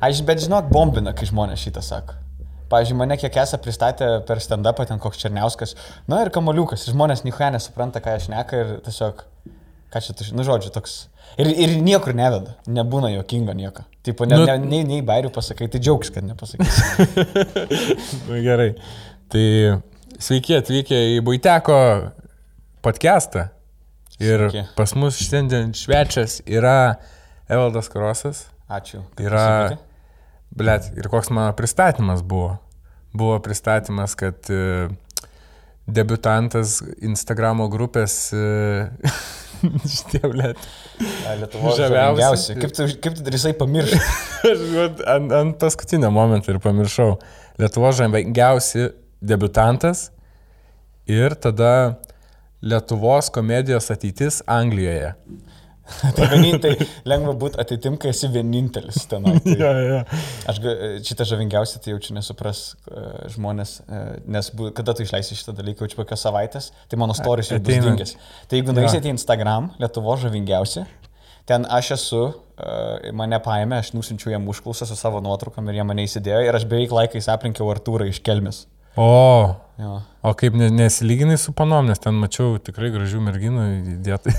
Aš bet žinok, bombina, kai žmonės šitą sako. Pavyzdžiui, mane kiek esą pristatė per stand-upą ten koks Černiauskas, na ir kamoliukas, žmonės nihuoja nesupranta, ką aš neka ir tiesiog, ką čia tu, nu žodžiu, toks. Ir, ir niekur neveda, nebūna jokinga nieko. Taip, ne, Nu- ne, nei, nei bairių pasakai, tai džiaugs, kad nepasakysi. Na, Gerai. Tai sveiki atvykę į Buiteko podcastą. Ir Sveiki. pas mus šiandien švečias yra Evaldas Krosas. Ačiū. Yra, pasikvietei. Blėt, ir koks mano pristatymas buvo. Buvo pristatymas, kad e, debutantas Instagramo grupės e, šitie, blėt. Lietuvos žaviausi. žaviausi. Kaip tu, kaip tu drįsai pamiršti? Aš ant, ant paskutinio momento ir pamiršau. Lietuvo žavingiausi debutantas ir tada Lietuvos komedijos ateitis Anglijoje. tai vienintelį lengva būti ateitim, kai esi vienintelis ten. Tai Ja, ja. aš ga- šitą žavingiausią tai jaučiu nesupras e, žmonės, e, nes bu, kada tu išleisi šitą dalyką, jaučiu kokios savaitės, tai mano stories jau bus dingęs. Tai jeigu nueisite į Instagram, Lietuvo žavingiausi, ten aš esu, e, mane paėmė, aš nusinčiau jam užklausą su savo nuotraukom ir jie mane įsidėjo ir aš beveik laikais aplinkiau Artūrą iš Kelmis. O, Jo. o kaip ne, nesilyginai su panom, nes ten mačiau tikrai gražių merginų įdėta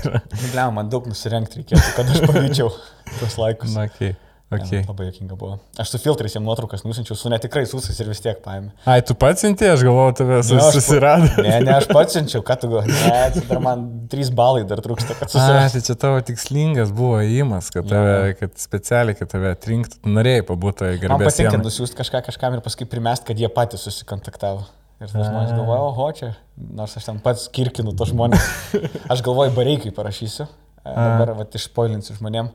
Bliam, man daug nusirengti reikėtų, kad aš pavyzdžiau tuos laikus. Na, okei. Okay. Okay. Labai jokinga buvo. Aš su filtrais jam nuotraukas nusinčiau, su netikrai susais ir vis tiek paėmė. Ai, tu pats siuntė, aš galvoju, tave Jo, aš pa- susirado. Ne, ne, aš pats siunčiau, ką tu galvoji. Ne, čia dar man trys balai dar trūksta, kad A, susirastų. tai čia tavo tikslingas buvo įimas, kad, tave, kad specialiai, kad tave atrinktų, norėjai pabūti Man garbės. patinka sienoj. nusiųsti kažką kažkam ir paskui primest, kad jie patys susikontaktavo. Ir tas žmonės galvoja, oho, čia, nors aš ten pats kirkinu tos žmonės. Aš galvoju, bareikiai parašysiu. Dabar, va, išpoilinsiu žmonėm.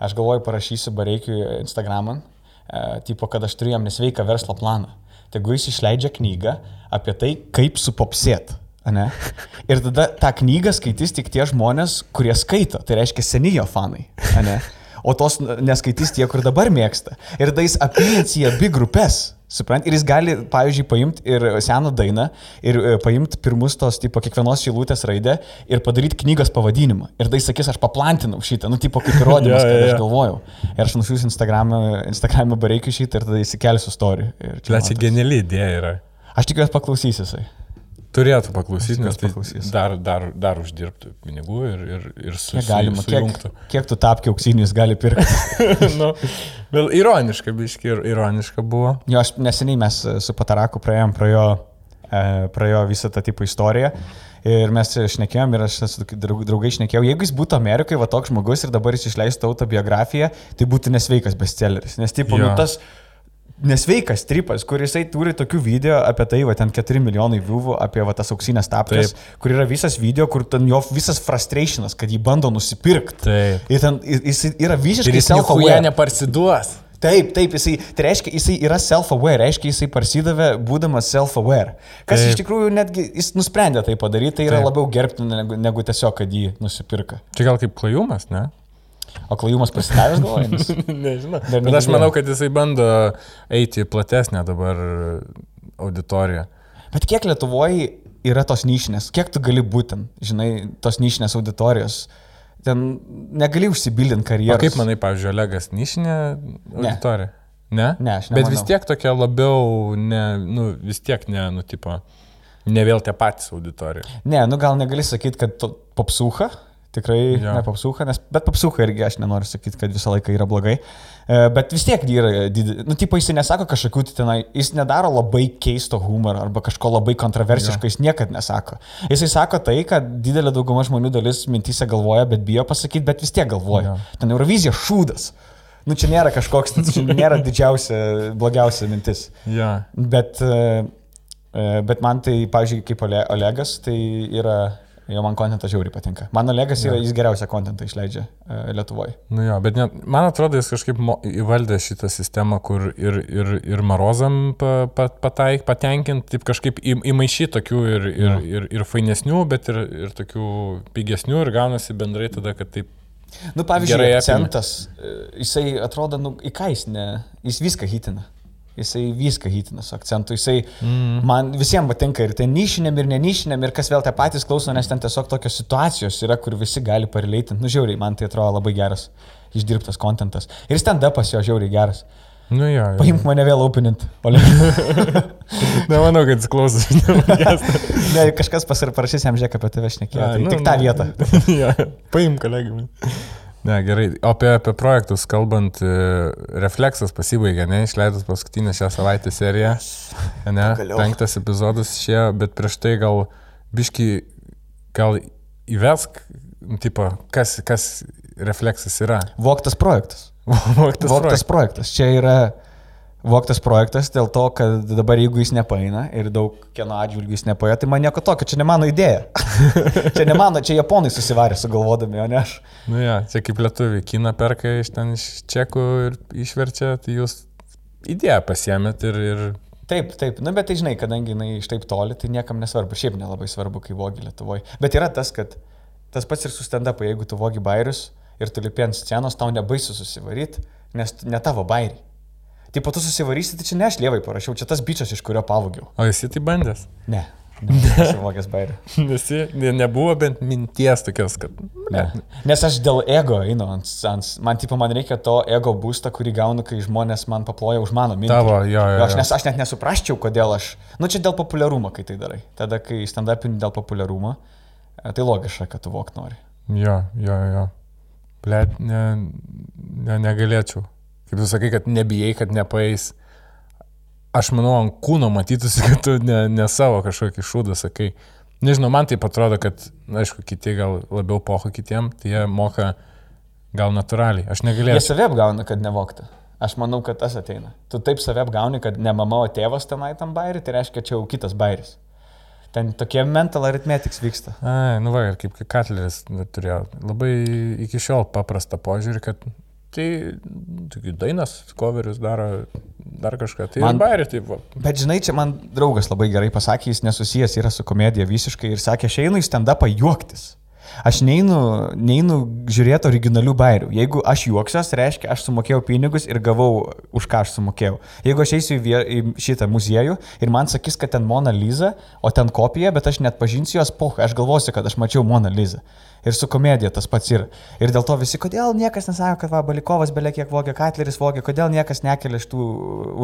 Aš galvoju, parašysiu bareikiui Instagram'an, e, tipo, kad aš turiu jam nesveiką verslo planą. Tegu jis išleidžia knygą apie tai, kaip supopsėt. ane? Ir tada tą knygą skaitys tik tie žmonės, kurie skaito. Tai reiškia senijo fanai. ane? O tos neskaitys tie, kur dabar mėgsta. Ir tada jis apijins į abi grupės. Suprant, ir jis gali, pavyzdžiui, paimti ir seną dainą, ir e, paimti pirmus tos, tipo, kiekvienos šilutės raidę ir padaryti knygos pavadinimą. Ir tai sakys, aš paplantinau šitą, nu, tipo, kaip įrodymas, Jo, kad jo, aš jo. galvojau. Ir aš nusiųsiu Instagram'e Instagram bareikiu šitą ir tada įsikelsiu story. Ir čia toks- geniali idėja yra. Aš tikiuosi paklausys jisai. Turėtų paklausyti, nes tai paklausys. dar, dar, dar uždirbtų pinigų ir, ir, ir su, Kiek galima, su, kiek, sujungtų. kiek tu tapki auksinius gali pirkti. nu, vėl ironiška, biški, ir ironiška buvo. Jo, aš neseniai mes e, su Pataraku praėjom pro jo, e, pro jo visą tą tipo istoriją. Ir mes šnekėjom ir aš su draugai šnekėjau, jeigu jis būtų Amerikoje, va toks žmogus ir dabar jis išleistų autobiografiją, tai būtų nesveikas bestselleris. Nes, tipo, Jo. nu, tas nesveikas tripas, kur jisai turi tokių video apie tai, va ten 4 milijonai viewų, apie va tas auksinės tapkės, kur yra visas video, kur ten jo visas frustrationas, kad jį bando nusipirkti. Taip. Ir ten jis yra Ir visiškai jis niekuoja self-aware. neparsiduos. Taip, taip, jisai, tai reiškia, jisai yra self-aware, reiškia, jisai parsidavė, būdamas self-aware. Kas Taip. iš tikrųjų netgi, jis nusprendė tai padaryti, tai yra Taip. labiau gerbtina negu, negu tiesiog, kad jį nusipirka. Čia gal kaip klajumas, ne? O klajumas pasidavęs galvojimas. Nežinau. Bet aš manau, kad jisai bando eiti platesnę dabar auditoriją. Bet kiek Lietuvoje yra tos nišinės, kiek tu gali būti, žinai, tos nišinės auditorijos, ten negali užsibildinti karjerą. kaip manai, pavyzdžiui, Olegas nišinė auditorija? Ne? Ne, aš Bet nemanau. vis tiek tokia labiau, ne, nu, vis tiek ne, nu, tipo, ne vėl tie patys auditorija. Ne, nu gal negali sakyti, kad popsucha, tikrai Jo. ne popsucha, nes, bet popsucha irgi aš nenoriu sakyti, kad visą laiką yra blogai. E, Bet vis tiek yra, didi- nu, tipo, jis nesako kažkokių, tai tenai, jis nedaro labai keisto humoro arba kažko labai kontroversiško, jis niekada nesako. Jisai sako tai, kad didelė dauguma žmonių dalis mintys galvoja, bet bijo pasakyti, bet vis tiek galvoja. Jo. Ten Eurovizija šūdas. Nu, čia nėra kažkoks, čia nėra didžiausia, blogiausia mintis. Ja. Bet, e, e, bet man tai, pavyzdžiui, kaip Ole- Olegas, tai yra, jo man kontentas žiauriai patinka. Man Olegas yra, jis geriausią kontentą išleidžia e, Lietuvoje. Nu jo, bet net, man atrodo, jis kažkaip įvaldė šitą sistemą, kur ir, ir, ir Marozam pa, pa, pataik, patenkinti, taip kažkaip įmaišyti tokių ir, ir, ir, ir fainesnių, bet ir, ir tokių pigesnių ir gaunasi bendrai tada, kad taip. Nu, pavyzdžiui, akcentas, e, jisai atrodo, nu, į ką jis ne, jis viską hitina. Jisai viską hitina su akcentu. Jisai mm. man visiems patinka ir ten nišiniam, ir nenišiniam, ir kas vėl tie patys klauso, nes ten tiesiog tokios situacijos yra, kur visi gali pareileitinti. Nu, žiauriai, man tai atrodo labai geras išdirbtas kontentas. Ir stand-upas jo žiauriai geras. Nu jo. jo. Paimk mane vėl upinint. Nemanau, kad jis klausosi. ne, kažkas pasirašys jam žiūrėk apie tave šnekėjo. Tai nu, tik tą vietą. ja, paimk kolegai. Ne, gerai. O apie, apie projektus kalbant, e, refleksas pasibaigė, ne, išleidus paskutinę šią savaitę seriją. Ne, Pagaliau. penktas epizodas išėjo, bet prieš tai gal biški, gal įvesk, tipo, kas, kas refleksas yra. Voktas projektas. Voktas Voktas projektas. Čia yra voktas projektas dėl to, kad dabar jeigu jis nepaina ir daug kieno atžvilgių jis nepaina, tai man nieko tokio, čia ne mano idėja. čia ne mano, čia japonai susivarė sugalvodami, o ne aš. Nu ja, čia kaip lietuviai, kiną perka iš ten iš čekų ir išverčia, tai jūs idėją pasiemėt ir, ir Taip, taip, na bet tai žinai, kadangi jinai iš taip toli, tai niekam nesvarbu, šiaip nelabai svarbu, kai vogi Lietuvoje. Bet yra tas, kad tas pats ir su stand-up, jeigu tu vogi bairius ir tu lipi ant scenos, tau nebaisu susivaryti, nes ne tavo bairiai. Tai po to susivarysi, tai čia ne aš lievai parašiau, čia tas bičias, iš kurio pavogiau. O esi tai bandęs? Ne, nesivogęs bairių. Nesi, ne, nebuvo bent minties tokios, kad... Ne. Nes aš dėl ego einu ant, ant, man tipo, man reikia to ego būsto, kurį gaunu, kai žmonės man paploja už mano mintį. Tavo, jo, jo, Aš, jo. nes, aš net nesuprasčiau, kodėl aš. Nu, čia dėl populiarumo, kai tai darai. Tada, kai stand-upini dėl populiarumo, e, tai logiška, kad tu vok nori. Jo, jo, jo. Blet, ne, ne, negalėčiau. Kaip tu sakai, kad nebijai, kad nepaeis. Aš manau, ant kūno matytųsi, kad tu ne, ne savo kažkokį šūdą sakai. Nežinau, man tai atrodo, kad, na, aišku, kiti gal labiau poho kitiem, tai jie moka gal natūraliai. Aš Jie negalėčiau. save apgauna, kad nevokti. Aš manau, kad tas ateina. Tu taip save apgauni, kad ne mama, o tėvas tenai tam bairį, tai reiškia, čia jau kitas bairis. Ten tokie mental arithmetics vyksta. Ai, nu va, ir kaip Katleris turėjo labai iki šiol paprastą požiūrį, kad tai taigi, dainas, coverius daro, dar kažką. Tai Man- bairė, taip, va. Bet žinai, čia man draugas labai gerai pasakė, jis nesusijęs yra su komedija visiškai ir sakė, aš einu į stand-upą juoktis. Aš neinu, neinu žiūrėti originalių bairių. Jeigu aš juoksiuos, reiškia, aš sumokėjau pinigus ir gavau, už ką aš sumokėjau. Jeigu aš eisiu į, vie, į šitą muziejų ir man sakys, kad ten Mona Lisa, o ten kopija, bet aš net pažinsiu jos, poh, aš galvosiu, kad aš mačiau Mona Lisa. Ir su komedija tas pats yra. Ir dėl to visi, kodėl niekas nesako, kad va, Balikovas belie kiek vogė, Katleris vogė, kodėl niekas nekelia šitų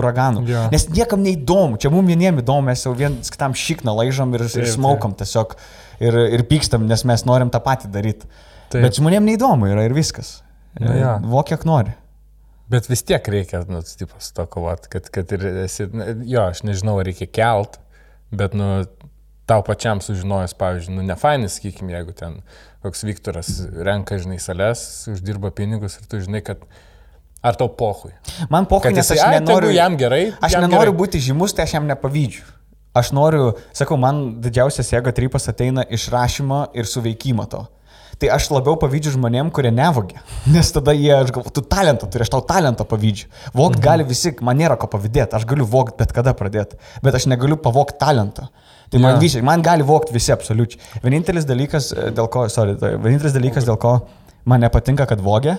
uraganų. Jo. Nes niekam neįdomu, čia mums vieniem įdomu, mes jau viens kitam šikną laižom ir, ir taip. smaukom tiesiog ir, ir pykstam, nes mes norim tą patį daryti. Taip. Bet žmonėm neįdomu yra ir viskas. Na jo. Vok kiek nori. Bet vis tiek reikia, nu, tipo, su to kovoti, kad, kad ir esi, jo, aš nežinau, reikia kelt, bet, nu, tau pačiam sužinojus, pavyzdžiui, nu, ne fainis, sakykime, jeigu ten koks Viktoras renka, žinai, sales, uždirba pinigus ir tu žinai, kad ar tau pohui. Man Kad nes aš nenoriu, jam gerai, Aš jam nenoriu gerai. būti žymus, tai aš jam nepavydžiu. Aš noriu, sakau, man didžiausias jėga trypas ateina iš rašymo ir suveikimo to. Tai aš labiau pavydžiu žmonėm, kurie nevogia. Nes tada jie, aš galvoju, tu talentą turi, aš tau talentą pavydžiu. Vogt mhm. gali visi, man nėra ko pavydėti, aš galiu vogt bet kada pradėti, bet aš negaliu pavogti talento. Tai man, Jo. visi, man gali vogti visi absoliučiai. Vienintelis dalykas, e, dėl ko, sorry, tai vienintelis dalykas, dėl ko man nepatinka, kad vogia,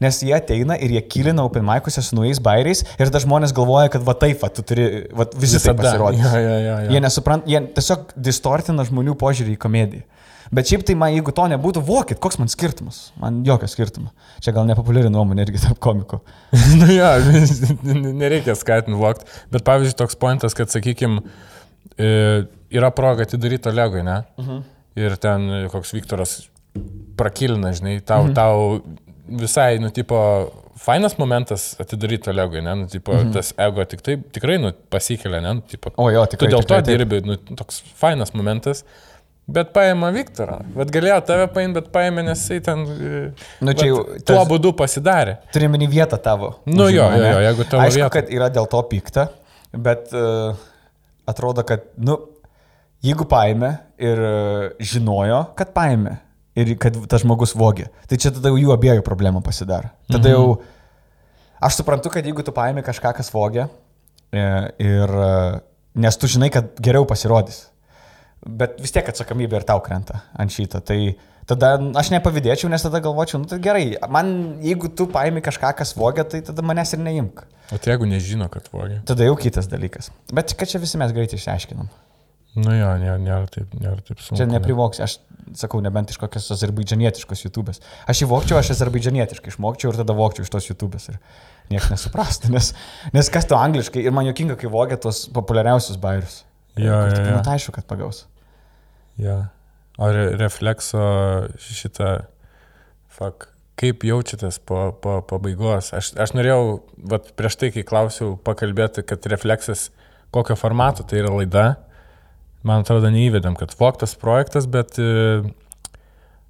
Nes jie ateina ir jie kilina open mic'uose su naujais bairiais ir tada žmonės galvoja, kad va taip, va, tu turi, va, visi taip pasirodys. Jo, jo, jo, jo. Jie nesupranta, jie tiesiog distortina žmonių požiūrį į komediją. Bet šiaip tai man, jeigu to nebūtų, vokit, koks man skirtumas? Man jokio skirtumo. Čia gal nepopuliari nuomonė irgi tarp komikų. nu jo, nereikia skatinti vokti. Bet pavyzdžiui, toks pointas, kad, sakykime, yra proga atidaryti Olegui, ne? Uh Mhm. -huh. Ir ten e, koks Viktoras prakilina, žinai, tau, -huh. tau visai, nu, tipo, fainas momentas atidaryti Olegui, ne? Nu, tipo, -huh. tas ego tik tai, tikrai, nu, pasikelia, ne? Nu, tipo, O jo, tu tikrai. dėl to tikrai taip. dirbi, nu, toks fainas momentas. Bet paima Viktorą. Bet galėjo tave paimti, bet paėmė, nes jisai ten... e, Nu, čia jau Tuo tas- būdu pasidarė. Turi meni vietą tavo. Nu jo, užima, jo, ne? jo, jeigu tavo Aišku, vieta. kad yra dėl to pikta, bet uh, atrodo, kad, nu, jeigu paėmė ir uh, žinojo, kad paėmė ir kad tas žmogus vogė, tai čia tada jų abiejų problema pasidaro. Tada Mhm. jau, aš suprantu, kad jeigu tu paėmė kažką, kas vogė, e, ir, e, nes tu žinai, kad geriau pasirodys, bet vis tiek atsakomybė ir tau krenta ant šito. Tai tada aš nepavydėčiau, nes tada galvočiau, nu tai gerai, man jeigu tu paimi kažką, kas vogia, tai tada manęs ir neimk. O tai jeigu nežino, kad vogė. Tada jau kitas dalykas. Bet kad čia visi mes greitai išsiaiškinam. Nu jo, nėra, nėra taip, nėra taip sunku. Čia neprivoks. Aš sakau, nebent iš kokios azerbaidžianietiškos YouTube'ės. Aš jį vokčiau, aš azerbaidžianietiškai išmokčiau ir tada vokčiau iš tos YouTube'ės ir niekas nesuprastų, nes, nes kas to angliškai ir man jokinga, kai vogia tos populiariausius bairius. Jo, jo, jo. nu, tai aišku, kad pagaus. Ja. O re reflekso šitą, fuck, kaip jaučiatės po, po pabaigos? Aš, aš norėjau, vat, prieš tai, kai klausiau, pakalbėti, kad refleksas, kokio formato tai yra laida. Man atrodo, neįvedam, kad voktas projektas, bet e,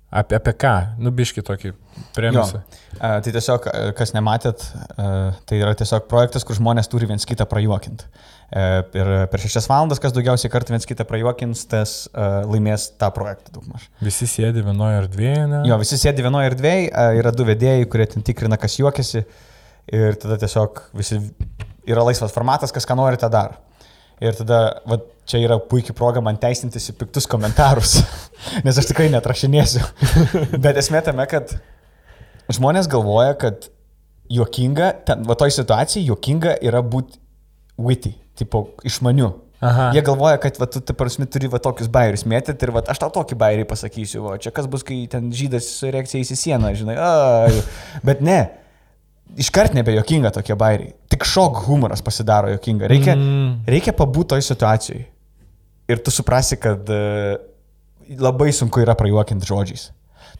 apie, apie ką? Nubiški tokį premisą. A, tai tiesiog, a, kas nematėt, tai yra tiesiog projektas, kur žmonės turi viens kitą prajuokinti. Ir per šešias valandas, kas daugiausiai kartų viens kitą prajuokins, tas laimės tą projektą daugmaž. Visi sėdi vienoje erdvėje, ne? Jo, visi sėdi vienoje erdvėje, yra du vedėjai, kurie ten tikrina, kas juokiasi. Ir tada tiesiog visi yra laisvas formatas, kas ką nori, tą daro. Ir tada, va, čia yra puikia proga man teisintis į piktus komentarus, nes aš tikrai netrašinėsiu. Bet esmė tame, kad žmonės galvoja, kad juokinga, ten, va toj situacijai juokinga yra būti witty, tipo išmaniu. Aha. Jie galvoja, kad va, tu, ta prasme, turi va tokius bairius mėtyti ir va, aš tau tokį bairį pasakysiu, va, čia kas bus, kai ten žydas su reakcija į sieną, žinai. Ai. Bet ne, iškart nebejokinga tokie bairiai. Tik šok humoras pasidaro jokinga. Reikia, Mm. reikia pabūti toj situacijai. Ir tu suprasi, kad e, labai sunku yra prajuokinti žodžiais.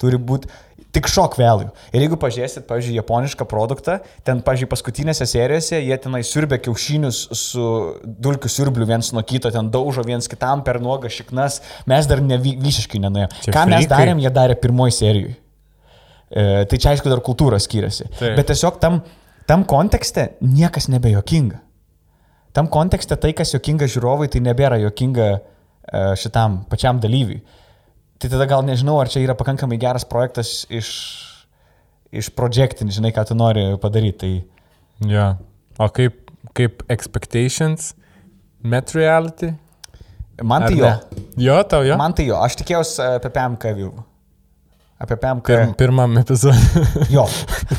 Turi būti tik šok vėliau. Ir jeigu pažiūrėsit, pavyzdžiui, japonišką produktą, ten, pavyzdžiui, paskutinėse serijose jie tenai siurbia kiaušinius su dulkių siurbliu viens nuo kito, ten daužo viens kitam per nuogą šiknas, mes dar ne, vi- visiškai nenuėjome. Ką mes frikai. darėm, jie darė pirmoji serijoje. E, tai čia aišku dar kultūra skiriasi. Taip. Bet tiesiog tam, tam kontekste niekas nebejokinga. Tam kontekste tai, kas jokinga žiūrovui, tai nebėra jokinga e, šitam pačiam dalyviui. Tai tada gal nežinau, ar čia yra pakankamai geras projektas iš, iš projektinį, žinai, ką tu nori padaryti. Tai Ja. O kaip, kaip expectations, met reality? man tai jo. Jo, tau jo. Man tai jo. Aš tikėjausi apie PMK view. Apie PMK. Pir, pirmam epizodui. Jo,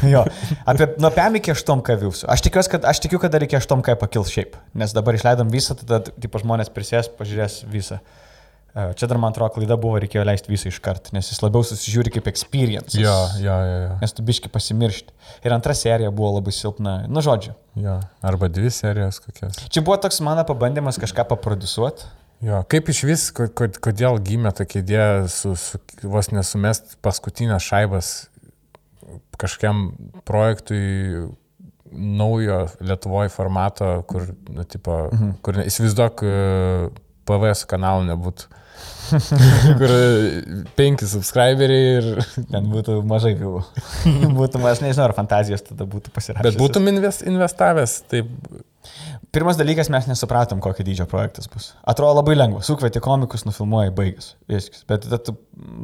jo. Apie nuo PM iki 8K viewsų. Aš, tikiuosi, kad, aš tikiu, kad dar iki 8K pakils šiaip. Nes dabar išleidom visą, tada tipo, žmonės prisės, pažiūrės visą. E, Čia dar man atrodo klaida buvo, reikėjo leisti visą iš karto, nes jis labiau susižiūri kaip experience. jo, jo, jo, jo. Nes tu biški pasimiršti. Ir antra serija buvo labai silpna. Nu, žodžiu. jo. Arba dvi serijos kokios. Čia buvo toks mano pabandymas kažką paprodusuoti. Jo, kaip iš vis, ko- ko- kodėl gimė tokia idėja su, su vos nesumest paskutinės šaibas kažkiam projektui naujo Lietuvoje formato, kur, nu, tipo, mhm. kur įsivaizduok, e, PVS kanalų nebūtų. kur e, penki subscriberiai ir... Ten būtų mažai viewų. būtų, aš nežinau, ar fantazijos tada būtų pasirašęs. Bet būtum invest, investavęs, taip. Pirmas dalykas, mes nesupratom, kokio dydžio projektas bus. Atrodo labai lengva. Sukvieti komikus, nufilmuoji, baigas. Viskas. Bet tada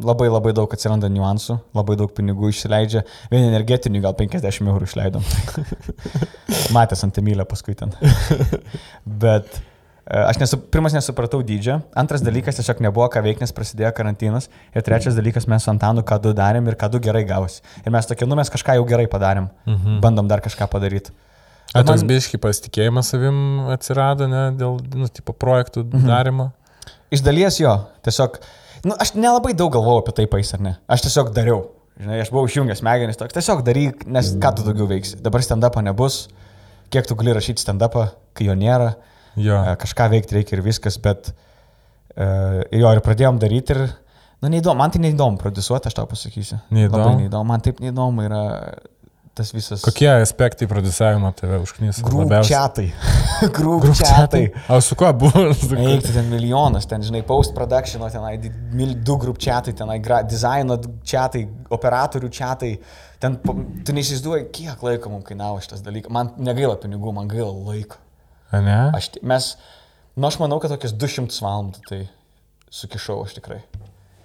labai labai daug atsiranda niuansų, labai daug pinigų išsileidžia. Vien energetinių gal 50 eurų išleidom. Matęs ant Emilio paskui ten. Bet e, aš nesu, pirmas nesupratau dydžio. Antras dalykas, tiesiog nebuvo ką veikti, nes prasidėjo karantinas. Ir trečias dalykas, mes su Antanu ką du darėm ir ką du gerai gavosi. Ir mes tokie, nu mes kažką jau gerai padarėm. Mhm. Bandom dar kažką padaryti. A, Bet toks man- biški pasitikėjimas savim atsirado, ne, dėl, nu, tipo, projektų mhm. darimo. Iš dalies jo, tiesiog, nu, aš nelabai daug galvojau apie tai pais ar ne. Aš tiesiog dariau. Žinai, aš buvau išjungęs smegenis, toks, tiesiog daryk, nes ką tu daugiau veiksi. Dabar stand-upą nebus, kiek tu gali rašyti stand-upą, kai jo nėra, Jo. E, kažką veikti reikia ir viskas, bet uh, jo ir pradėjom daryti ir, nu, neįdomu, man tai neįdomu produsuoti, aš tau pasakysiu. Neįdomu? Labai neįdomu, man taip neįdomu yra tas visas... Kokie aspektai producavimo tave užknys labiausiai? Grūpčiatai. Grūpčiatai. O su kuo buvo? Eik, ten milijonas, ten, žinai, post-production, tenai di- mil- du grupčiatai, tenai dizaino čiatai, operatorių čiatai. Ten, tu neįsivaizduoji, kiek laiko mums kainavo šitas dalykas. Man negaila pinigų, man gaila laiko. A, Ne? Aš, mes, nu aš manau, kad tokias 200 valandų tai sukišau aš tikrai.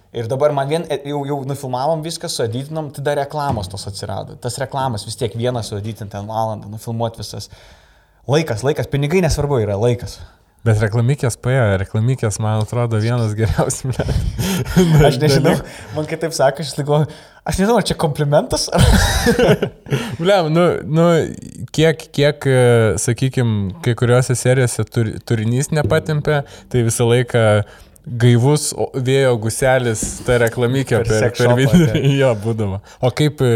Ir dabar man vien, e, jau, jau nufilmavom viską, sueditinom, tai dar reklamos tos atsirado. Tas reklamas vis tiek vieną sueditinti ten valandą, nufilmuoti visas. Laikas, laikas, pinigai nesvarbu yra laikas. Bet reklamikės paėjo, reklamikės, man atrodo, vienas geriausių. Aš nežinau, man kitaip sako, aš ligo, aš nežinau, ar čia komplimentas. Bliam, nu, nu, kiek, kiek, sakykime, kai kuriuose serijose tur, turinys nepatimpė, tai visą laiką gaivus vėjo guselis, ta reklamikė Per per, per video. tai. Jo, būdavo. O kaip e,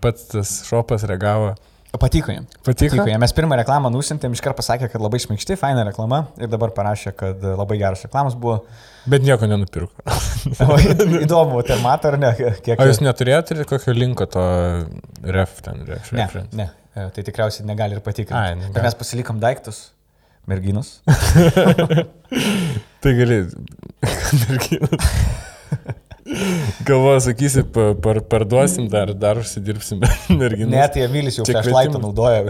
pats tas šopas reagavo? Patiko jam. Patiko? Patiko jam. Mes pirmą reklamą nusintėm, iškart pasakė, kad labai šmikšti, faina reklama ir dabar parašė, kad labai geras reklamas buvo. Bet nieko nenupirko. O, įdomu, tai mato ar ne? Kiek... O jūs neturėjote kokio linko to ref ten, ref, Ne, reference? ne, e, tai tikriausiai negali ir patikrinti. Ai, negali. Bet mes pasilikom daiktus, merginos. Tai gali. Galvoju, sakysi, pa- par, parduosim dar, dar užsidirbsim merginas. Ne, tai Emilis jau Čia flashlightą naudoja.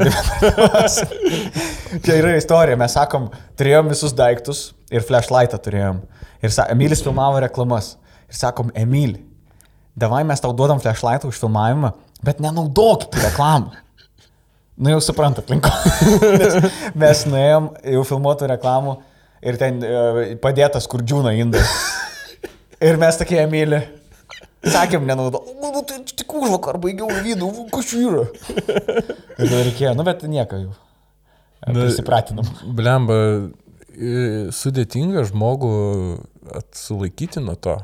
Čia yra istorija, mes sakom, turėjom visus daiktus ir flashlightą turėjom. Ir sa, Emilis filmavo reklamas. Ir sakom, Emili, davai mes tau duodam flashlightą už filmavimą, bet nenaudokit reklamą. Nu jau suprantat, linko. Mes nuėjom jau filmuotų reklamų ir ten e, padėtas kur džiūna indai. Ir mes tokie, Emilė, sakėm, nenaudok. Nu, tai tik už vakar baigiau vidų, yra. Ir tada reikėjo, nu bet nieko jau. Na, Prisipratinam. Blemba, e, sudėtinga žmogų sulaikyti nuo to.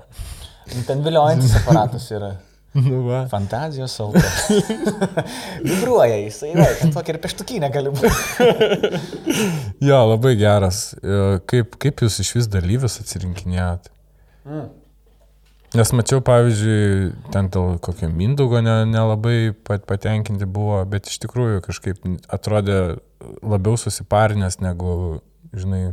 Nu, Ten viliojantis aparatas yra. Nu, va. Fantazijos sauga. Vibruoja jisai, va, tokia ir peštukinė gali būti. Jo, labai geras. E, Kaip, kaip jūs iš vis dalyvius atsirinkinėjot? Mm. Nes mačiau, pavyzdžiui, ten dėl kokio Mindaugo ne- nelabai pat- patenkinti buvo, bet iš tikrųjų kažkaip atrodė labiau susiparinęs negu, žinai,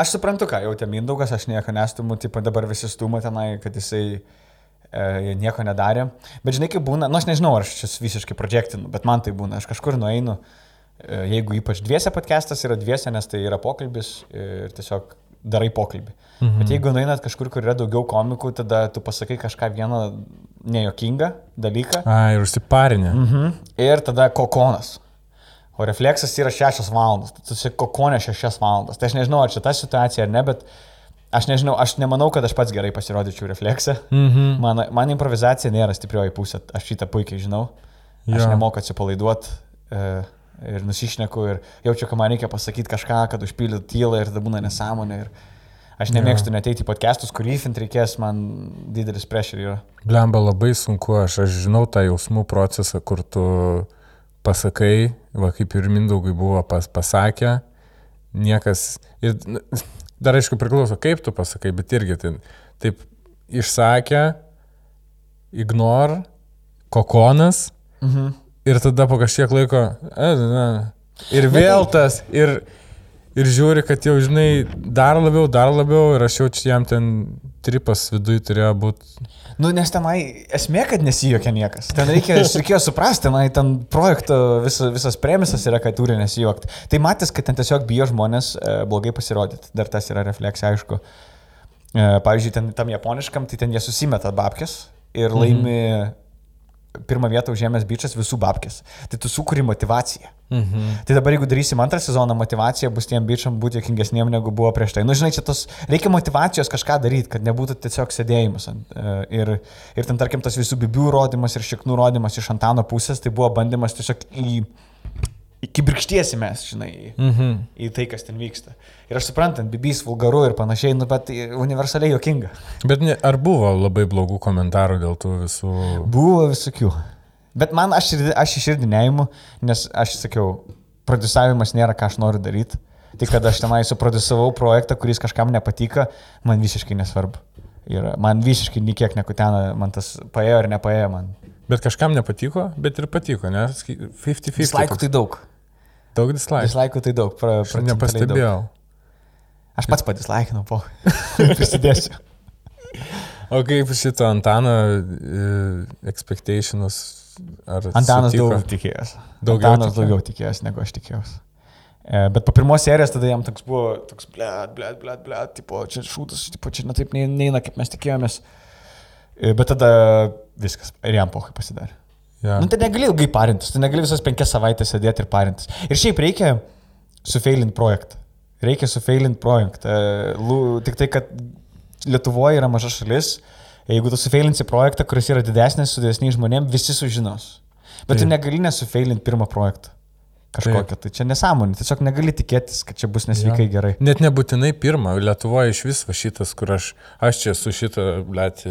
Aš suprantu, ką jautė Mindaugas, aš nieko nestumu, taip dabar visi stuma tenai, kad jisai e, nieko nedarė. Bet žinai, kaip būna, nu aš nežinau, ar aš čia visiškai projektinu, bet man tai būna, aš kažkur nueinu, e, jeigu ypač dviese podcastas yra dviese, nes tai yra pokalbis ir tiesiog darai pokalbį. Mhm. Bet jeigu nueinat kažkur, kur yra daugiau komikų, tada tu pasakai kažką vieną nejokingą dalyką a, ir užsiparinę. mhm. ir tada kokonas. O refleksas yra 6 valandas. Tu esi kokonė 6 valandas. Tai aš nežinau, ar čia ta situacija ar ne, bet aš nežinau, aš nemanau, kad aš pats gerai pasirodyčiau refleksą. Mhm. Man, man improvizacija nėra stiprioji pusė, aš šitą puikiai žinau. Aš Jo. nemoku atsipalaiduoti e, ir nusišneku ir jaučiu, kad man reikia pasakyti kažką, kad užpildytų tylą ir tada būna nesąmonė. Ir aš nemėgstu neteiti į podcastus, kur įfint reikės, man didelis pressure yra. Blemba labai sunku, aš, aš žinau tą jausmų procesą, kur tu pasakai, va kaip ir Mindaugui buvo pas, pasakę, niekas, ir n- dar aišku priklauso, kaip tu pasakai, bet irgi tai, taip išsakė, ignor, kokonas Mhm. ir tada po kažkiek laiko, e, na, ir vėl tas, ir, ir žiūri, kad jau, žinai, dar labiau, dar labiau, ir aš jaučiu jam ten tripas viduje turėjo būti. Nu, nes tenai esmė, kad nesijokia niekas. Ten reikia, reikėjo suprasti, tenai ten projekto visa, visas premisas yra, kad turi nesijokti. Tai matys, kad ten tiesiog bijo žmonės e, blogai pasirodyti. Dar tas yra refleksija, aišku. E, pavyzdžiui, ten, tam japoniškam, tai ten jie susimeta babkės ir laimi mhm. Pirmą vietą užėmęs bičias visų babkės. Tai tu sukūri motivaciją. Mhm. Tai dabar, jeigu darysim antrą sezoną, motivacija bus tiem bičiam būti jokingesniem negu buvo prieš tai. Na, nu, žinai, čia tos reikia motivacijos kažką daryti, kad nebūtų tiesiog sėdėjimas. e, Ir, ir ten, tarkim, tas visų bibių rodimas ir šiknų rodimas iš Antano pusės, tai buvo bandymas tiesiog į... Iki birkštiesi mes, žinai, Mhm. į tai, kas ten vyksta. Ir aš suprantant, bibys vulgaru ir panašiai, nu, bet universaliai jokinga. Bet ne, ar buvo labai blogų komentarų dėl tų visų... Buvo visokių. Bet man aš, aš iš širdį neimu, nes aš sakiau, produsavimas nėra ką aš noriu daryti. Tik kad aš tenai suprodusavau projektą, kuris kažkam nepatiko, man visiškai nesvarbu. Ir man visiškai niekiek nekutena, man tas paėjo ar nepaėjo man. Bet kažkam nepatiko, bet ir patiko, ne? 50-50. Dislaikų tai daug. Daug dislaikų. Dislaikų tai daug. Pra, Aš procentaliai daug. nepastebėjau. Aš pats padislaikinau, po. Prisidėsiu. O kaip šito Antano uh, expectations? Ar Antanas sutiko? daug tikėjęs. Daugiau Antanas tikėjo? daugiau tikėjęs, negu aš tikėjausi. E, Bet po pirmos serijos tada jam toks buvo, toks, blėt, blėt, blėt, blėt, tipo, čia šūdas, tipo, čia netaip nei- neina, kaip mes tikėjomės. E, Bet tada viskas, ir jam pohai pasidarė. Ja. Nu, tai negali ilgai parintis, tai negali visas penkias savaitės sėdėti ir parintis. Ir šiaip reikia sufeilinti projektą. Reikia sufeilinti projektą. Lu- Tik tai, kad Lietuvoje yra maža šalis, jeigu tu sufeilinsi projektą, kuris yra didesnis, su didesniais žmonėmis, visi sužinos. Bet tu Taip. negali nesufeilinti pirmą projektą. kažkokia. Tai čia nesąmonė, tiesiog negali tikėtis, kad čia bus nesveikai Jo. gerai. Net nebūtinai pirmą, Lietuvoje iš viso šitas, kur aš, aš čia su šitą, blėt,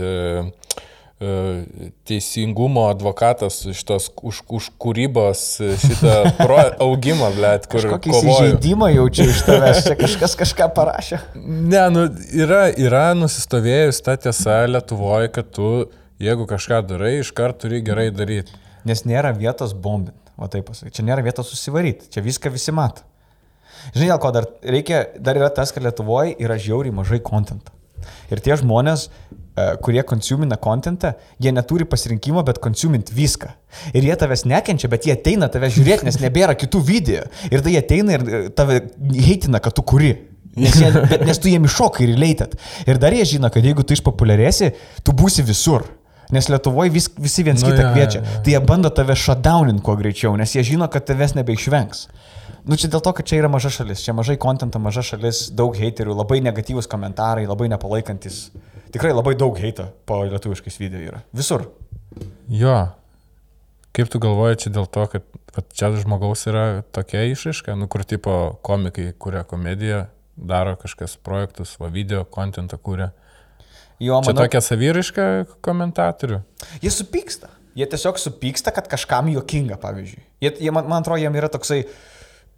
teisingumo advokatas šitos už, už kūrybos e, šitą pro, augimą, blėt, kur Kokį įžeidimą jaučiu iš tavęs, čia kažkas kažką parašė. Ne, nu, yra, yra nusistovėjus ta tiesa Lietuvoje, kad tu, jeigu kažką darai, iškart turi gerai daryti. Nes nėra vietos bombinti, o taip pasakyti. Čia nėra vietos susivaryti, čia viską visi mato. Žinai, dėl ko dar reikia, dar yra tas, kad Lietuvoje yra žiauriai mažai kontento. Ir tie žmonės, e, kurie konsumina kontentą, jie neturi pasirinkimo, bet konsumint viską. Ir jie tavęs nekenčia, bet jie ateina tave žiūrėti, nes nebėra kitų video. Ir tai jie ateina ir e, tave heitina, kad tu kuri. Nes, jie, bet, nes tu jiem iššokai ir leitat. Ir dar jie žino, kad jeigu tu išpopuliarėsi, tu būsi visur. Nes Lietuvoje vis, visi viens Nu, kitą jo, kviečia. jo, jo. Tai jie bando tave shutdownint kuo greičiau, nes jie žino, kad tavęs nebeišvengs. Nu čia dėl to, kad čia yra maža šalis, čia mažai kontento, maža šalis, daug heiterių, labai negatyvus komentarai, labai nepalaikantis. Tikrai labai daug heito po lietuviškais video yra. Visur. Jo. Kaip tu galvoji čia dėl to, kad čia žmogaus yra tokia išaiška, nu kur tipo komikai kuria komediją, daro kažkas projektus, va video, kontentą kuria. Jo, Čia manau, tokia savyriška komentatorių. jie supyksta. Jie tiesiog supyksta, kad kažkam juokinga, pavyzdžiui. Jie, jie man, man atrodo, jiem yra toksai,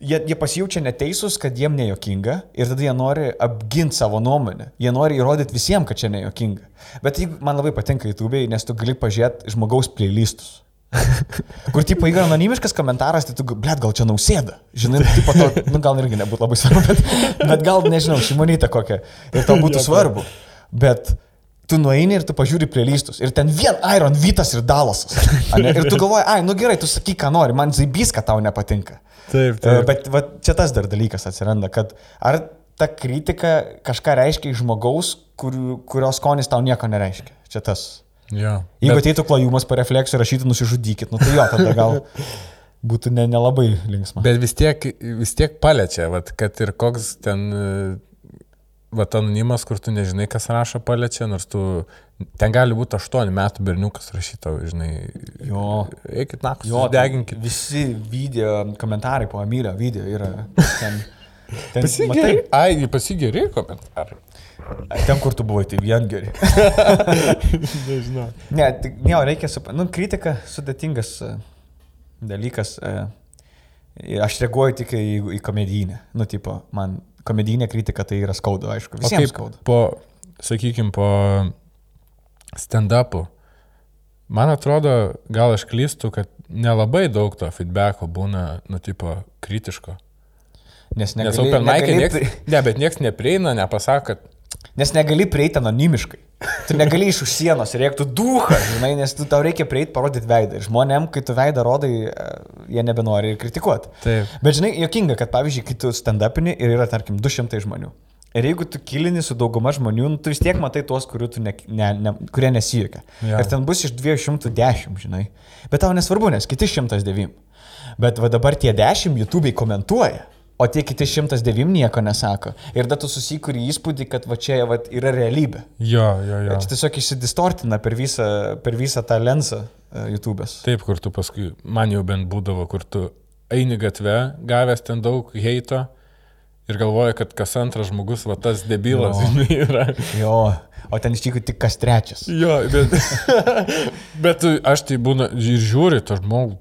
jie, jie pasijaučia neteisūs, kad jiem nejuokinga ir tada jie nori apginti savo nuomonę. Jie nori įrodyti visiems, kad čia nejuokinga. Bet jeigu man labai patinka YouTube'ai, nes tu gali pažiūrėti žmogaus playlistus. Kur, tipo, jeigu anonimiškas komentaras, tai tu, blėt, gal čia nausėda. Žinai, tipo, to, nu, gal irgi nebūtų labai svarbu, bet, bet gal, nežinau, šimonytė kokia. Ir tau būtų svarbu. Bet tu nueini ir tu pažiūri playlistus. Ir ten vien Iron Vytas ir Dalasas. Ir tu galvoji, ai, nu gerai, tu sakyk, ką nori, man zaibys, kad tau nepatinka. Taip, E, Bet va, čia tas dar dalykas atsiranda, kad ar ta kritika kažką reiškia iš žmogaus, kur, kurios skonis tau nieko nereiškia. Čia tas. Jo. Jeigu Bet, ateitų klajumas po refleksijų ir rašytų nusižudykit, nu tai jo, tada gal būtų ne- nelabai ne linksma. bet vis tiek, vis tiek paliečia, vat, kad ir koks ten, vat anonimas, kur tu nežinai, kas rašo, paliečia, nors tu, ten gali būti 8 metų berniukas rašytau, žinai. Jo. Eikit naktį, Jo, deginkit. Visi video komentarai po Amylio video yra ten. Ten, Pasigeri. Ai, pasigeri komentarai. matai, ten kur tu buvai, tai vien geri. Nežinau. Ne, ne, reikia suprasti. Nu, kritika sudėtingas e, dalykas. e, Aš reaguoju tik į, į komedinę. Nu, tipo, man komedinė kritika tai yra skaudu, aišku. Visiems skaudu. po, sakykime, po stand-upų, man atrodo, gal aš klystu, kad nelabai daug to feedbacko būna, nu, tipo, kritiško. Nes Nes negali, open mic nieks, pri- ne, bet niekas neprieina, nepasako, kad nes negali prieiti anonimiškai. Tu negali iš už sienos ir reiktų duhą, žinai, nes tu tau reikia prieiti parodyti veidą. Žmonėm, kai tu veidą rodai, e, jie nebenori ir kritikuoti. taip. Bet žinai, jokinga, kad pavyzdžiui, kai tu stand-upini ir yra, tarkim, 200 žmonių. Ir jeigu tu kilini su dauguma žmonių, nu, tu vis tiek matai tuos, tu ne, ne, ne, kurie nesijuokia. Jo. Ir ten bus iš 210, žinai. Bet tau nesvarbu, nes kiti 109. Bet va dabar tie 10 YouTube'ai komentuoja. O tie kiti 109 nieko nesako. Ir tada tu susikuri įspūdį, kad va čia va, yra realybė. Jo, jo, jo. Čia tiesiog išsidistortina per visą, per visą tą lensą uh, YouTube'as. Taip, kur tu paskui, man jau bent būdavo, kur tu eini gatve, gavęs ten daug heito ir galvoji, kad kas antras žmogus, va tas debilas, žinai, yra. Jo, o ten iš tikrųjų tik kas trečias. Jo, bet, bet tu- aš tai būna ir žiūri to žmogų,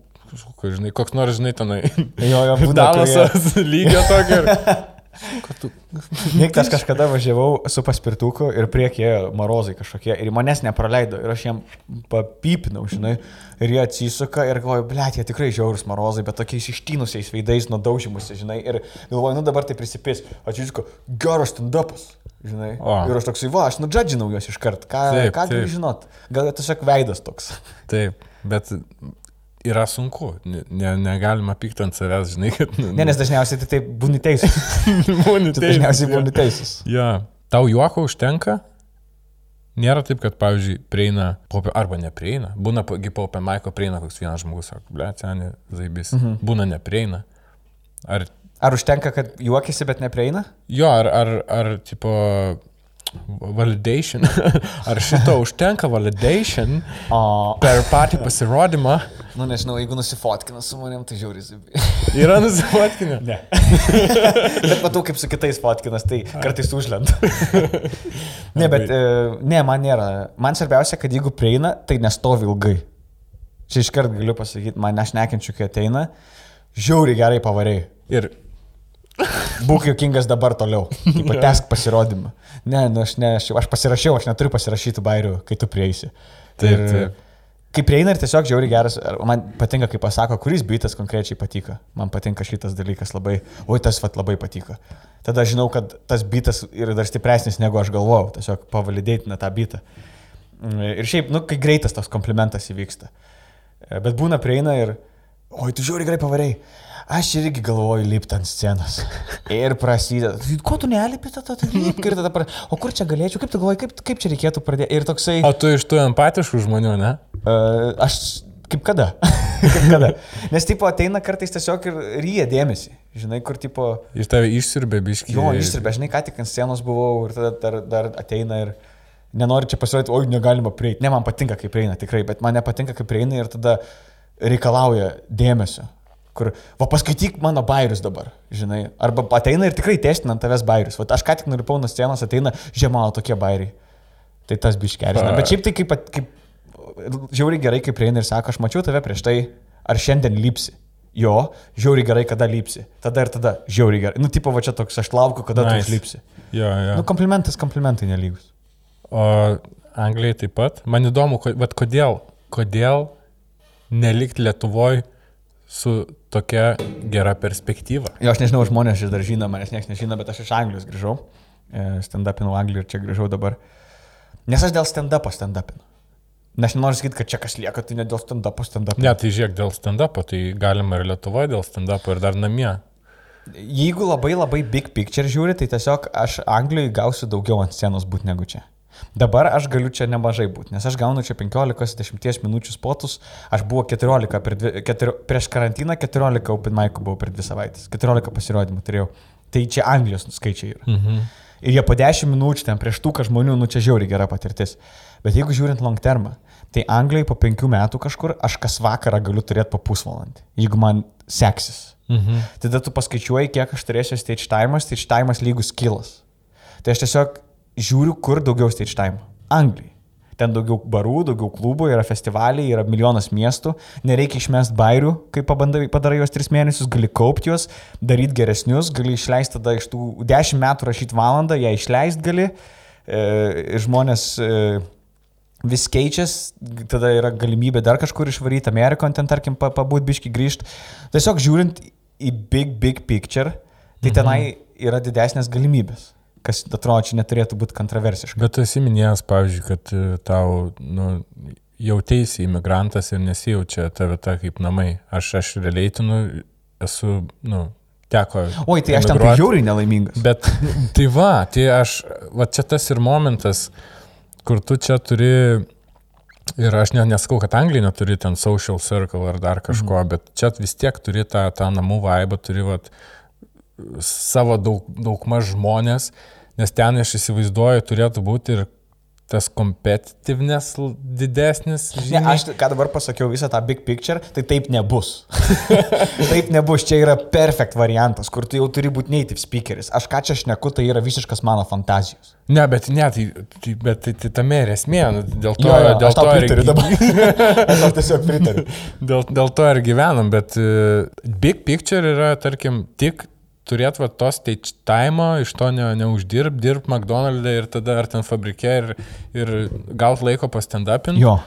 žinai, koks nors, žinai, tenai. Jo, jo, Dalasas lygio tokio. tu- Nik, aš kažkada važiavau su paspirtuku ir priekį marozai kažkokie ir manęs nepraleido ir aš jam papypinau, žinai, ir jie atsisuka ir galvoju, blėt, jie tikrai žiaurus marozai, bet tokiais ištinusiais veidais nudaužimusi, žinai, ir galvoju, nu dabar tai prisipės, atsižiūrėk, geras stand-upas, žinai. O. Ir aš toksai, va, aš nudžadžinau juos iš karto, ką, Taip, ką taip. žinot, gal tiesiog veidas toks. Taip, bet yra sunku, ne, ne, negalima pykti ant savęs, žinai, kad... Nu, Ne, nes dažniausiai tai taip būni teisus. būni Tu dažniausiai būni teisus. Ja. Tau juoko užtenka? Nėra taip, kad, pavyzdžiui, prieina, arba neprieina. Būna, gi po Open Mike prieina koks vienas žmogus, sako, ble, ten zaibys. Mhm. Būna neprieina. Ar Ar užtenka, kad juokiasi, bet neprieina? jo, ar, ar, ar tipo, validation. Ar šito užtenka validation O, per patį pasirodymą? nu nežinau, jeigu nusifotkina su manim, tai žiauri zibi. Yra nusifotkinę? Ne. bet matau, kaip su kitais fotkinas, tai kartais užlenda. ne, bet e, ne, man nėra. Man svarbiausia, kad jeigu prieina, tai nestovi ilgai. Čia iškart galiu pasakyti, man aš nekenčiu, kai ateina, žiauri gerai pavariai. Ir Būk jokingas dabar toliau. Patesk pasirodymą. Ne, nu aš, ne, aš, aš pasirašiau, aš neturiu pasirašyti bairių, kai tu prieisi. Taip, Ir taip. Kai prieina ir tiesiog žiauri geras, man patinka, kai pasako, kuris bitas konkrečiai patiko. Man patinka šitas dalykas labai, oi tas vat labai patiko. Tada žinau, kad tas bitas yra dar stipresnis negu aš galvojau, tiesiog pavalidėtina tą bitą. Mm, Ir šiaip, nu, kai greitas toks komplimentas įvyksta. E, Bet būna prieina ir, oi, tu žiauri gerai pavarėjai. Aš irgi galvoju lipti ant scenos. Ir prasideda. "Tai Ko tu nelipi, tada lipk ir tada pradėti. O kur čia galėčiau, kaip tu galvoji, kaip, kaip čia reikėtų pradėti. Ir toksai... o tu iš tų empatiškų žmonių, ne? Uh, aš kaip kada? kaip kada? Nes tipo ateina kartais tiesiog ir ryja dėmesį. Žinai, kur tipo... Ir tave išsirbė biški. Jo, išsirbė, žinai, ką tik ant scenos buvau ir tada dar, dar ateina ir nenori čia pasirodyti, oi, negalima prieiti. Ne, man patinka, kaip prieina tikrai, bet man nepatinka, kaip prieina ir tada reikalauja dėmesio. Kur, va paskaityk mano bairius dabar, žinai. Arba ateina ir tikrai testina ant tavęs bairius. Va aš ką tik nulipau nuo scenos, ateina žemalo tokie bairiai. Tai tas biškeris. Bet šiaip tai kaip, kaip žiauriai gerai, kaip prieina ir sako, aš mačiau tave prieš tai, ar šiandien lypsi. Jo, žiauriai gerai, kada lypsi. Tada ir tada, žiauriai gerai. Nu, tipo, va čia toks, aš laukiu, kada nice. Tu užlipsi. Jo, jo. Nu, komplimentas, komplimentai nelygus. O Anglijai taip pat. Man įdomu, ko- kodėl, kodėl nelikti Lietuvoje su tokia gera perspektyva. Jo, aš nežinau, žmonės iš dar žino, manęs niekas nežino, bet aš iš Anglijos grįžau. E, Stand-upinau Angliją ir čia grįžau dabar. Nes aš dėl stand-upo stand-upinu. Nes nenoriu sakyti, kad čia kas lieka, tai ne dėl stand-upo stand-upinu. Ne, tai žiūrėk, dėl stand-upo, tai galima ir Lietuvoje dėl stand-upo ir dar namie. Jeigu labai labai big picture žiūri, tai tiesiog aš Anglijoje gausiu daugiau ant scenos būti negu čia. Dabar aš galiu čia nemažai būti, nes aš gaunu čia 15-10 minučių spotus, aš buvau 14 per dvi, keturi, prieš karantiną, 14 open mic buvau per 2 savaitės, 14 pasirodymų turėjau. Tai čia Anglijos skaičiai yra. Mhm. Ir jie po 10 minučių ten prieš tūką žmonių, nu čia žiauri gera patirtis. Bet jeigu žiūrint long termą, tai Anglijai po 5 metų kažkur aš kas vakarą galiu turėti po pusvalandį, jeigu man seksis. Mhm. Tada tu paskaičiuoji, kiek aš turėsiu stage time, stage time lygus kilas. Tai aš tiesiog žiūriu, kur daugiau stage time. Anglijai. Ten daugiau barų, daugiau klubų, yra festivaliai, yra milijonas miestų, nereikia išmest bairių, kai pabandai, padarai juos tris mėnesius, gali kaupti juos, daryti geresnius, gali išleisti tada iš tų dešimt metų rašyti valandą, ją išleisti gali, e, žmonės e, vis keičias, tada yra galimybė dar kažkur išvaryti Amerikon, ten tarkim pabūt biški grįžti. Tiesiog žiūrint į big, big picture, tai tenai yra didesnės galimybės, kas atrodo čia neturėtų būti kontroversiška. Bet tu esi minėjęs, pavyzdžiui, kad e, tau nu, jautėsi imigrantas ir nesijaučia ta vieta kaip namai. Aš, aš realiai, tu, nu, esu, nu, teko. Oi, tai aš ten tai žiauriai nelaimingas. Bet tai va, tai aš, va čia tas ir momentas, kur tu čia turi, ir aš ne, nesakau, kad Anglija neturi ten social circle ar dar kažko, mhm. bet čia vis tiek turi tą, tą namų vaibą, turi va savo daug, daug maž žmonės, nes ten aš įsivaizduoju turėtų būti ir tas competitiveness l- didesnis. Ne, žymiai. aš ką dabar pasakiau visą tą big picture, tai taip nebus. taip nebus, čia yra perfect variantas, kur tu jau turi būti native speakeris. Aš ką čia šneku, tai yra visiškas mano fantazijos. Ne, bet ne, tai, tai, bet tai, tai tame ir esmė, nu, dėl to, Jo, jo, dėl to ir pritariu dabar. aš tiesiog pritariu. Dėl, dėl to ir gyvenam, bet uh, big picture yra, tarkim, tik turėt va to stage time, iš to ne, neuždirb, dirb McDonald's ir tada ar ten fabrike ir, ir gaut laiko pas stand-upin. Jo.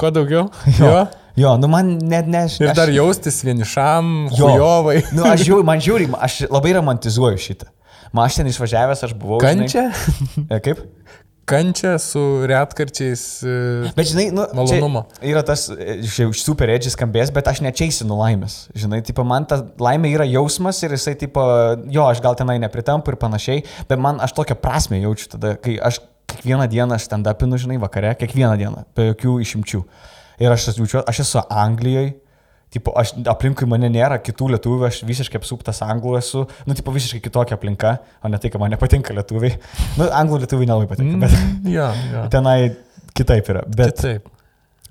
Kuo daugiau? Jo. Jo, nu man net ne... Ir aš- dar jaustis vienišam, Jo. jovai. Nu, aš žiūriu, man žiūri, aš labai romantizuoju šitą. Man aš ten išvažiavęs, aš buvau. Kančia? Žinai, E, kaip? Kančia su retkarčiais. Uh, Bet žinai, nu, Malonumo. Yra tas e, šiaip super edžis skambės, bet aš nečiaisinu laimės. Žinai, tipo, man ta laimė yra jausmas ir jisai, tipo, jo, aš gal tenai nepritampu ir panašiai, bet man aš tokią prasme jaučiu tada, kai aš kiekvieną dieną stand-upinu, žinai, vakare, kiekvieną dieną, be jokių išimčių. Ir aš jaučiu, aš esu Anglijoje, Tipo, aš aplinkui mane nėra kitų lietuvių, aš visiškai apsuptas anglų esu, nu, tipo, visiškai kitokia aplinka, o ne tai, kad man nepatinka lietuviai. Nu, anglų lietuviai nelabai patinka, bet Mm, jo, jo. tenai kitaip yra. Bet, Taip.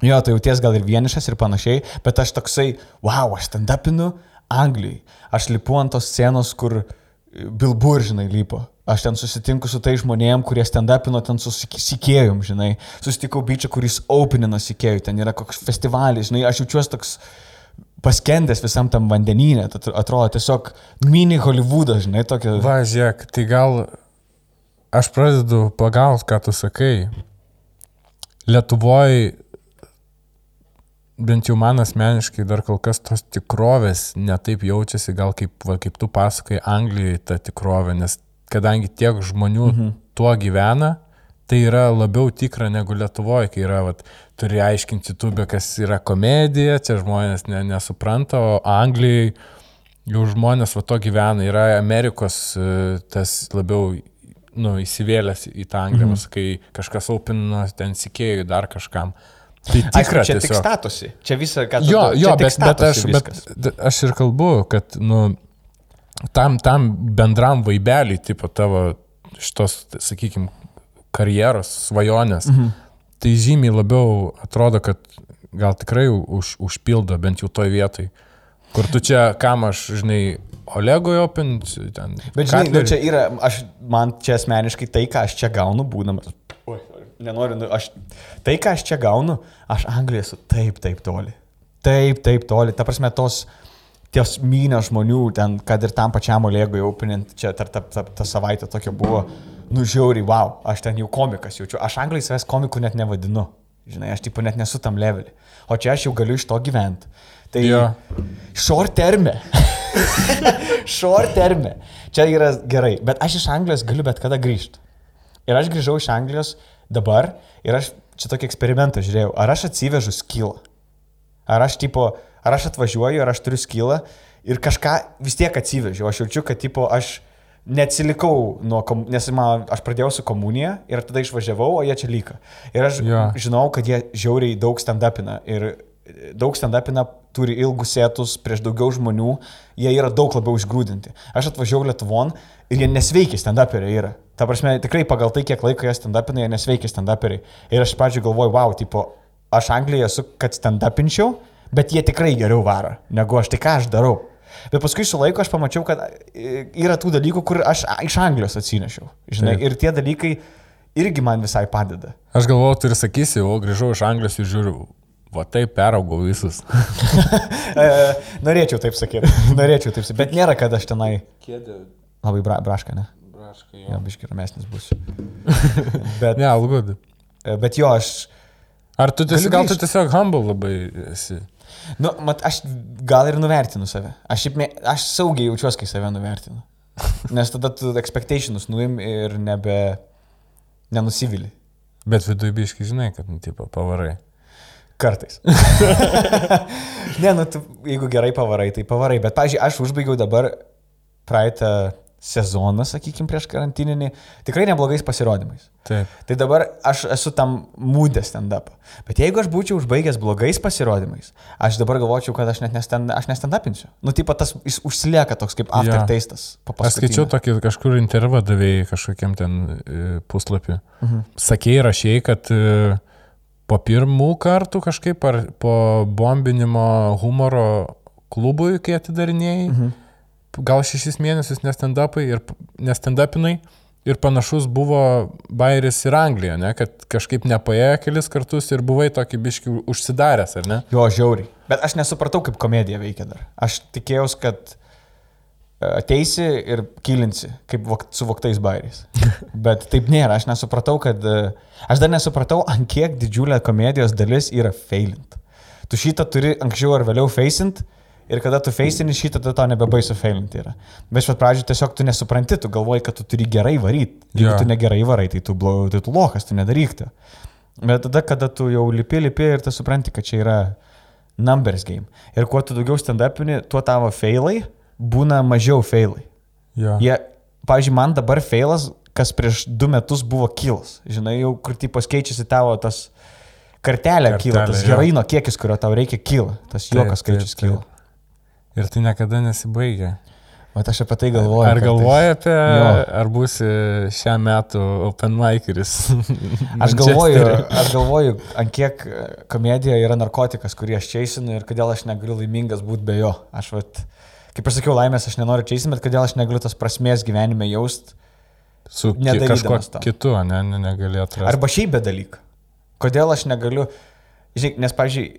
jo, tai jauties gal ir vienišas ir panašiai, bet aš toksai, wow, aš stand-upinu Anglijai. Aš lipu ant tos scenos, kur Bilbur, žinai, lipo. Aš ten susitinku su tai žmonėm, kurie stand-upino ten su sik- sikėjum, žinai. Susitikau bičią, kuris openina sikėjų, ten yra koks festivalis, žinai, aš jaučiuosi toks paskendęs visam tam vandenynė, tai atrodo tiesiog mini Hollywoodas, žinai, tokia... Va, žiūrėk, tai gal aš pradedu pagauti, ką tu sakai. Lietuvoje, bent jau man asmeniškai, dar kol kas tos tikrovės netaip jaučiasi, gal kaip, va, kaip tu pasakai, Anglijoje ta tikrovė, nes kadangi tiek žmonių mhm. tuo gyvena, tai yra labiau tikra negu Lietuvoje, kai yra, vat, turi aiškinti tubę, kas yra komedija, čia žmonės ne, nesupranta, o Anglijai jau žmonės va to gyvena, yra Amerikos e, tas labiau nu, įsivėlęs į tą Angliją, mhm. kai kažkas opina ten sikėjų dar kažkam. Tai tikra, Aišku, čia tik tiesiog. statusi. Čia visą, ką tu Jo, čia jo, tik bet, bet, aš, bet viskas. d- aš ir kalbu, kad nu, tam, tam bendram vaibeliui, tipo tavo šitos, sakykime, karjeros, svajonės, mhm. tai žymiai labiau atrodo, kad gal tikrai už, užpildo bent jau toj vietoj. Kur tu čia, kam aš, žinai, Olegui opint, ten. Bet žinai, nu, čia yra, aš, man čia asmeniškai tai, ką aš čia gaunu, būdamas. Oi, nenoriu, nu, aš, tai, ką aš čia gaunu, aš Anglijoje esu taip, taip toli. Taip, taip toli. Ta prasme, tos, tos mynė žmonių, ten, kad ir tam pačiam Olegui opinint, čia ta, ta, ta, ta savaitė tokia buvo, nu žiauriai, wow, aš ten jau komikas jaučiu. Aš Anglijai savęs komiku net nevadinu. Žinai, aš tipo net nesu tam levelį. O čia aš jau galiu iš to gyventi. Tai Jo. short terme. short terme. Čia yra gerai, bet aš iš Anglijos galiu bet kada grįžti. Ir aš grįžau iš Anglijos dabar ir aš čia tokį eksperimentą žiūrėjau, ar aš atsivežu skylą. Ar aš tipo, ar aš atvažiuoju, ar aš turiu skylą ir kažką vis tiek atsivežiau. Aš jaučiu, kad tipo aš neatsilikau nuo, kom- nes man, aš pradėjau su komunija ir tada išvažiavau, o jie čia lyka. Ir aš Jo. žinau, kad jie žiauriai daug stand-upina ir daug stand-upina turi ilgus sėtus prieš daugiau žmonių, jie yra daug labiau išgrūdinti. Aš atvažiavau Lietuvon ir jie nesveiki stand-uperiai yra. Ta prasme, tikrai pagal tai, kiek laiko jie stand-upina, jie nesveiki stand-uperiai. Ir aš pradžioje galvoju, wow, tipo, aš Anglijoje esu, kad stand-upinčiau, bet jie tikrai geriau varo, negu aš tai ką aš darau. Bet paskui su laiku aš pamačiau, kad e, yra tų dalykų, kur aš iš Anglijos atsinešiau. Žinai, Taip. ir tie dalykai irgi man visai padeda. Aš galvoju, tu ir sakysi, o grįžau iš Anglijos ir žiūriu, va taip peraugau visus. E, norėčiau taip sakyti, norėčiau taip sakyti, bet nėra, kad aš tenai Kėdė, labai bra, braška, ne? braškai. Jo, biški ramesnis būsiu. bet, Ne, algud. e, bet jo, aš, Ar tu tiesiog, Galiu gal tu tiesiog humble labai esi? Nu, mat, aš gal ir nuvertinu save. Aš, šiaip, aš saugiai jaučiuosi, kai save nuvertinu. Nes tada tu expectationus nuim ir nebe, nenusivili. Bet viduje biškai žinai, kad, nu, tipo, pavarai. Kartais. ne, nu, tu, jeigu gerai pavarai, tai pavarai. Bet, pažiūrėjau, aš užbaigiau dabar praeitą sezoną, sakykime, prieš karantininį, tikrai neblogais pasirodymais. Taip. Tai dabar aš esu tam mūdė stand-up. Bet jeigu aš būčiau užbaigęs blogais pasirodymais, aš dabar galvočiau, kad aš net nestand-upinsiu. Nu, taip pat tas užsilieka toks kaip aftertastas. po Aš skaičiau tokį kažkur intervą davėjai kažkokiam ten e, puslapį. Mhm. Sakėjai, rašiai, kad e, po pirmų kartų kažkaip ar po bombinimo humoro klubui, kai atidarinėjai, mhm. Gal šešis mėnesius nestandapai ir nestandapinai. Ir panašus buvo Bairis ir Anglija, ne? kad kažkaip nepaėjo kelis kartus ir buvai tokį biškių užsidaręs, ar ne? Jo, žiauriai. Bet aš nesupratau, kaip komedija veikia dar. Aš tikėjausi, kad e, ateisi ir kilinsi, kaip vok, su voktais bairiais. Bet taip nėra. Aš nesupratau, kad... e, Aš dar nesupratau, ant kiek didžiulė komedijos dalis yra failint. Tu šitą turi anksčiau ar vėliau facint. Ir kada tu feisini šitą, tada tau nebebaisu failinti yra. Bet iš pat pradžių tiesiog tu nesupranti, tu galvoji, kad tu turi gerai varyti. Jeigu Jo. tu negerai varai, tai tu, blo, tai tu lokas, tu nedaryk to. Bet tada, kada tu jau lipi, lipi ir tu supranti, kad čia yra numbers game. Ir kuo tu daugiau stand-upini, tuo tavo failai būna mažiau failai. Jo. Jie, pavyzdžiui, man dabar failas, kas prieš du metus buvo kilas. Žinai, jau kur tipo keičiasi tavo tas kartelė kyla, tas Kartelė, heroino kiekis, kurio tau reikia, kyla. Tas juokas skaičius kyla. Ir tai niekada nesibaigia. O aš apie tai galvoju. Ar galvoji apie, Jo. ar būsi šią metų Open Mikeris? Aš galvoju, aš galvoju, ant kiek komedija yra narkotikas, kurį aš čiaisinu ir kodėl aš negaliu laimingas būti be jo. Aš, vat, kaip aš sakiau, laimės aš nenoriu čiaisinti, bet kodėl aš negaliu tos prasmės gyvenime jaust. Su kažkuo kitu, ne, ne, negali atrasti. Arba šiaip be dalyką. Kodėl aš negaliu, žinai, nes, pavyzdžiui,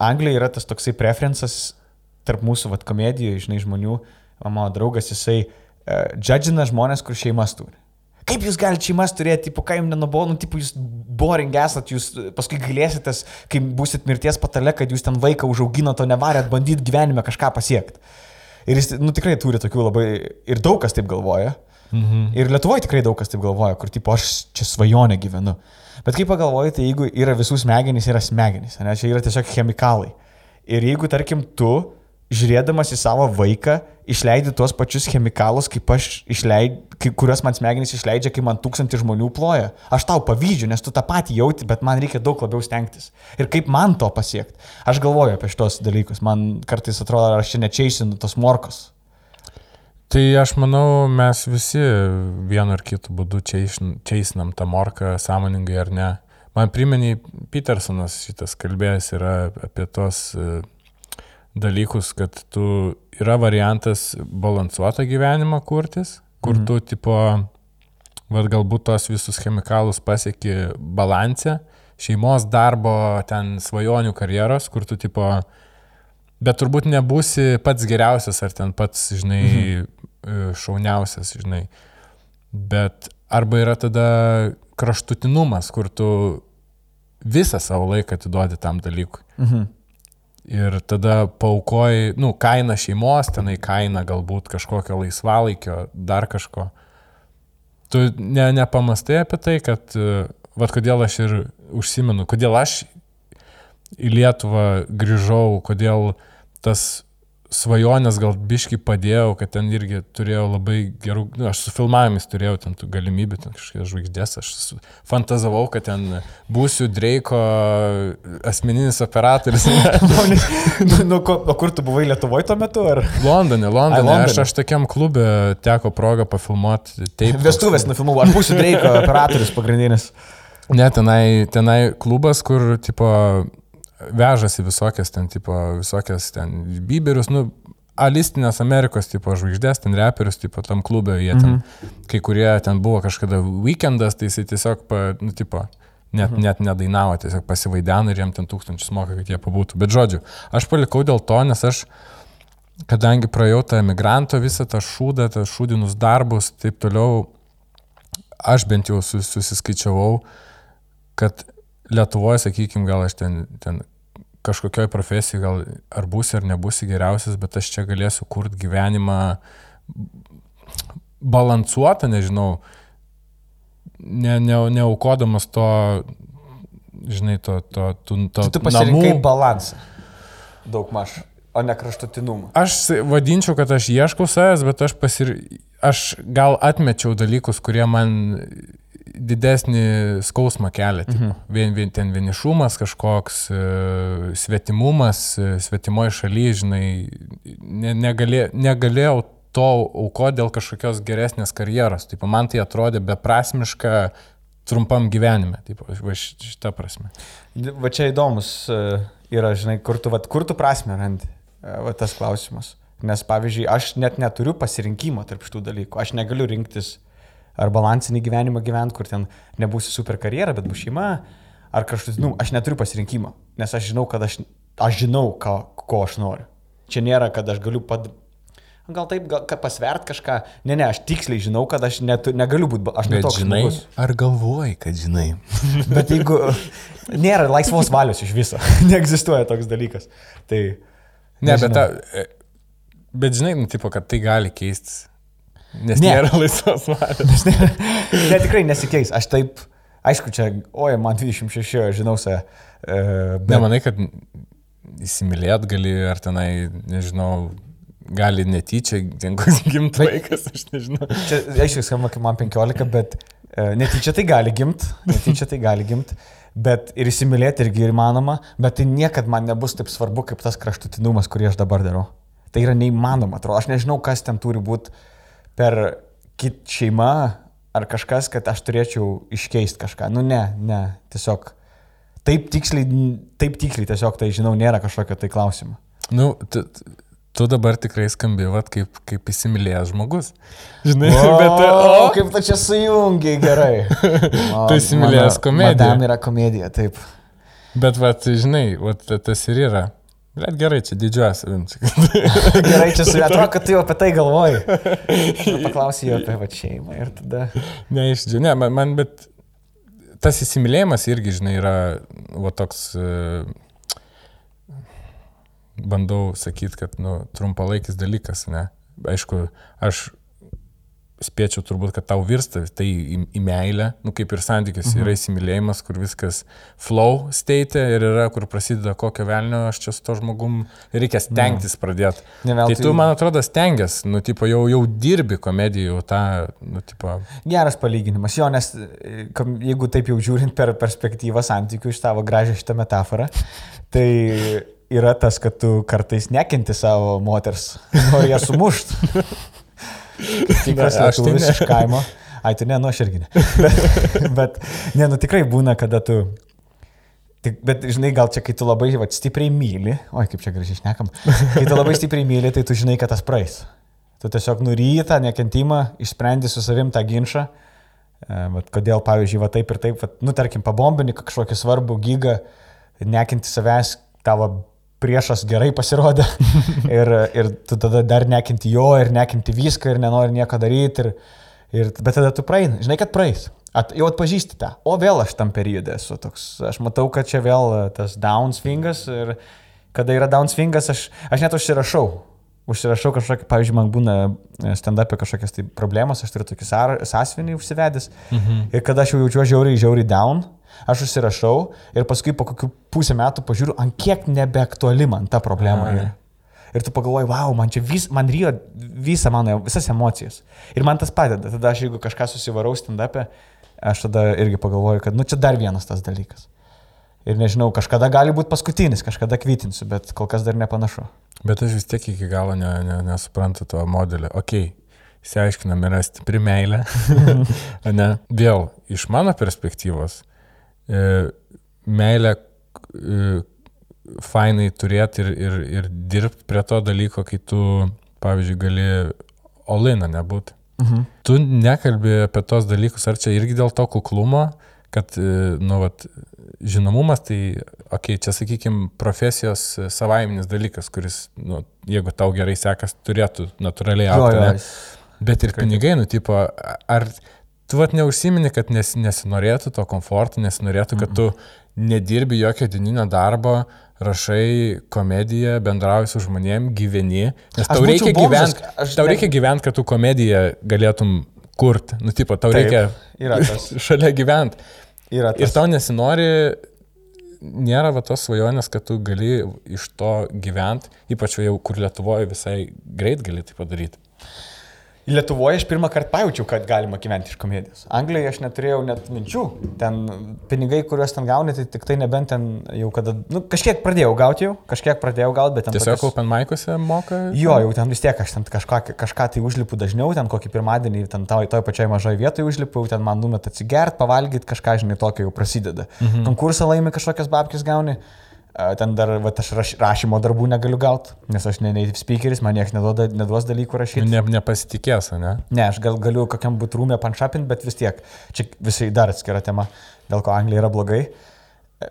Anglijoje yra tas toksai preferencas tarp mūsų, vat, komedijoje, žinai, žmonių, mano draugas, jisai uh, džadžina žmonės, kur šeimas turi. Kaip jūs galite šeimas turėti, tipo, ką jums nenubodu, tipo, jūs boring esat, jūs paskui galėsitės, kai būsit mirties patale, kad jūs ten vaiką užauginote, o nevarėt bandyti gyvenime kažką pasiekti. Ir jis, nu, tikrai turi tokių labai, ir daug kas taip galvoja. Mhm. Ir Lietuvoje tikrai daug kas taip galvoja, kur tipo aš čia svajonę gyvenu. Bet kaip pagalvoji, tai jeigu yra visų smegenys, yra smegenys, ne, čia yra tiesiog chemikalai. Ir jeigu, tarkim, tu, žiūrėdamas į savo vaiką, išleidi tuos pačius chemikalus, kaip aš išleidžiu, kuriuos man smegenys išleidžia, kai man tūkstantį žmonių ploja, aš tau pavyzdžiu, nes tu tą patį jauti, bet man reikia daug labiau stengtis. Ir kaip man to pasiekti? Aš galvoju apie šitos dalykus, man kartais atrodo, ar aš čia nečiaisinu tos morkos. Tai aš manau, mes visi vienu ar kitu būdu čiaisnam tą morką, sąmoningai ar ne. Man priminė, Petersonas šitas kalbėjęs yra apie tos e, dalykus, kad tu yra variantas balansuotą gyvenimą kurtis, kur Mhm. tu tipo, vad galbūt tos visus chemikalus pasieki balansę, šeimos darbo, ten svajonių karjeros, kur tu tipo, bet turbūt nebūsi pats geriausias ar ten pats, žinai, mhm. šauniausias, žinai. Bet arba yra tada kraštutinumas, kur tu visą savo laiką atiduodi tam dalykui. Mhm. Ir tada paukoji, nu, kaina šeimos, tenai kaina galbūt kažkokio laisvalaikio, dar kažko. Tu ne, nepamastai apie tai, kad, e, vad kodėl aš ir užsimenu, kodėl aš į Lietuvą grįžau, kodėl tas svajonės gal biški padėjau, kad ten irgi turėjau labai gerų, nu, aš su filmavimais turėjau ten tų galimybių, ten kažkokias žvaigždės, aš fantazavau, kad ten būsiu Dreiko asmeninis operatorius. nu, nu, ko- o kur tu buvai Lietuvoje tuo metu? Ar... Londone, Londone. Ai, Londone. Aš, aš tokiam klube teko progą pafilmuoti. Taip, Vestuvės nufilmavau, aš būsiu Dreiko operatorius pagrindinis. Ne, tenai, tenai klubas, kur, tipo, vežasi visokias ten, tipo, visokias ten biberius, nu, alistinės Amerikos, tipo, žvaigždės, ten reperius, tipo, tam klube, jie ten, mhm. kai kurie ten buvo kažkada weekendas, tai jisai tiesiog, pa, nu, tipo, net, mhm. net nedainavo, tiesiog pasivaideno ir jiem ten tūkstančius moka, kad jie pabūtų. Bet žodžiu, aš palikau dėl to, nes aš, kadangi praėjau tą emigranto visą tą šūdą, tą šūdinus darbus, taip toliau, aš bent jau sus, susiskaičiavau, kad Lietuvoje, sakykime, gal aš ten, ten kažkokioj profesijai, gal ar būsi ar nebūsi geriausias, bet aš čia galėsiu kurti gyvenimą balansuotą, nežinau, ne, ne, neaukodamas to, žinai, to, to, to, to Tu pasirinkai namų. balansą. Daug maž, o ne kraštutinumą. Aš vadinčiau, kad aš ieškau savęs, bet aš, pasir... aš gal atmečiau dalykus, kurie man didesnį skausmą kelia. Mhm. Vien, vien ten vienišumas kažkoks, e, svetimumas, e, svetimoje šalyje, žinai, ne, negalė, negalėjau to auko dėl kažkokios geresnės karjeros. Taip, man tai atrodė beprasmiška trumpam gyvenime, taip, va ši- šitą prasme. Va čia įdomus e, yra, žinai, kur tu, vat, kur tu prasme randi, va tas klausimas. Nes, pavyzdžiui, aš net neturiu pasirinkimo tarp šitų dalykų. Aš negaliu rinktis ar balansinį gyvenimą gyventi, kur ten nebūsi super karjera, bet bus šeima, ar kažkokius, aš neturiu pasirinkimo, nes aš žinau, kad aš, aš žinau, ką, ko aš noriu. Čia nėra, kad aš galiu pad... Gal taip, gal, kad pasvert kažką. Ne, ne, aš tiksliai žinau, kad aš netu, negaliu būti, aš Bet netoks žinai, žmogus. ar galvoji, kad žinai? Bet jeigu nėra laisvos valios iš viso, neegzistuoja toks dalykas. Tai... Ne, bet, nežinau. ta, e, bet žinai, nu, tipo, kad tai gali keistis. Nes Ne. ne. nėra laisvos valios. Ne, tikrai nesikeis. Aš taip, aišku, čia, oi, man 26, aš žinau save. Uh, bet... Nemanai, kad įsimylėt gali, ar tenai, nežinau, gali netyčia, ten koks gimtų vaikas, aš nežinau. Čia, aišku, skamba, kaip man 15, bet E, Netyčia tai gali gimt, netyčia tai gali gimt, bet ir įsimylėti irgi įmanoma, bet tai niekad man nebus taip svarbu kaip tas kraštutinumas, kurį aš dabar darau. Tai yra neįmanoma, atrodo. Aš nežinau, kas ten turi būti per kit šeima ar kažkas, kad aš turėčiau iškeisti kažką. Nu ne, ne, tiesiog taip tiksliai, taip tiksliai tiesiog tai žinau, nėra kažkokio tai klausimo. Nu, tu, tu dabar tikrai skambi, vat, kaip, kaip įsimylėjęs žmogus. Žinai, O, bet... o, kaip tu čia sujungiai gerai. O, Tu įsimylėjęs komediją. Madam yra komedija, taip. Bet, vat, žinai, vat, tas ir yra. Bet gerai, čia didžiuojas savim. Gerai, čia su atrodo, kad tu jau apie tai galvoji. Paklausai jo apie va šeimą ir tada... Neišdžiu, ne, man, man, bet tas įsimylėjimas irgi, žinai, yra, va toks, bandau sakyti, kad, nu, trumpalaikis dalykas, ne. Aišku, aš spėčiau turbūt, kad tau virsta tai į, į meilę, nu kaip ir santykis, mhm. yra įsimylėjimas, kur viskas flow state ir yra, kur prasideda kokio velnio, aš čia su to žmogum reikia stengtis pradėti. Ne Tai tu, man atrodo, stengiasi, nu, tipo, jau, jau dirbi komedijų, tą, nu, tipo, Geras palyginimas, jo, nes jeigu taip jau žiūrint per perspektyvą santykių iš tavo gražią šitą metaforą, tai yra tas, kad tu kartais nekenti savo moters, nori ją sumušt. Tikras tai lietuvis iš kaimo. Ai, tu ne, nu aš irgi ne. Bet, ne, nu tikrai būna, kada tu... Tik, bet, žinai, gal čia, kai tu labai va, stipriai myli, oi, kaip čia gražiai šnekam, kai tu labai stipriai myli, tai tu žinai, kad tas praeis. Tu tiesiog nurytą nekentimą, išsprendi su savim tą ginčą. E, vat kodėl, pavyzdžiui, va taip ir taip, vat, nu, tarkim, pabombini kažkokį svarbų gygą, nekinti savęs, tavo priešas gerai pasirodė ir, ir tu tada dar nekinti jo ir nekinti viską ir nenori nieko daryti. Ir, ir, bet tada tu praeini, žinai, kad praeis. At, jau atpažįsti tą. O vėl aš tam periode esu toks. Aš matau, kad čia vėl e, tas downswingas ir kada yra downswingas, aš, aš net užsirašau. Užsirašau kažkokį, pavyzdžiui, man būna stand-up'e kažkokias tai problemos, aš turiu tokį sąsiuvinį užsivedęs. Mhm. Ir kada aš jau jaučiu žiauriai, žiauriai down, aš užsirašau ir paskui po kokių pusę metų pažiūriu, ant kiek nebeaktuali man ta problema yra. Ir tu pagalvoji, wow, man čia vis, man ryjo visą mano, visas emocijas. Ir man tas padeda. Tada aš jeigu kažką susivarau stand-up'e, aš tada irgi pagalvoju, kad, nu, čia dar vienas tas dalykas. Ir nežinau, kažkada gali būti paskutinis, kažkada kvitinsiu, bet kol kas dar nepanašu. Bet aš vis tiek iki galo ne, ne, nesuprantu to modelio. Ok, išsiaiškinam, yra stipri meilė. ne? Vėl, iš mano perspektyvos, e, meilė e, fainai turėti ir, ir, ir dirbti prie to dalyko, kai tu, pavyzdžiui, gali olina nebūti. Mhm. Tu nekalbė apie tos dalykus, ar čia irgi dėl to kuklumo, kad, e, nu, vat, žinomumas, tai, okei, okay, čia, sakykime, profesijos savaiminis dalykas, kuris, nu, jeigu tau gerai sekas, turėtų natūraliai aukti. Bet ir pinigai, nu, tipo, ar tu vat neužsimini, kad nes, nesinorėtų to komforto, nesinorėtų, kad tu nedirbi jokio dieninio darbo, rašai komediją, bendrauji su žmonėm, gyveni, nes tau reikia gyventi, tau reikia gyventi, kad tu komediją galėtum kurti, nu, tipo, tau Taip, reikia šalia gyventi. Ir tau nesinori, nėra va tos svajonės, kad tu gali iš to gyventi, ypač jau kur Lietuvoje visai greit gali tai padaryti. Lietuvoje aš pirmą kartą pajaučiau, kad galima gyventi iš komedijos. Anglijoje aš neturėjau net minčių. Ten pinigai, kuriuos ten gauni, tai tik tai nebent ten jau kada... Nu, kažkiek pradėjau gauti jau, kažkiek pradėjau gauti, bet ten... Tiesiog tokios- open mic'uose moka. Jo, jau ten vis tiek aš ten kažką, kažką tai užlipu dažniau, ten kokį pirmadienį, ten toj, toj pačioj mažoje vietoje užlipu, ten man numet atsigert, pavalgyti, kažką, žinai, tokio jau prasideda. Mhm. Konkursą laimi kažkokias babkis gauni. Ten dar, va, aš raš, rašymo darbų negaliu gauti, nes aš ne native speakeris, man niekas neduoda, neduos dalykų rašyti. Ne, nepasitikės, ne? Ne, aš gal galiu kokiam būtrūmė panšapinti, bet vis tiek, čia visai dar atskira tema, dėl ko Anglija yra blogai.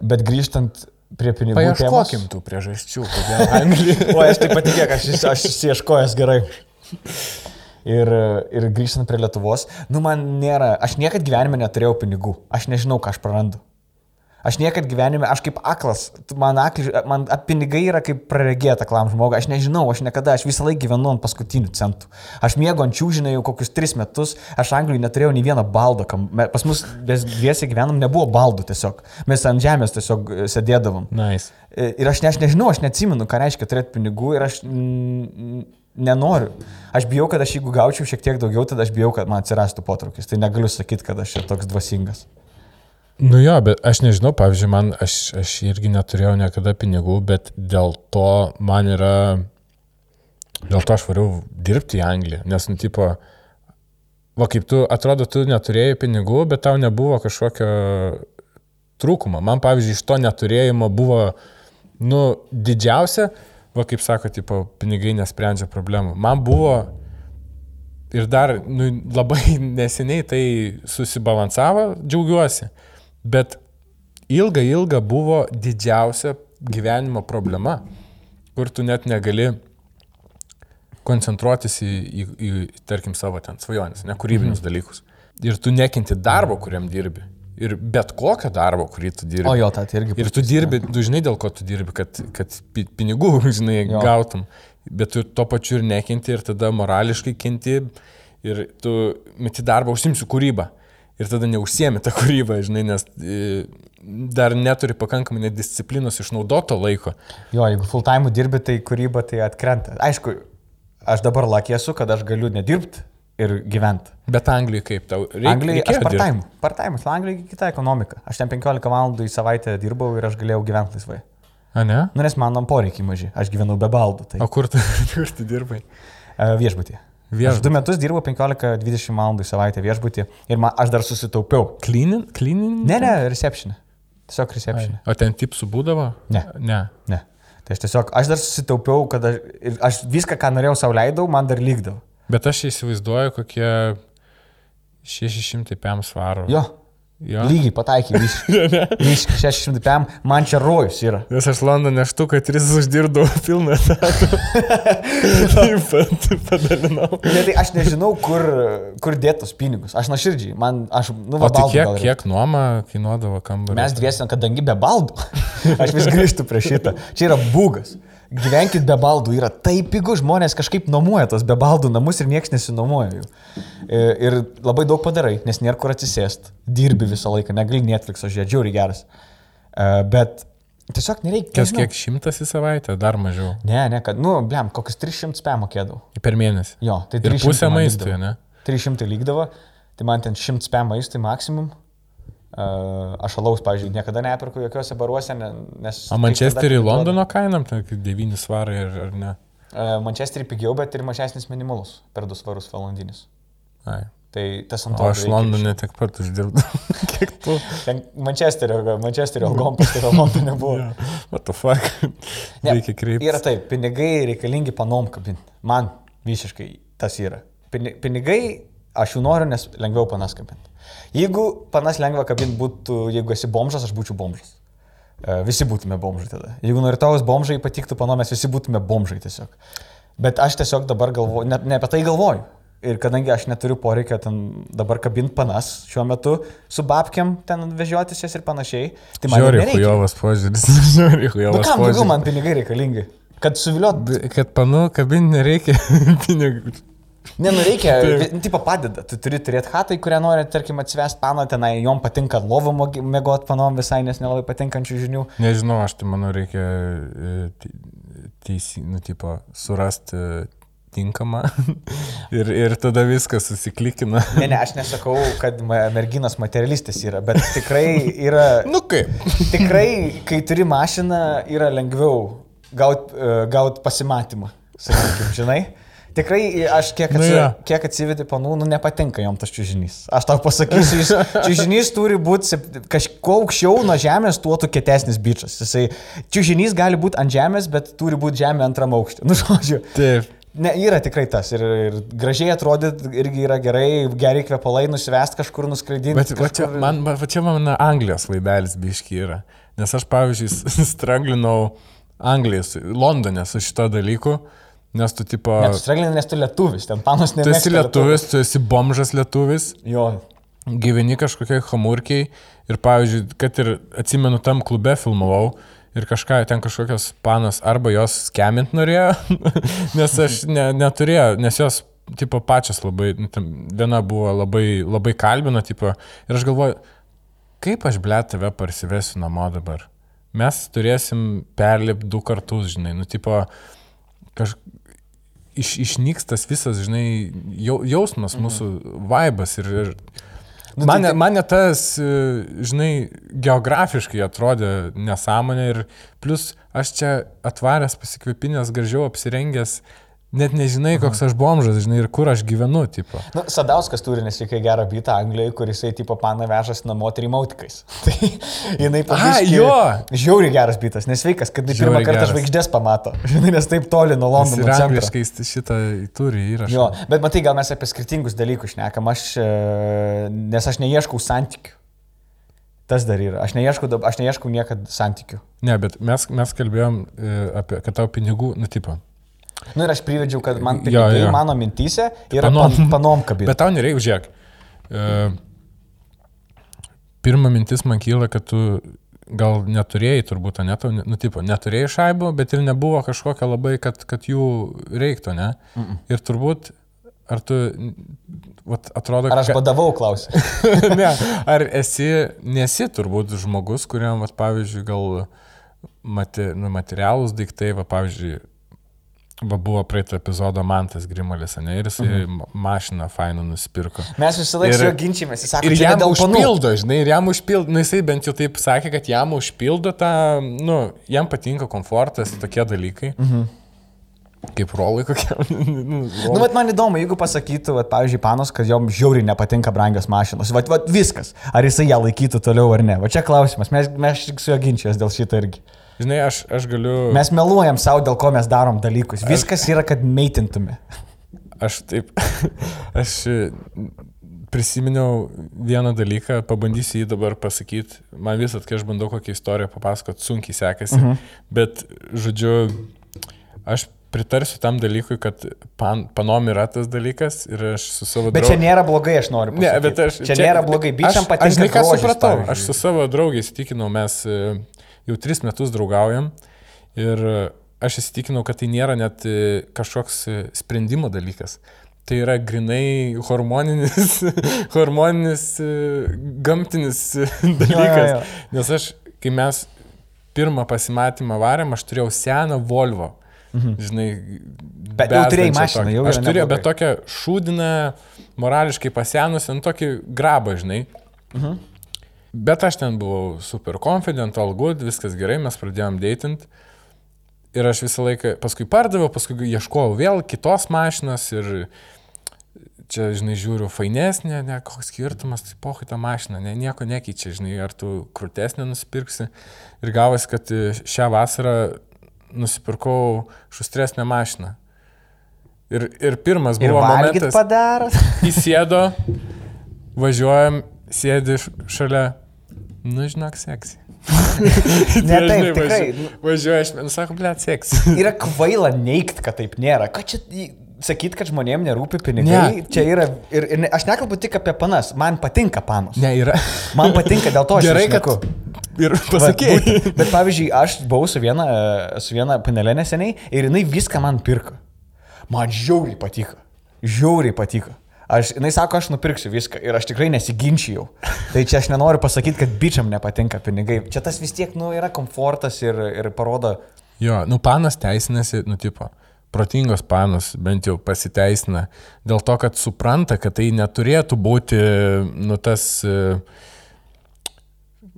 Bet grįžtant prie pinigų. Paieškokim tų priežasčių, kodėl Anglija. O aš taip patikėk, aš, aš įsieškojęs gerai. Ir, ir grįžtant prie Lietuvos, nu man nėra, aš niekad gyvenime neturėjau pinigų, aš nežinau, ką aš prarandu. Aš niekad gyvenime, aš kaip aklas, man, akli, man pinigai yra kaip praregėta klam žmogui, aš nežinau, aš niekada, aš visą laiką gyvenu ant paskutinių centų. Aš mėgo ant čiūžinai jau kokius tris metus, aš Anglijoje neturėjau nei vieno baldo, kam, pas mus mes dviesi gyvenam, nebuvo baldų tiesiog, mes ant žemės tiesiog e, sėdėdavom. Nice. Ir aš, ne, aš nežinau, aš neatsimenu, ką reiškia turėti pinigų ir aš mm, nenoriu. Aš bijau, kad aš jeigu gaučiau šiek tiek daugiau, tada aš bijau, kad man atsirastų potraukis. Tai negaliu sakyti, kad aš čia toks dvasingas. Nu jo, bet aš nežinau, pavyzdžiui, man, aš, aš irgi neturėjau niekada pinigų, bet dėl to man yra, dėl to aš variau dirbti į Angliją, nes, nu, tipo, va kaip tu, atrodo, tu neturėjai pinigų, bet tau nebuvo kažkokio trūkumo. Man, pavyzdžiui, iš to neturėjimo buvo, nu, didžiausia, va kaip sako, tipo, pinigai nesprendžia problemų. Man buvo ir dar nu, labai neseniai tai susibalansavo, džiaugiuosi. Bet ilga, ilga buvo didžiausia gyvenimo problema, kur tu net negali koncentruotis į, į, į tarkim, savo ten svajonės, nekūrybinius mhm. dalykus. Ir tu nekinti darbo, kuriam dirbi. Ir bet kokio darbo, kurį tu dirbi. O jo, tai irgi. Ir tu dirbi, tu žinai, dėl ko tu dirbi, kad, kad pinigų, žinai, jo. gautum. Bet tu tuo pačiu ir nekinti ir tada morališkai kinti ir tu meti darbą, užsimsiu kūrybą ir tada neužsiemi tą kūrybą, žinai, nes e, dar neturi pakankamai nedisciplinos išnaudoto laiko. Jo, jeigu full time dirbi, tai kūryba tai atkrenta. Aišku, aš dabar lakė esu, kad aš galiu nedirbti ir gyventi. Bet Anglijai kaip tau? Reikia, Anglijai aš part-time. Part-time, Anglijai kita ekonomika. Aš ten 15 valandų į savaitę dirbau ir aš galėjau gyventi laisvai. A ne? Nu, nes man poreikiai maži. Aš gyvenau be baldų. Tai... O kur tu, kur tu dirbai? Uh, viešbutį. Aš du metus dirbau 15-20 valandų į savaitę viešbutį ir man, aš dar susitaupiau. Cleaning? Cleaning? Ne, ne, reception. Tiesiog reception. O ten tipsų būdavo? Ne. Ne. ne. Tai aš tiesiog, aš dar susitaupiau, kad aš, aš viską, ką norėjau savo leidau, man dar lygdavo. Bet aš įsivaizduoju, kokie 600 PM svarų. Jo. Jo. Lygiai pataikiai, visiškai 600 PM, man čia rojus yra. Nes aš Londone štuką 3 uždirbdavau pilną etatą. Taip pat padalinau. Ne, tai aš nežinau, kur, kur dėtos pinigus. Aš nuoširdžiai, man, aš, nu, va, o tai kiek, kiek nuoma kainuodavo kambarį? Mes dviesiam, kadangi be baldų. aš vis grįžtu prie šitą. Čia yra būgas gyvenkit be baldų, yra taip pigu, žmonės kažkaip nuomoja tos be baldų namus ir niekas nesinuomoja jų. E, ir labai daug padarai, nes nėra kur atsisėst, dirbi visą laiką, negali Netflix'o žiūrėti, žiūri geras. E, bet tiesiog nereikia. Kas kiek šimtas į savaitę, dar mažiau? Ne, ne, kad, nu, blem, kokius 300 spę mokėdavau. Per mėnesį. Jo, tai 300. Ir pusę maistui, ne? 300 lygdavo, tai man ten 100 spę maistui maksimum. Aš alaus, pavyzdžiui, niekada neperku jokiuose baruose, nes... O Manchesterį Londono kainam, tai 9 svarai ar, ar ne? Manchesterį pigiau, bet ir mažesnis minimalus per 2 svarus valandinis. Ai. Tai tas ant to. Aš Londone tiek pat uždirbau. Kiek tu? Mančesterio, Mančesterio algom pas tave Londone buvo. yeah. What the fuck? ne, Reikia kreiptis. Yra taip, pinigai reikalingi panom kabinti. Man visiškai tas yra. Pinigai, aš jų noriu, nes lengviau panas kabinti. Jeigu panas lengva kabinti būtų, jeigu esi bomžas, aš būčiau bomžas. E, visi būtume bomžai tada. Jeigu norėtavus bomžai patiktų pano, mes visi būtume bomžai tiesiog. Bet aš tiesiog dabar galvoju, ne, ne apie tai galvoju. Ir kadangi aš neturiu poreikio ten dabar kabinti panas šiuo metu su babkiam ten vežiotis jas ir panašiai, tai man Žiūrėk, hujovas požiūris. Žiūrėk, hujovas nu, kam daugiau man pinigai reikalingi? Kad suviliot. Kad panų kabinti nereikia pinigų. Ne, nu reikia, tipo padeda. Tu turi turėti hatą, į kurią nori, tarkim, atsivest pano, tenai jom patinka lovų mėgot panom visai, nes nelabai patinkančių žinių. Nežinau, aš tai manau, reikia e, teisį, nu, tipo, surasti e, tinkamą ir, ir tada viskas susiklikina. Ne, ne, aš nesakau, kad merginos materialistas yra, bet tikrai yra... nu kaip? tikrai, kai turi mašiną, yra lengviau gauti e, gaut pasimatymą, sakykime, žinai. Tikrai aš kiek, atsi, nu, ja. kiek atsivedi panų, nu nepatinka jom tas čiūžinys. Aš tau pasakysiu, čiūžinys turi būti kažkuo aukščiau nuo žemės, tuo tu kietesnis bičias. Jisai, čiūžinys gali būti ant žemės, bet turi būti žemė antram aukštį. Nu, žodžiu. Taip. Ne, yra tikrai tas. Ir, ir gražiai atrodyt irgi yra gerai, gerai kvepalai nusivest kažkur nuskraidinti. Bet kažkur... va čia, man, va čia mano Anglijos laidelis biški yra. Nes aš, pavyzdžiui, stranglinau Anglijos, Londone su šito dalyku. Nes tu tipo... Net straglinė, nes tu lietuvis, ten panas ne. Tu esi lietuvis, tu esi bomžas lietuvis. Jo. Gyveni kažkokiai hamurkiai ir, pavyzdžiui, kad ir atsimenu, tam klube filmavau ir kažką ten kažkokios panas arba jos skemint norėjo, nes aš ne, neturėjau, nes jos, tipo, pačias labai, nu, viena buvo labai, labai kalbina, tipo, ir aš galvoju, kaip aš ble tave parsivesiu namo dabar. Mes turėsim perlipti du kartus, žinai, nu, tipo, kaž, iš, išnyks tas visas, žinai, jau, jausmas, mhm. mūsų vaibas ir, ir Nu, man, tai, man tas, e, žinai, geografiškai atrodė nesąmonė ir plus aš čia atvaręs pasikvėpinęs, gražiau apsirengęs, Net nežinai, koks aš bomžas, žinai, ir kur aš gyvenu, tipo. Nu, Sadauskas turi nesveikai gerą bitą Anglijoje, kuris, tipo, pana vežas namo trimautikais. tai jinai pavyzdžiui. jo. Žiauri geras bitas, nesveikas, kad pirmą kartą žvaigždės pamato. Žinai, nes taip toli nuo Londono. Angliškai šitą turi įrašą. Jo, bet matai, gal mes apie skirtingus dalykus šnekam, aš, e, nes aš neieškau santykių. Tas dar yra. Aš neieškau, aš neieškau niekada santykių. Ne, bet mes, mes kalbėjom e, apie, kad tau pinigų, nu, tipo, Na nu, ir aš privedžiau, kad man pinigai jo, jo. mano mintyse yra panom, pan, panom kabinė. Bet tau nereikia, žiūrėk. Uh, pirma mintis man kyla, kad tu gal neturėjai turbūt, ne, tau, nu, tipo, neturėjai šaibų, bet ir nebuvo kažkokia labai, kad, kad jų reiktų, ne? Mm -mm. Ir turbūt, ar tu, vat, atrodo, kad... Ar aš badavau klausimą? ne, ar esi, nesi turbūt žmogus, kuriam, vat, pavyzdžiui, gal mati, nu, materialūs daiktai, va, pavyzdžiui, Va buvo praeito epizodo Mantas Grimalis, ne, ir jis mhm. mašiną fainą nusipirko. Mes visą laiką su juo ginčymės, jis sako, ir jam užpildo, žinai, ir jam užpildo, nu jisai bent jau taip sakė, kad jam užpildo tą, nu, jam patinka komfortas, tokie dalykai. Mhm. Kaip rolai kokie. nu, nu, bet man įdomu, jeigu pasakytų, vat, pavyzdžiui, panos, kad jom žiauriai nepatinka brangios mašinos. Vat, vat, viskas. Ar jisai ją laikytų toliau ar ne. Va čia klausimas. Mes, mes su juo ginčijos dėl šito irgi. Žinai, aš, aš galiu. Mes meluojam savo, dėl ko mes darom dalykus. Viskas aš... yra, kad meitintume. Aš taip. Aš prisiminiau vieną dalyką, pabandysiu jį dabar pasakyti. Man visat, kai aš bandau kokią istoriją papasakoti, sunkiai sekasi. Uh mhm. -huh. Bet, žodžiu, aš pritarsiu tam dalykui, kad pan, panom yra tas dalykas ir aš su savo draugu. Bet čia nėra blogai, aš noriu pasakyti. Ne, bet aš. Čia, čia nėra blogai, bičiam patinka. Aš žinai, ką supratau. Pavyzdžiui. Aš su savo draugais įtikinau, mes jau tris metus draugaujam ir aš įsitikinau, kad tai nėra net e, kažkoks e, sprendimo dalykas. Tai yra grinai hormoninis, hormoninis e, gamtinis dalykas. Jo, jo, jo. Nes aš, kai mes pirmą pasimatymą varėm, aš turėjau seną Volvo. Mhm. Žinai, bet jau turėjai mašiną, jau. Aš turėjau, bet tokią šūdiną, morališkai pasenusią, tokį grabą, žinai. Mhm. Bet aš ten buvau super confident, all good, viskas gerai, mes pradėjom dėtint. Ir aš visą laiką, paskui pardaviau, paskui ieškojau vėl kitos mašinos ir čia, žinai, žiūriu, fainesnė, ne, koks skirtumas, tai pohai tą mašiną, ne, nieko nekeičia, žinai, ar tu krūtesnę nusipirksi. Ir gavosi, kad šią vasarą nusipirkau šustresnę mašiną. Ir, ir pirmas buvo ir momentas. Padaras. Įsėdo, važiuojam sėdi šalia, nu žinok, seksi. ne taip, tikrai. Važiuoju, aš, nu sako, ble, seksi. yra kvaila neigt, kad taip nėra. Ką čia sakyt, kad žmonėms nerūpi pinigai? Ne. Čia yra, ir, ir aš nekalbu tik apie panas, man patinka panos. Ne, yra. Man patinka, dėl to aš gerai, kad... Ir pasakėjai. Bet, bet pavyzdžiui, aš buvau su viena, su viena panelė neseniai ir jinai viską man pirko. Man žiauriai patiko. Žiauriai patiko. Aš, jinai sako, aš nupirksiu viską ir aš tikrai nesiginčijau. Tai čia aš nenoriu pasakyti, kad bičiam nepatinka pinigai. Čia tas vis tiek, nu, yra komfortas ir, ir parodo. Jo, nu, panas teisinasi, nu, tipo protingos panos bent jau pasiteisina dėl to, kad supranta, kad tai neturėtų būti nu, tas uh,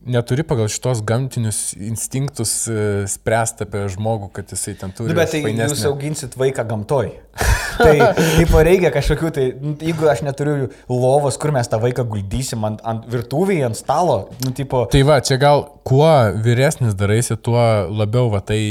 neturi pagal šitos gamtinius instinktus e, spręsti apie žmogų, kad jisai ten turi. Nu, bet tai fainesnė... jūs auginsit vaiką gamtoj. tai taip reikia kažkokių, tai nu, jeigu aš neturiu lovos, kur mes tą vaiką guldysim ant, ant virtuvėje, ant stalo. Nu, tipo... Tai va, čia gal kuo vyresnis daraisi, tuo labiau va tai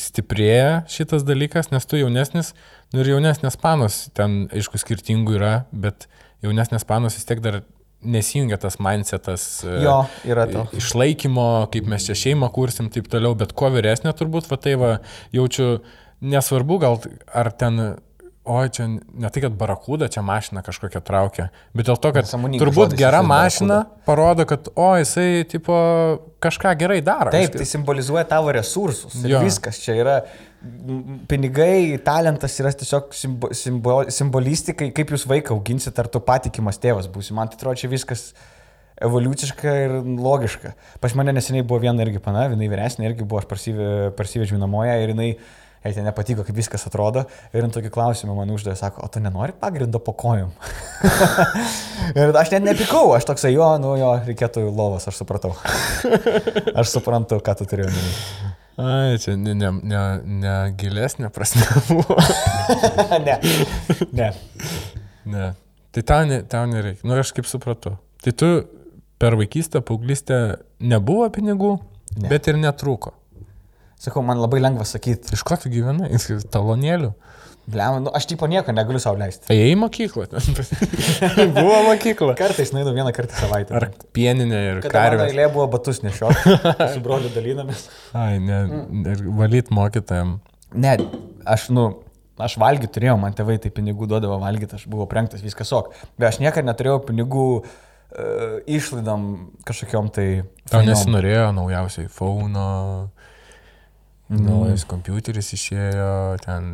stiprėja šitas dalykas, nes tu jaunesnis, nu ir jaunesnės panos, ten aišku skirtingų yra, bet jaunesnės panos vis tiek dar nesijungia tas mindsetas e, jo, to. išlaikymo, kaip mes čia šeimą kursim, taip toliau, bet kuo vyresnė turbūt, va tai va, jaučiu, nesvarbu gal ar ten, oi čia ne tai, kad barakūda čia mašina kažkokia traukia, bet dėl to, kad turbūt gera mašina barakuda. parodo, kad, o jisai, tipo, kažką gerai daro. Taip, tai simbolizuoja tavo resursus. Viskas čia yra pinigai, talentas yra tiesiog simbo, simbo, simbolistikai, kaip jūs vaiką auginsit, ar tu patikimas tėvas būsi. Man tai atrodo, čia viskas evoliuciška ir logiška. Pas mane neseniai buvo viena irgi pana, jinai vyresnė irgi buvo, aš parsivežiau namoje ir jinai jai ten nepatiko, kaip viskas atrodo. Ir ant tokį klausimą man uždavė, sako, o tu nenori pagrindo po kojom? ir aš net nepikau, aš toksai, jo, nu jo, reikėtų lovas, aš supratau. aš suprantu, ką tu turėjai. Ai, čia ne, ne, ne, ne gilesnė prasme buvo. ne, ne. Ne. Tai tau, ne, tau nereikia. Nu, aš kaip supratau. Tai tu per vaikystę, paauglystę nebuvo pinigų, Ne. bet ir netrūko. Sakau, man labai lengva sakyti, Iš ko tu gyvenai? Talonėlių. Blem, nu, aš tipo nieko negaliu savo leisti. Tai į mokyklą. buvo mokykla. Kartais nueinu vieną kartą savaitę. Ar pieninė ir karvė. eilė buvo batus nešioti, su broliu dalinamės. Ai, ne, ir valyt mokytojam. Ne, aš, nu, aš valgyti turėjau, man tėvai tai pinigų duodavo valgyti, aš buvau prengtas, viskas ok. Bet aš niekada neturėjau pinigų uh, išlaidom kažkokiam tai... Tau nesinorėjo naujausiai fauno, naujas kompiuteris išėjo, ten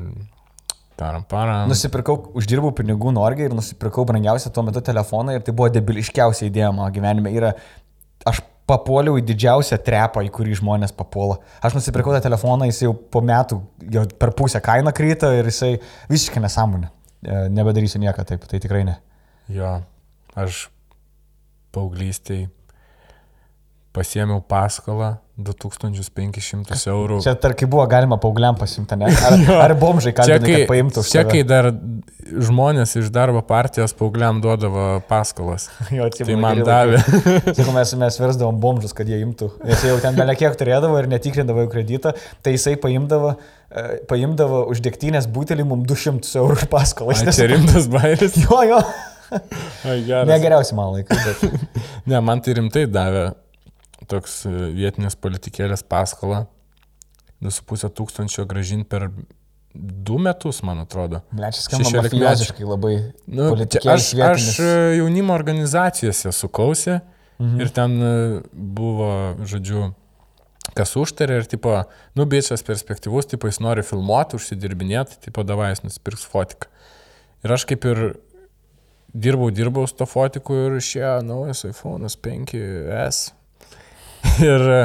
param param. Nusipirkau, uždirbau pinigų Norgiai ir nusipirkau brangiausią tuo metu telefoną ir tai buvo debiliškiausia idėja mano gyvenime. Yra, aš papuoliau į didžiausią trepą, į kurį žmonės papuola. Aš nusipirkau tą telefoną, jis jau po metų, jau per pusę kaina kryta ir jisai visiškai nesąmonė. E, Nebedarysiu nieko taip, tai tikrai ne. Jo, aš paauglystėj pasiemiau paskolą 2500 eurų. Čia tarkim buvo galima paaugliam pasimti, ne? Ar, ar bomžai Čia kad paimtų už čia tave? kai dar žmonės iš darbo partijos paaugliam duodavo paskolas. Jo, Tai man davė. Jeigu mes, mes versdavom bomžus, kad jie imtų, nes jie jau ten belia kiek turėdavo ir netikrindavo jų kreditą, tai jisai paimdavo, e, paimdavo už dėktynės butelį mums 200 eurų paskolą. Ai, Čia rimtas bairis. Jo, jo. Ai, geras. Negeriausi man laikai, bet. Ne, man tai rimtai davė toks e, vietinės politikėlės paskolą. 2,5 tūkstančio gražinti per du metus, man atrodo. Blečias skamba 16 mafijoziškai labai. Nu, aš, aš jaunimo organizacijose sukausi mhm. ir ten e, buvo, žodžiu, kas užtarė ir, tipo, nu, bičias perspektyvus, tipo, jis nori filmuoti, užsidirbinėti, tipo, davai jis nusipirks fotiką. Ir aš kaip ir dirbau, dirbau su to fotiku ir išėjo naujas iPhone 5S. Ir e,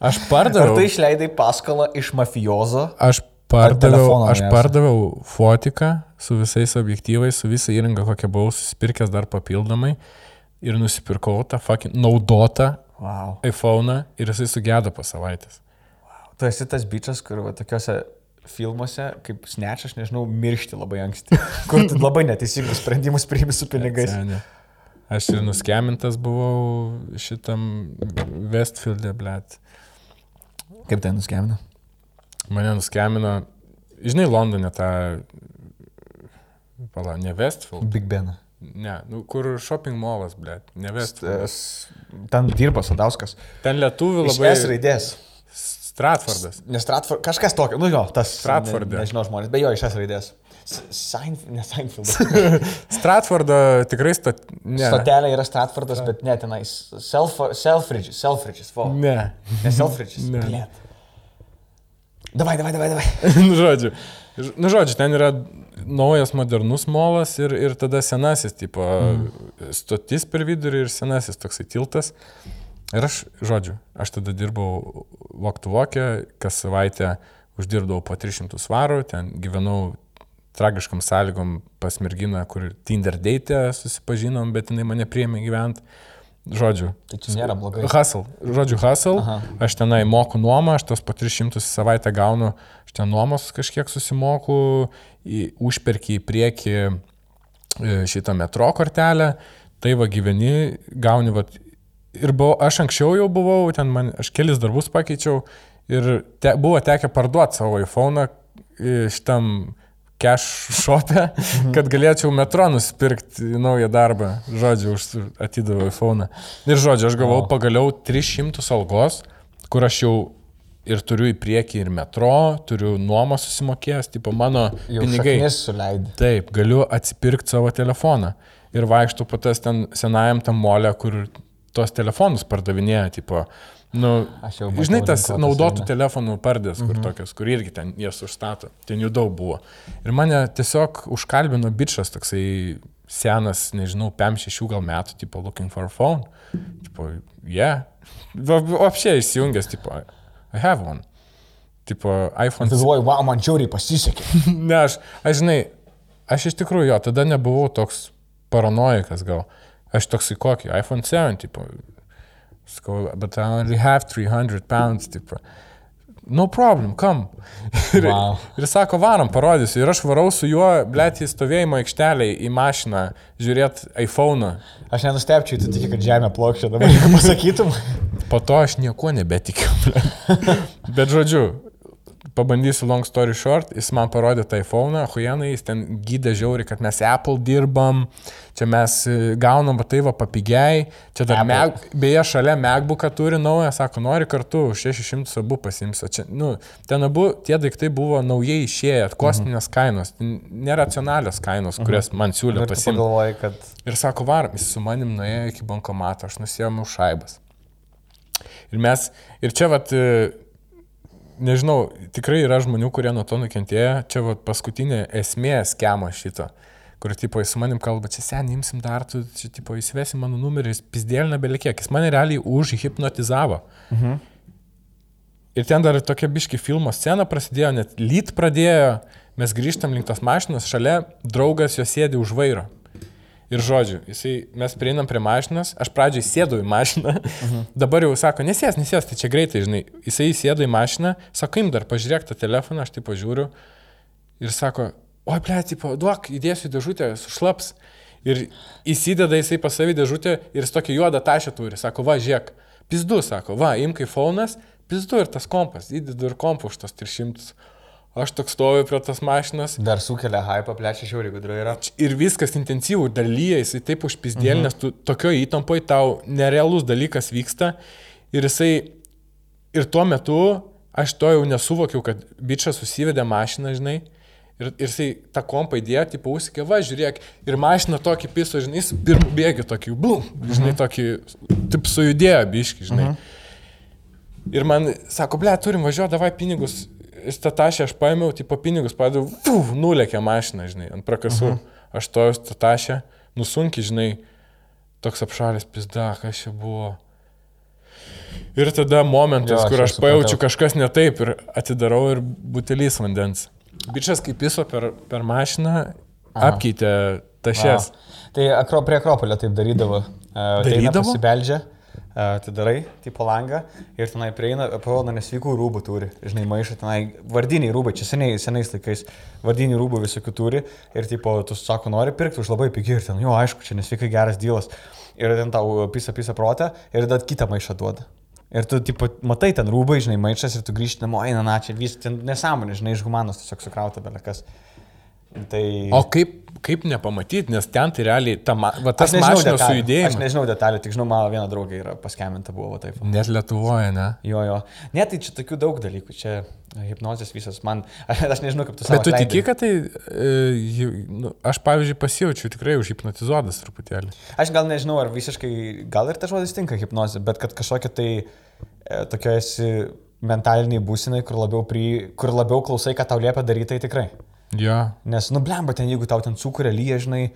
aš Ar pardaviau. tu išleidai paskolą iš mafijozo? Aš pardaviau, aš pardaviau fotiką su visais objektyvais, su visa įranga, kokią buvau susipirkęs dar papildomai ir nusipirkau tą fucking naudotą Wow. iPhone ir jisai sugėdo po savaitės. Tu esi tas bičias, kur va, tokiuose filmuose, kaip snečia, aš nežinau, miršti labai anksti. Kur tu labai neteisingus sprendimus priimi su pinigais. Seni. Aš ir nuskemintas buvau šitam Westfield'e, blėt. Kaip tai nuskemina? Mane nuskemino, žinai, Londone tą, pala, ne Westfield, Big Ben. ne, nu, kur shopping mallas, blėt, ne Westfield. Ten dirba Sadauskas. Ten lietuvių Iš labai... S raidės. Stratfordas. Ne Stratford, kažkas tokio, nu jo, tas. Stratforde. Ne, nežinau žmonės, be jo iš S raidės. Seinf- ne Seinfeld. Stratfordo tikrai stot... Ne. Stotelė yra Stratfordas, bet ne tenais. Self, Selfridges, Selfridges, vo. Ne. Ne Selfridges. Ne. Blet. Davai, davai, davai, davai. nu, žodžiu. Nu, žodžiu, ten yra naujas modernus molas ir, ir tada senasis, tipo, mm. stotis per vidurį ir senasis toksai tiltas. Ir aš, žodžiu, aš tada dirbau Voktuvokė, kas savaitę uždirbdavau po 300 svarų, ten gyvenau tragiškam sąlygom pas merginą, kur Tinder date susipažinom, bet jinai mane priėmė gyventi. Žodžiu. Tai čia nėra blogai. Hustle. Žodžiu, hustle. Aha. Aš tenai moku nuomą, aš tos po 300 į savaitę gaunu, aš ten nuomos kažkiek susimoku, į, užperki į priekį e, šitą metro kortelę, tai va gyveni, gauni, va, ir buvau, aš anksčiau jau buvau, ten man, aš kelis darbus pakeičiau ir te, buvo tekę parduoti savo iPhone šitam cash shop'e, kad galėčiau metro nusipirkti naują darbą. Žodžiu, už atidaviau iPhone. Ir žodžiu, aš gavau O. pagaliau 300 algos, kur aš jau ir turiu į priekį ir metro, turiu nuomą susimokėjęs, tipo mano Jau pinigai. Taip, galiu atsipirkti savo telefoną. Ir vaikštų po tas ten senajam tam molė, kur tos telefonus pardavinėja, tipo, nu, žinai, tas naudotų telefonų pardės, kur mhm. tokios, kur irgi ten jas užstato. Ten jų daug buvo. Ir mane tiesiog užkalbino bičias toksai senas, nežinau, 5-6 gal metų, tipo, looking for a phone. Tipo, yeah. Apšiai įsijungęs, tipo, I have one. tipo, iPhone. Tu galvoji, wow, man žiauriai pasisekė. ne, aš, aš žinai, aš iš tikrųjų jo, tada nebuvau toks paranoikas gal. Aš toks į kokį, iPhone 7, tipo. Sakau, but I only have 300 pounds, tipo. No problem, come. Ir, Wow. ir sako, varom, parodysiu. Ir aš varau su juo, blėt, į stovėjimo aikštelę, į mašiną, žiūrėt iPhone'ą. Aš nenustepčiau, tu tik, kad žemė plokščia, dabar jeigu pasakytum. Po to aš nieko nebetikiu. Bet žodžiu, pabandysiu long story short, jis man parodė tą iPhone, huienai, jis ten gydė žiauri, kad mes Apple dirbam, čia mes e, gaunam, va tai va papigiai, čia dar. Mac, beje, šalia MacBooką turi naują, sako, nori kartu, už 600 abu pasims, o čia, nu, ten abu tie daiktai buvo naujai išėję, kosminės Mhm. kainos, neracionalios kainos, kurias man siūlė pasimti. kad... Ir sako, varom, jis su manim nuėjo iki bankomato, aš nusėmiau šaibas. Ir mes, ir čia vat, e, nežinau, tikrai yra žmonių, kurie nuo to nukentėjo, čia vat paskutinė esmė skemo šito, kur tipo jis su manim kalba, čia seniai imsim dar, tu čia tipo įsivesi mano numerį, pizdėlina belikiek, jis mane realiai užhipnotizavo. Mhm. Ir ten dar tokia biški filmo scena prasidėjo, net lyt pradėjo, mes grįžtam link tos mašinos, šalia draugas jo sėdi už vairo. Ir žodžiu, jisai, mes prieinam prie mašinos, aš pradžiai sėdau į mašiną, mhm. dabar jau sako, nesės, nesės, tai čia greitai, žinai, jisai sėdo į mašiną, sako, im dar pažiūrėk tą telefoną, aš tai pažiūriu ir sako, oi, ble, tipo, duok, įdėsiu į dėžutę, sušlaps. Ir įsideda jisai pas savį dėžutę ir jis tokia juoda tašė turi, sako, va, žiūrėk, pizdu, sako, va, imk iPhone'as, pizdu ir tas kompas, įdedu ir kompą už tos 300. Aš toks stoviu prie tos mašinos Dar sukelia hype, plečia žiauriai gudru yra. ir viskas intensyvų, dar lyja, jisai taip užpizdėlė, mhm. nes tu tokio įtampoje tau nerealus dalykas vyksta ir jisai, ir tuo metu aš to jau nesuvokiau, kad bičias susivedė mašiną, žinai, ir, ir jisai tą kompą įdėjo, tipo užsikė, va, žiūrėk, ir mašina tokį piso, žinai, jis pirmų bėgi tokį, blum, žinai, mhm. tokį, taip sujudėjo biški, žinai. Mhm. Ir man sako, ble, turim važiuoti, davai pinigus. Jis tą tašę aš paėmiau, tipo pinigus padaviau, fuf, nulėkė mašiną, žinai, ant prakasų. Mhm. Aš stojau tą tašę, nusunki, žinai, toks apšalęs pizda, kas čia buvo. Ir tada momentas, Jo, aš kur jau aš pajaučiu kažkas ne taip ir atidarau ir butelys vandens. Bičias kaip piso per, per mašiną, Aha. apkeitė tašės. Wow. Tai akro, prie Akropolio taip darydavo. Uh, Darydavo? Pasibeldžia, atidarai, tipo langą ir tenai prieina, parodo, nesveikų rūbų turi. Žinai, maišą tenai, vardiniai rūbai, čia seniai, senais laikais, vardiniai rūbų visokių turi. Ir tipo, tu sako, nori pirkti už labai pigiai ir ten, jo, aišku, čia nesveikai geras dylas. Ir ten tau pisa, pisa protą ir dar kitą maišą duoda. Ir tu, tipo, matai ten rūbai, žinai, maišas ir tu grįžti namo, eina, na, čia vis ten nesąmonė, žinai, iš humanos tiesiog sukrauta belekas. Tai... O kaip, kaip nepamatyti, nes ten tai realiai ta, ma- va, tas mašinos sujudėjimas. Aš nežinau detalių, tik žinau, mano viena draugė yra paskeminta buvo va taip. Net Lietuvoje, ne? Jo, jo. Ne, tai čia tokių daug dalykų, čia hipnozės visas man, aš nežinau, kaip tu Bet tu atleidai. tiki, kad tai, e, nu, aš pavyzdžiui pasijaučiu tikrai užhipnotizuotas truputėlį. Aš gal nežinau, ar visiškai, gal ir tas žodis tinka hipnozė, bet kad kažkokia tai e, tokia esi mentaliniai būsinai, kur labiau, pri, kur labiau klausai, ką tau liepia daryti, tai tikrai. Jo. Nes, nu, blemba, ten jeigu tau ten sukuria lyja, žinai,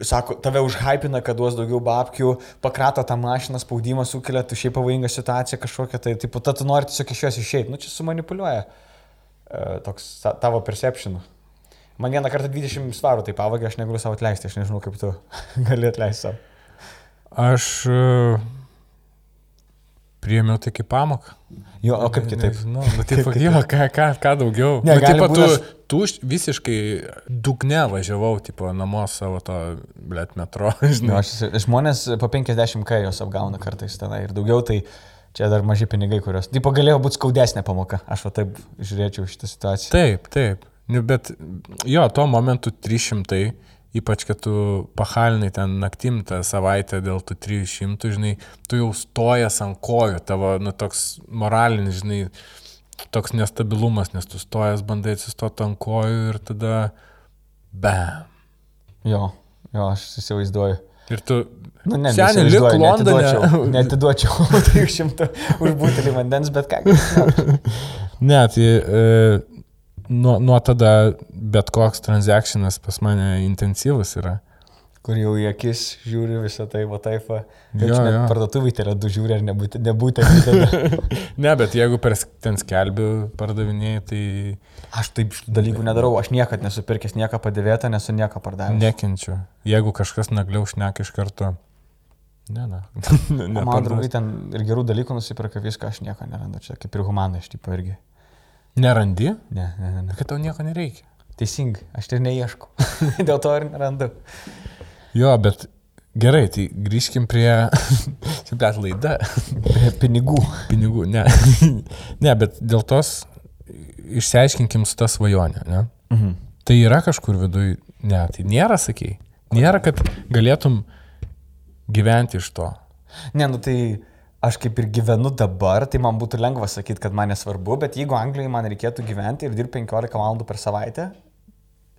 sako, tave užhypina, kad duos daugiau babkių, pakrato tą mašiną, spaudimą sukelia, tu šiaip pavojinga situacija kažkokia, tai, tipo, ta tu nori tiesiog iš jos išeiti, nu, čia sumanipuliuoja e, toks ta- tavo perception. Man vieną kartą 20 svarų tai pavagė, aš negaliu savo atleisti, aš nežinau, kaip tu gali atleisti savo. Aš e, priėmiau tai kaip pamoką. Jo, o kaip kitaip? Nežinau, nu, taip, jo, ką, ką, ką daugiau. Ne, nu, tipo, būt tu, tu visiškai dugne važiavau, tipo, namo savo to, blėt, metro, Nu, žinai. aš, žmonės po 50 k jos apgauna kartais tenai ir daugiau, tai čia dar maži pinigai, kurios. Tipo galėjo būti skaudesnė pamoka, aš va taip žiūrėčiau šitą situaciją. Taip, taip. Nu, bet jo, tuo momentu 300, ypač kad tu pahalinai ten naktim tą savaitę dėl tų 300, žinai, tu jau stojas ant kojų, tavo, nu, toks moralinis, žinai, toks nestabilumas, nes tu stojas bandai atsistoti ant kojų ir tada, bam. Jo, jo, aš įsivaizduoju. Ir tu, Nu, ne, Seni, lik Londone. Netiduočiau 300 už butelį vandens, bet ką. ne, tai e, nuo, nuo tada bet koks transakcionas pas mane intensyvus yra. kur jau į akis žiūri visą tai, va taip. Parduotuvai tai yra du žiūri, ar nebūtent. Ne, bet jeigu per ten skelbiu pardavinėjai, tai aš taip dalykų nedarau, aš niekada nesu pirkęs nieko padėvėtą, nesu nieko pardavęs. nekenčiu. Jeigu kažkas nagliau šneka iš karto. Ne. ne Ne, Man draugai ten ir gerų dalykų nusipirka viską, aš nieko nerandu. Čia kaip ir humanai, aš taip irgi. Nerandi? Ne, ne, ne. ne. Kad tau nieko nereikia. Teisingai, aš tai neieškau. Dėl to ir nerandu. Jo, bet gerai, tai grįžkim prie... Čia bet laida. Prie pinigų. Pinigų, ne. ne, bet dėl tos išsiaiškinkim su tą svajonę, ne? Mhm. Tai yra kažkur viduj, ne, tai nėra, sakai. Nėra, kad galėtum gyventi iš to. Ne, nu tai aš kaip ir gyvenu dabar, tai man būtų lengva sakyti, kad man nesvarbu, bet jeigu Anglijoje man reikėtų gyventi ir dirbti 15 valandų per savaitę,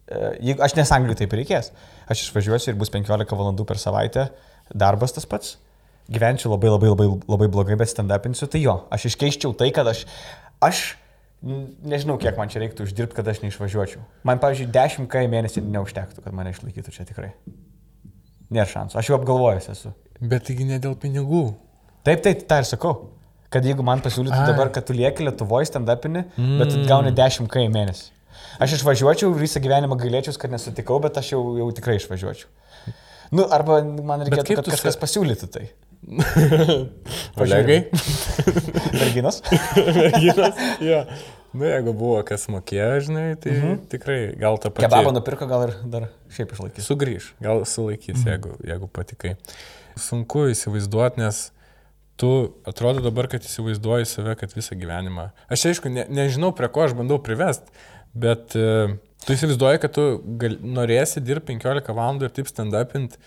e, jeigu, aš nes Anglijoje taip reikės, aš išvažiuosiu ir bus 15 valandų per savaitę, darbas tas pats, gyvenčiau labai labai labai, labai blogai, bet stand-upinsiu, tai jo, aš iškeiščiau tai, kad aš, aš nežinau, kiek man čia reiktų uždirbti, kad aš neišvažiuočiau. Man, pavyzdžiui, 10 k į mėnesį neužtektų, kad mane išlaikytų čia tikrai. Nėra šansų, aš jau apgalvojęs esu. Bet taigi ne dėl pinigų. Taip, taip, tą ir sakau. Kad jeigu man pasiūlytų Ai. dabar, kad tu lieki Lietuvoje stand-upinį, mm. bet gauni 10 k į mėnesį. Aš išvažiuočiau, visą gyvenimą gailėčiau, kad nesutikau, bet aš jau, jau tikrai išvažiuočiau. Nu, arba man reikėtų, kad kažkas sa- pasiūlytų tai. Olegai? Merginos? Merginos? jo. Nu, jeigu buvo kas mokėjo, žinai, tai mhm. tikrai gal tą patį. Kebabą nupirko, gal ir dar šiaip išlaikys. Sugrįž, gal sulaikys, mhm. jeigu, jeigu patikai. Sunku įsivaizduoti, nes tu atrodo dabar, kad įsivaizduoji save, kad visą gyvenimą. Aš aišku, ne, nežinau, prie ko aš bandau privest, bet uh, tu įsivaizduoji, kad tu gal, norėsi dirbti 15 valandų ir taip stand-upint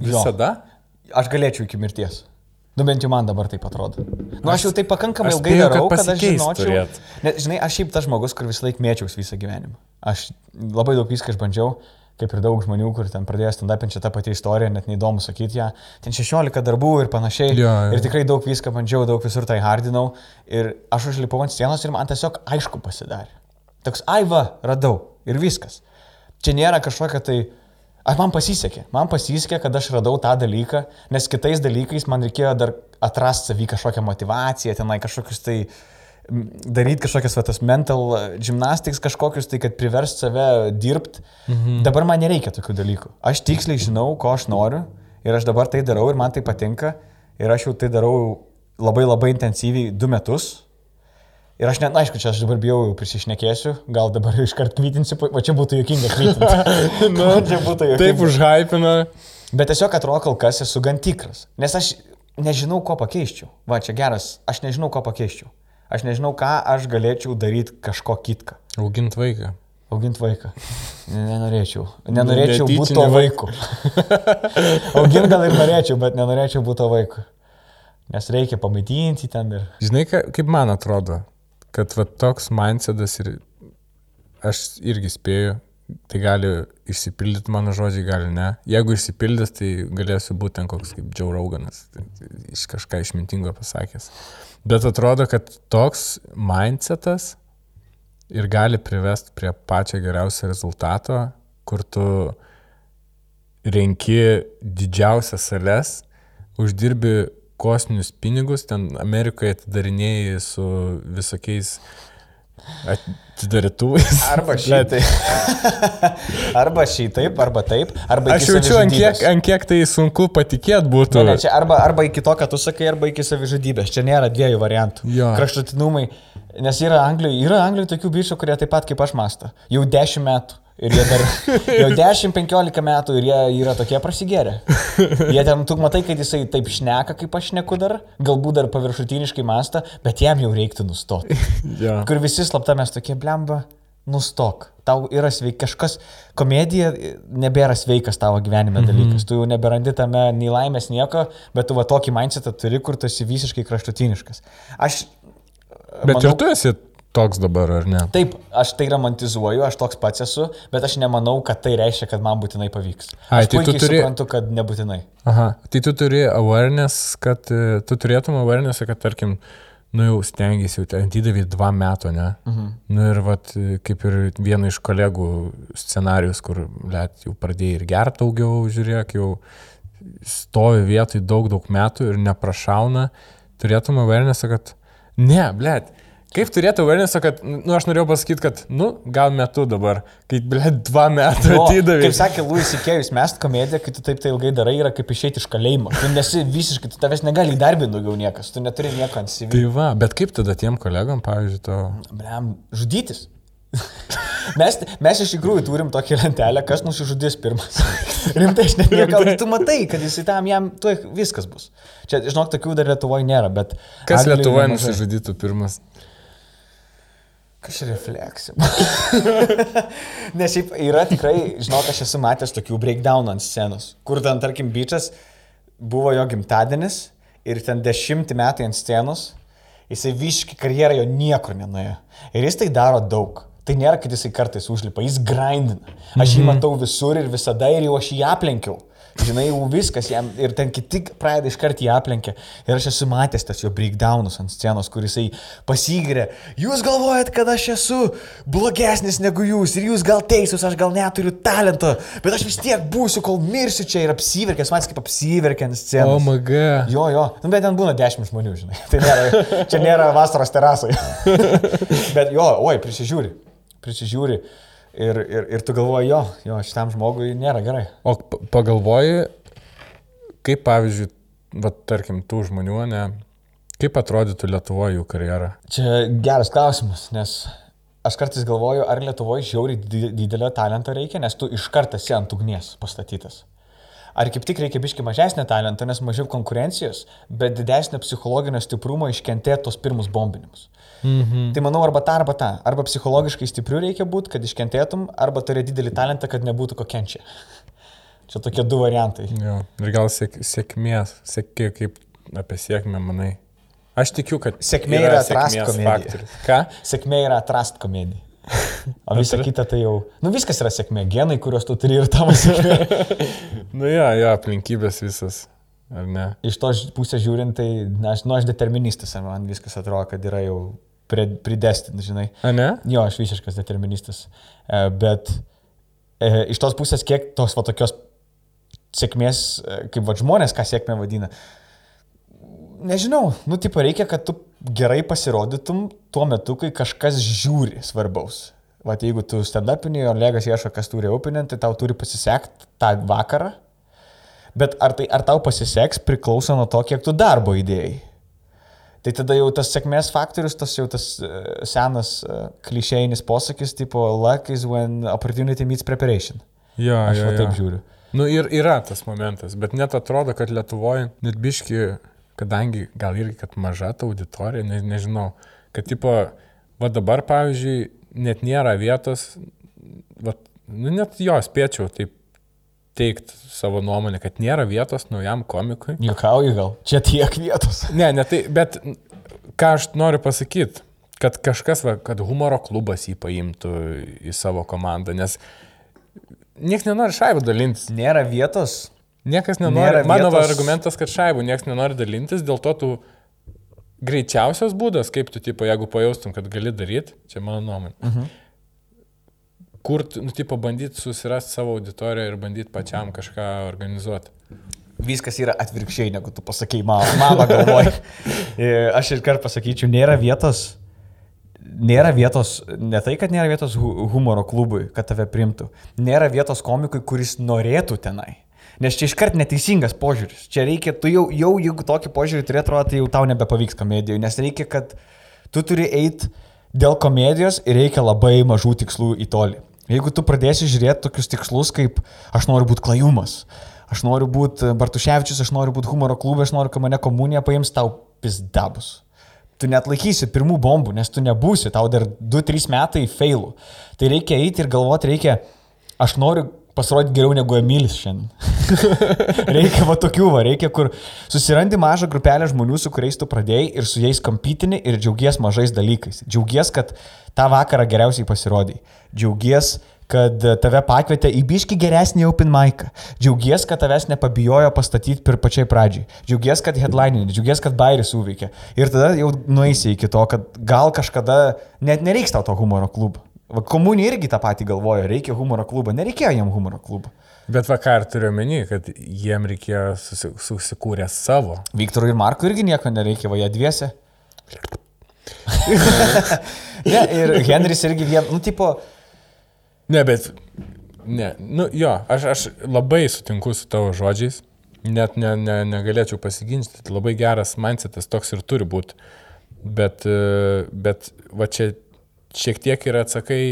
visada. Aš galėčiau iki mirties. Nu bent jau man dabar taip atrodo. Nu aš jau taip pakankamai aš ilgai spėju, kad darau, kad, kad aš žinočiau. turėtų. Net, žinai, aš šiaip tas žmogus, kur visą laiką mėčiaus visą gyvenimą. Aš labai daug viską išbandžiau, kaip ir daug žmonių, kur ten pradėjo stand-upinti tą patį istoriją, net neįdomu sakyti ją. Ten 16 darbų ir panašiai. Jo, jo. Ir tikrai daug viską bandžiau, daug visur tai hardinau. Ir aš užlipau ant sienos ir man tiesiog aišku pasidarė. Toks, ai va, radau. Ir viskas. Čia nėra kažkokia tai... Ar man pasisekė? Man pasisekė, kad aš radau tą dalyką, nes kitais dalykais man reikėjo dar atrasti savį kažkokią motivaciją, tenai kažkokius tai daryti kažkokias va, tas mental gymnastics kažkokius, tai kad priverst save dirbti. Mhm. Dabar man nereikia tokių dalykų. Aš tiksliai žinau, ko aš noriu ir aš dabar tai darau ir man tai patinka ir aš jau tai darau labai labai intensyviai du metus. Ir aš net, aišku, čia aš dabar bijau, jau prisišnekėsiu, gal dabar iškart kvitinsiu, va čia būtų jokinga kvitinti. Nu, čia būtų jokinga. Taip užhypina. Bet tiesiog atrodo, kol kas esu gan tikras. Nes aš nežinau, ko pakeiščiau. Va, čia geras, aš nežinau, ko pakeiščiau. Aš nežinau, ką aš galėčiau daryti kažko kitką. Augint vaiką. Auginti vaiką. Ne- Nenorėčiau. Nenorėčiau būti to vaiku. Auginti gal ir norėčiau, bet nenorėčiau būti to vaiku. Nes reikia pamaitinti ten ir... Žinai, ka- kaip man atrodo, kad va, toks mindsetas ir aš irgi spėju, tai gali išsipildyti mano žodžiai, gali ne. Jeigu išsipildys, tai galėsiu būti ten koks kaip tai iš kažką išmintingo pasakęs. Bet atrodo, kad toks mindsetas ir gali privesti prie pačio geriausio rezultato, kur tu renki didžiausias sales, uždirbi kosminius pinigus, ten Amerikoje atidarinėjai su visokiais atidarytuvais. Arba šitai. arba šitaip, arba taip, arba Aš jaučiu, ant kiek, ant kiek tai sunku patikėti būtų. Ne, ne, čia arba, arba iki to, ką tu sakai, arba iki savižudybės. Čia nėra dviejų variantų. Jo. Kraštutinumai. Nes yra Anglijoje, yra Anglijoje tokių bičių, kurie taip pat kaip aš mąsto. Jau 10 metų. Ir jie dar jau 10-15 metų ir jie yra tokie prasigėrę. Jie ten, tu matai, kad jisai taip šneka, kaip aš neku dar, galbūt dar paviršutiniškai mąsta, bet jam jau reiktų nustoti. Jo. Kur visi slapta mes tokie blemba, nustok. Tau yra sveikas kažkas, komedija nebėra sveikas tavo gyvenime Mhm. dalykas. Tu jau neberandi tame nei laimės nieko, bet tu va tokį mindsetą turi, kur tu esi visiškai kraštutiniškas. Aš... Bet manau, ir tu esi toks dabar, ar ne? Taip, aš tai romantizuoju, aš toks pats esu, bet aš nemanau, kad tai reiškia, kad man būtinai pavyks. Ai, Aš tai tu turi- suprantu, kad nebūtinai. Aha, tai tu turi awareness, kad e, tu turėtum awareness, kad tarkim, nu jau stengiasi, jau ten didavė dva metų, ne? Mhm. Nu ir vat, kaip ir viena iš kolegų scenarius, kur let jau pradėjai ir gerti daugiau, žiūrėk, jau stovi vietoj daug, daug metų ir neprašauna, turėtum awareness, kad ne, blėt, Kaip turėtų awareness, kad, nu, aš norėjau pasakyti, kad, nu, gal metu dabar, kai, ble, dva metai Jo, atidavė. Kaip sakė Louis Ikėjus, mes komediją, kai tu taip tai ilgai darai, yra kaip išeiti iš kalėjimo. Tu nesi visiškai, tu tavęs negali įdarbinti daugiau niekas, tu neturi nieko ant CV. Tai va, bet kaip tada tiem kolegom, pavyzdžiui, to... Bliam, žudytis. mes, mes iš tikrųjų turim tokią lentelę, kas nusižudys pirmas. Rimtai, aš net nekalbu, tu matai, kad jis tam jam, tu viskas bus. Čia, žinok, tokių dar Lietuvoje nėra, bet... Kas Lietuvoje nusižudytų pirmas? Kas refleksija? Nes šiaip yra tikrai, žinok, aš esu matęs tokių breakdown ant scenos, kur ten, tarkim, bičias buvo jo gimtadienis ir ten dešimtį metai ant scenos, jisai visiškai karjerą jo niekur nenuėjo. Ir jis tai daro daug. Tai nėra, kad jisai kartais užlipa, jis grindina. Aš jį matau visur ir visada ir jau aš jį aplenkiau. Žinai, jau viskas jam ir ten kiti pradeda iš karto jį aplenkia. Ir aš esu matęs tas jo breakdownus ant scenos, kur jisai pasigirė. Jūs galvojat, kad aš esu blogesnis negu jūs ir jūs gal teisūs, aš gal neturiu talento, bet aš vis tiek būsiu, kol mirsiu čia ir apsiverkęs, man kaip apsiverkė ant scenos. O, maga. Jo, jo, nu, bet ten būna dešimt žmonių, žinai. Tai nėra, čia nėra vasaros terasai. bet jo, oi, prisižiūri. Prisižiūri. Ir, ir, ir tu galvoji, jo, jo, šitam žmogui nėra gerai. O pagalvoji, kaip pavyzdžiui, va, tarkim, tų žmonių, ne, kaip atrodytų Lietuvoje jų karjera? Čia geras klausimas, nes aš kartais galvoju, ar Lietuvoje žiauriai di- didelio talento reikia, nes tu iš karto esi ant ugnies pastatytas. Ar kaip tik reikia biški mažesnio talento, nes mažiau konkurencijos, bet didesnio psichologinio stiprumo iškentėti tos pirmus bombinimus. Mhm. Tai manau, arba tą, arba tą. Arba psichologiškai stipriu reikia būti, kad iškentėtum, arba turi didelį talentą, kad nebūtų kokenčia. Čia tokie du variantai. Jo. Ir gal sėk, sėkmės, sėkmė, kaip apie sėkmę manai. Aš tikiu, kad Sėkmė yra atrast sėkmės komedija. faktorius. Ką? Sėkmė yra atrast komedija. O visa kita tai jau, nu viskas yra sėkmė, genai, kuriuos tu turi ir tavo sėkmė. Nu jo, jo, aplinkybės visas. Ar ne? Iš tos pusės žiūrint, tai, na, aš, nu, aš deterministas, man viskas atrodo, kad yra jau pridestin, žinai. A ne? Jo, aš visiškas deterministas. E, Bet e, iš tos pusės, kiek tos va tokios sėkmės, e, kaip va žmonės, ką sėkmė vadina, nežinau, nu, tipo, reikia, kad tu gerai pasirodytum tuo metu, kai kažkas žiūri svarbaus. Vat jeigu tu stand-upinį, o Legas ieško, kas turi opening, tai tau turi pasisekti tą vakarą. Bet ar, tai, ar tau pasiseks priklauso nuo to, kiek tu darbo įdėjai. Tai tada jau tas sėkmės faktorius, tas jau tas uh, senas uh, klišėjinis posakis, tipo, luck is when opportunity meets preparation. Jo, Aš jo, va jo. taip žiūriu. Nu ir yra tas momentas, bet net atrodo, kad Lietuvoje net biški, kadangi gal irgi, kad maža ta auditorija, ne, nežinau, kad tipo, va dabar pavyzdžiui, net nėra vietos, va, nu net jo spėčiau taip teikti savo nuomonę, kad nėra vietos naujam komikui. Jukauju gal. Čia tiek vietos. Ne, ne tai, bet ką aš noriu pasakyti, kad kažkas, va, kad humoro klubas jį paimtų į savo komandą, nes niekas nenori šaibų dalintis. Nėra vietos. Niekas nenori. Nėra Mano vietos- argumentas, kad šaibų niekas nenori dalintis, dėl to tu greičiausias būdas, kaip tu, tipo, jeigu pajaustum, kad gali daryti, čia mano nuomonė. Mhm. Kur, nu, tipo, bandyti susirasti savo auditoriją ir bandyti pačiam kažką organizuoti. Viskas yra atvirkščiai, negu tu pasakai mano, mano galvoj. E, Aš ir kart pasakyčiau, nėra vietos. Nėra vietos, ne tai, kad nėra vietos hu- humoro klubui, kad tave primtų. Nėra vietos komikui, kuris norėtų tenai. Nes čia iškart neteisingas požiūris. Čia reikia, tu jau, jau jeigu tokį požiūrį turi, atrodo, tai jau tau nebepavyks komedijoje. Nes reikia, kad tu turi eiti dėl komedijos ir reikia labai mažų tikslų į tolį. Jeigu tu pradėsi žiūrėti tokius tikslus, kaip aš noriu būti klajumas, aš noriu būti Bartuševičius, aš noriu būti humoro klube, aš noriu, kad mane komunija paims, tau pizdabus. Tu net laikysi pirmų bombų, nes tu nebūsi, tau dar 2-3 metai failų. Tai reikia eiti ir galvoti, reikia, aš noriu pasirodyti geriau negu Emilis šiandien. reikia va tokių, va, reikia, kur susirandi mažą grupelę žmonių, su kuriais tu pradėjai ir su jais kompytini ir džiaugies mažais dalykais. Džiaugies, kad tą vakarą geriausiai pasirodai. Džiaugies, kad tave pakvietė į biški geresnį open mic. Džiaugies, kad tavęs nepabijojo pastatyti per pačiai pradžiai. Džiaugies, kad headlininė, džiaugies, kad bairis suveikė. Ir tada jau nueisi iki to, kad gal kažkada net nereiks tau to humoro klubo. Va, Komunija irgi tą patį galvojo, reikia humoro klubo, nereikėjo jam humoro klubo. Bet vakar turiu meni, kad jiem reikėjo susi, susikūrę savo. Viktorui ir Markui irgi nieko nereikia, va jie dviese. ne, ir Henris irgi vien, nu, tipo, Ne, bet. Ne, nu jo, aš, aš labai sutinku su tavo žodžiais. Net ne, ne, negalėčiau pasiginčyti. Labai geras mindsetas toks ir turi būti. Bet, e, bet va čia šiek tiek yra atsakai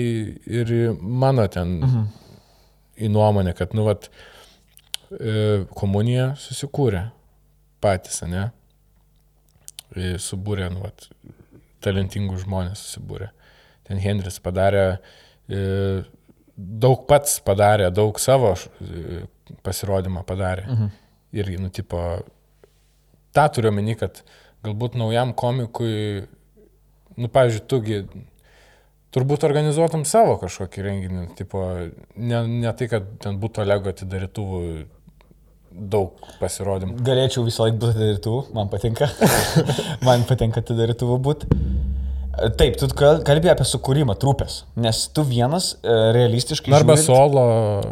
ir mano ten mhm. į nuomonę, kad, nu, vat, e, komunija susikūrė patys, ne? E, Subūrė, nu, vat, talentingų žmonės susibūrė. Ten Henris padarė e, daug pats padarė, daug savo pasirodymą padarė. Mhm. Ir, nu, tipo, tą turiu meni, kad galbūt naujam komikui, nu, pavyzdžiui, tugi, turbūt organizuotum savo kažkokį renginį, tipo, ne, ne tai, kad ten būtų Lego atidarytuvų daug pasirodymų. Galėčiau visą laiką būti atidarytuvų, man patinka. man patinka atidarytuvų būti. Taip, tu kalbėjai apie sukūrimą trupės, nes tu vienas e, realistiškai... Arba žiūrint, solo.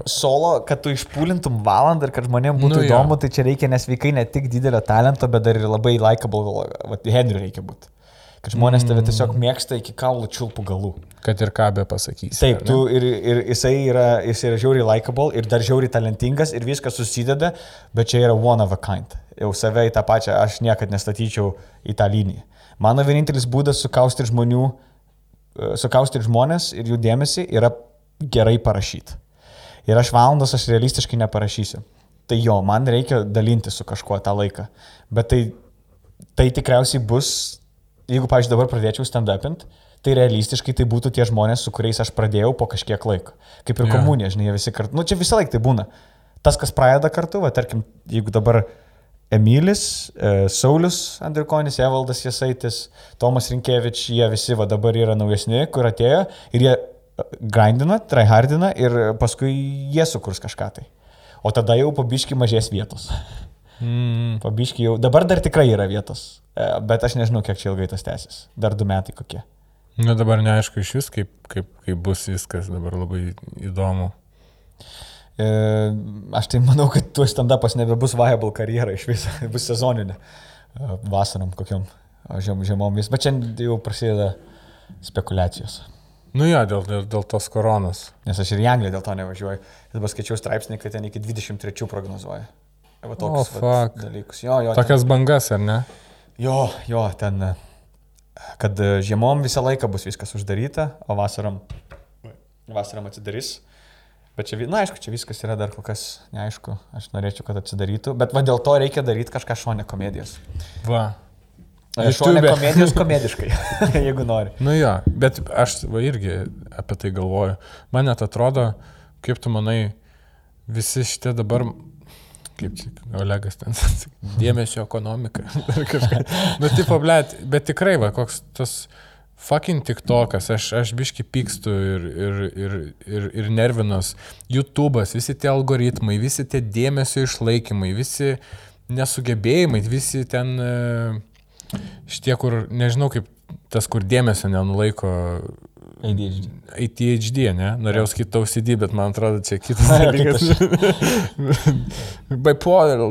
Solo, kad tu išpūlintum valandą ir kad žmonėms būtų nu, įdomu, ja. tai čia reikia nesveikai ne tik didelio talento, bet dar ir labai likeable, va, Henry reikia būti. Kad žmonės tave mm. tiesiog mėgsta iki kaulų čiulpų galų. Kad ir ką be pasakys. Taip, tu ir, ir jisai yra, jis yra žiauriai likeable ir dar žiauriai talentingas ir viskas susideda, bet čia yra one of a kind. Jau save į tą pačią aš niekada nestatyčiau į tą liniją. Mano vienintelis būdas sukaustyti žmonių, e, sukaustyti žmonės ir jų dėmesį yra gerai parašyti. Ir aš valandas aš realistiškai neparašysiu. Tai jo, man reikia dalinti su kažkuo tą laiką. Bet tai, tai tikriausiai bus, jeigu, pavyzdžiui, dabar pradėčiau stand-upint, tai realistiškai tai būtų tie žmonės, su kuriais aš pradėjau po kažkiek laiko. Kaip ir yeah. komunija, žinai, visi kartu. Nu, čia visą laiką tai būna. Tas, kas pradeda kartu, va, tarkim, jeigu dabar Emilis, e, Saulis Andrikonis, Evaldas Jasaitis, Tomas Rinkievič, jie visi va dabar yra naujesni, kur atėjo ir jie e, grindina, tryhardina ir paskui jie sukurs kažką tai. O tada jau pabiški mažės vietos. Mm. Pabiški jau, dabar dar tikrai yra vietos, e, bet aš nežinau, kiek čia ilgai tas tęsis. Dar du metai kokie. Na dabar neaišku iš vis, kaip, kaip, kaip bus viskas, dabar labai įdomu. E, aš tai manau, kad tuo stand-upas nebebus viable karjera iš viso, bus sezoninė. E, vasarom kokiam žiem, žiemom vis. Bet čia jau prasideda spekulacijos. Nu jo, dėl, dėl, dėl tos koronos. Nes aš ir į Angliją dėl to nevažiuoju. Dabar skaičiau straipsnį, kad ten iki 23 prognozuoja. Va toks oh, vat, dalykus. Jo, jo, Tokias ten, bangas, ar ne? Jo, jo, ten, kad žiemom visą laiką bus viskas uždaryta, o vasarom, vasarom atsidarys. Bet čia, na, aišku, čia viskas yra dar kol kas neaišku. Aš norėčiau, kad atsidarytų. Bet va dėl to reikia daryti kažką šonę komedijos. Va. Šonė komedijos komediškai, jeigu nori. Nu jo, bet aš va irgi apie tai galvoju. Man net atrodo, kaip tu manai, visi šitie dabar, kaip Olegas ten, dėmesio ekonomika. nu, tipo, blėt, bet tikrai, va, koks tas... Fucking tik tokas, aš, aš biški pykstu ir, ir, ir, ir, ir nervinos. YouTube'as, visi tie algoritmai, visi tie dėmesio išlaikymai, visi nesugebėjimai, visi ten e, šitie, kur, nežinau kaip tas, kur dėmesio nenulaiko. ADHD. ADHD, ne? Norėjau sakyti OCD, bet man atrodo, čia kitas dalykas. Bipolar.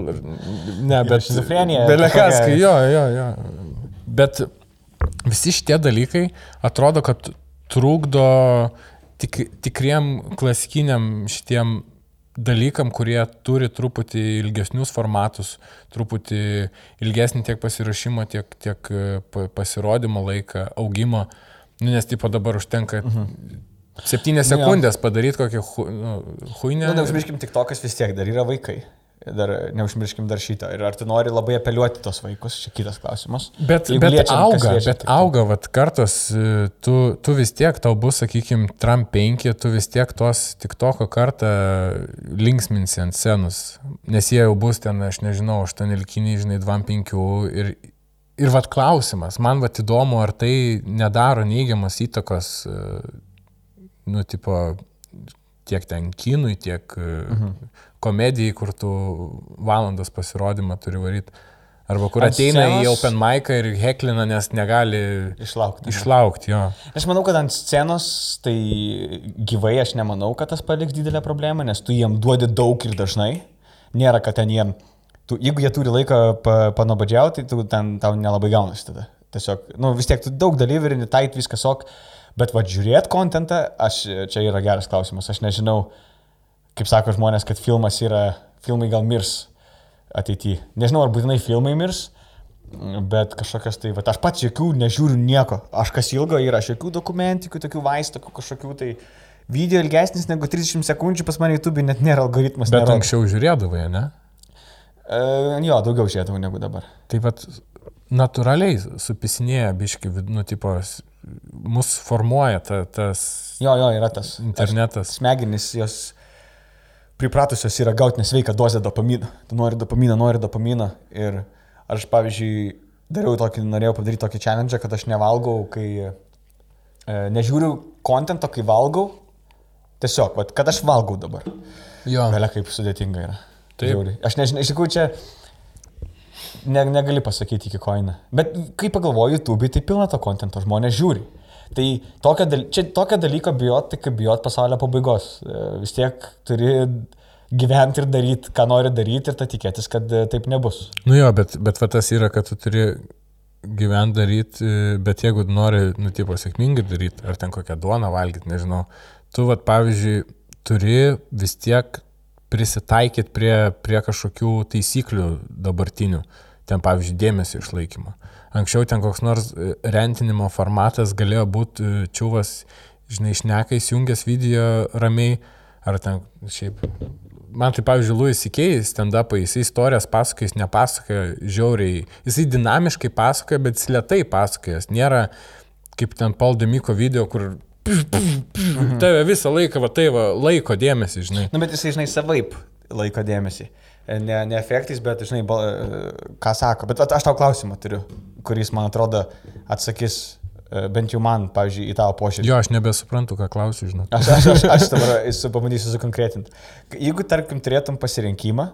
Ne, bet. Šizofrenija. Belekaskai, jo, jo, jo. Bet visi šitie dalykai atrodo, kad trukdo tik, tikriem klasikiniam šitiem dalykam, kurie turi truputį ilgesnius formatus, truputį ilgesnį tiek pasirašymo, tiek, tiek e, pasirodymo laiką, augimo. Nu, nes tipo dabar užtenka -huh. septynės nu, sekundės padaryti kokią hu, nu, huinę. Nu, neužmirškim, tik tokas vis tiek dar yra vaikai. Dar neužmirškim dar šito. Ir ar tu nori labai apeliuoti tos vaikus, čia kitas klausimas. Bet, Jeigu bet liečiam, auga, liečia, bet tai... auga, vat kartos, e, tu, tu vis tiek, tau bus, sakykime, Trump 5, tu vis tiek tos tik toko kartą linksminsi ant scenos. Nes jie jau bus ten, aš nežinau, 8 ilkiniai, žinai, 2-5 ir, ir vat klausimas, man vat įdomu, ar tai nedaro neigiamas įtakos, e, nu, tipo, tiek ten kinui, tiek mhm. komedijai, kur tu valandas pasirodymą turi varyti. Arba kur Ant ateina scenos- į open mic ir heklina, nes negali Išlaukti. išlaukti jo. Aš manau, kad ant scenos, tai gyvai aš nemanau, kad tas paliks didelę problemą, nes tu jiem duodi daug ir dažnai. Nėra, kad ten jiem, tu, jeigu jie turi laiką pa, panobadžiauti, tai tu ten tau nelabai gaunasi tada. Tiesiog, nu vis tiek tu daug dalyvių, tait viskas ok, bet va žiūrėt kontentą, aš, čia yra geras klausimas, aš nežinau, kaip sako žmonės, kad filmas yra, filmai gal mirs ateityje. Nežinau, ar būtinai filmai mirs, bet kažkokias tai, va, aš pats jokių nežiūriu nieko. Aš kas ilgo yra, aš jokių dokumentikų, tokių vaistų, kažkokių tai video ilgesnis negu 30 sekundžių pas mane YouTube net nėra algoritmas. Bet nerodo. anksčiau žiūrėdavai, ne? E, jo, daugiau žiūrėdavau negu dabar. Tai vad natūraliai supisinėja biški, nu, tipo, mus formuoja ta, tas Jo, jo, yra tas. internetas. Smegenys jos pripratusios yra gauti nesveiką dozę dopamino. Tu nori dopaminą, nori dopaminą. Ir aš, pavyzdžiui, dariau tokį, norėjau padaryti tokį challenge, kad aš nevalgau, kai e, nežiūriu kontento, kai valgau. Tiesiog, vat, kad aš valgau dabar. Jo. Galia kaip sudėtinga yra. Taip. Žiauriai. Aš nežinau, iš tikrųjų čia ne, negali pasakyti iki ko eina. Bet kai pagalvoju, YouTube, tai pilna to kontento, žmonės žiūri. Tai tokio, daly- čia tokio dalyko bijot, tai kaip bijot pasaulio pabaigos. E, Vis tiek turi gyventi ir daryti, ką nori daryti ir ta tikėtis, kad e, taip nebus. Nu jo, bet, bet va tas yra, kad tu turi gyventi daryti, bet jeigu nori, nu, tipo, sėkmingai daryti, ar ten kokią duoną valgyti, nežinau, tu, va, pavyzdžiui, turi vis tiek prisitaikyti prie, prie kažkokių taisyklių dabartinių, ten, pavyzdžiui, dėmesio išlaikymo. Anksčiau ten koks nors e, rentinimo formatas galėjo būti e, čiūvas, žinai, šneka įsijungęs video ramiai, ar ten šiaip Man tai, pavyzdžiui, Louis Ikėjai stand-upai, jisai istorijas pasakoja, jis nepasakoja žiauriai, jisai dinamiškai pasakoja, bet jis lietai pasakoja, jis nėra kaip ten Paul Demiko video, kur. Tave visą laiką, va tai va, laiko dėmesį, žinai. Na, nu, bet jisai, žinai, savaip laiko dėmesį. Ne, ne efektais, bet, žinai, ką sako. Bet aš tau klausimą turiu, kuris, man atrodo, atsakys e, bent jau man, pavyzdžiui, į tavo požiūrį. Jo, aš nebesuprantu, ką klausiu, žinai. Aš, aš, aš, aš dabar pabandysiu sukonkretinti. Jeigu, tarkim, turėtum pasirinkimą,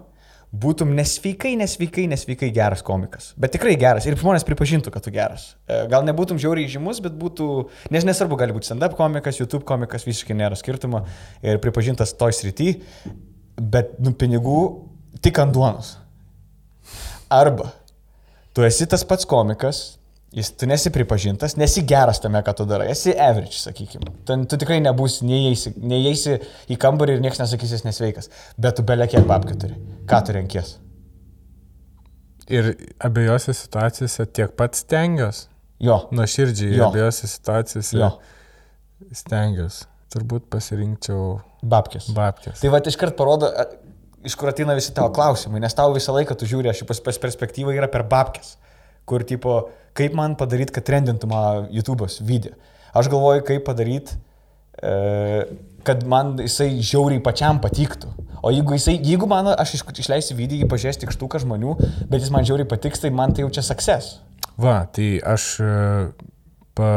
būtum nesveikai, nesveikai, nesveikai geras komikas. Bet tikrai geras. Ir žmonės pripažintų, kad tu geras. E, Gal nebūtum žiauriai žymus, bet būtų, nes nesvarbu, gali būti stand-up komikas, YouTube komikas, visiškai nėra skirtumo ir pripažintas toj srity, bet, nu, pinigų tik ant duonos. Arba tu esi tas pats komikas, jis, tu nesi pripažintas, nesi geras tame, ką tu darai, esi average, sakykime. Tu, tu tikrai nebūsi, neįeisi, neįeisi į kambarį ir niekas nesakys, jis nesveikas, bet tu belia kiek babkių turi. Ką tu renkies? Ir abiejose situacijose tiek pat stengiuosi, Jo, nuoširdžiai, Jo. abiejose situacijose jo, stengiuosi. Turbūt pasirinkčiau babkės. babkės. Tai va, iškart parodo, iš kur ateina visi tavo klausimai, nes tau visą laiką tu žiūri, aš pas, pas perspektyvą yra per babkės, kur tipo, kaip man padaryti, kad trendintų man YouTube'as video. Aš galvoju, kaip padaryti, e, kad man jisai žiauriai pačiam patiktų. O jeigu, jisai, jeigu man, aš iš, išleisiu video, jį pažiūrės tik štuką žmonių, bet jis man žiauriai patiks, tai man tai jau čia success. Va, tai aš, e, pa,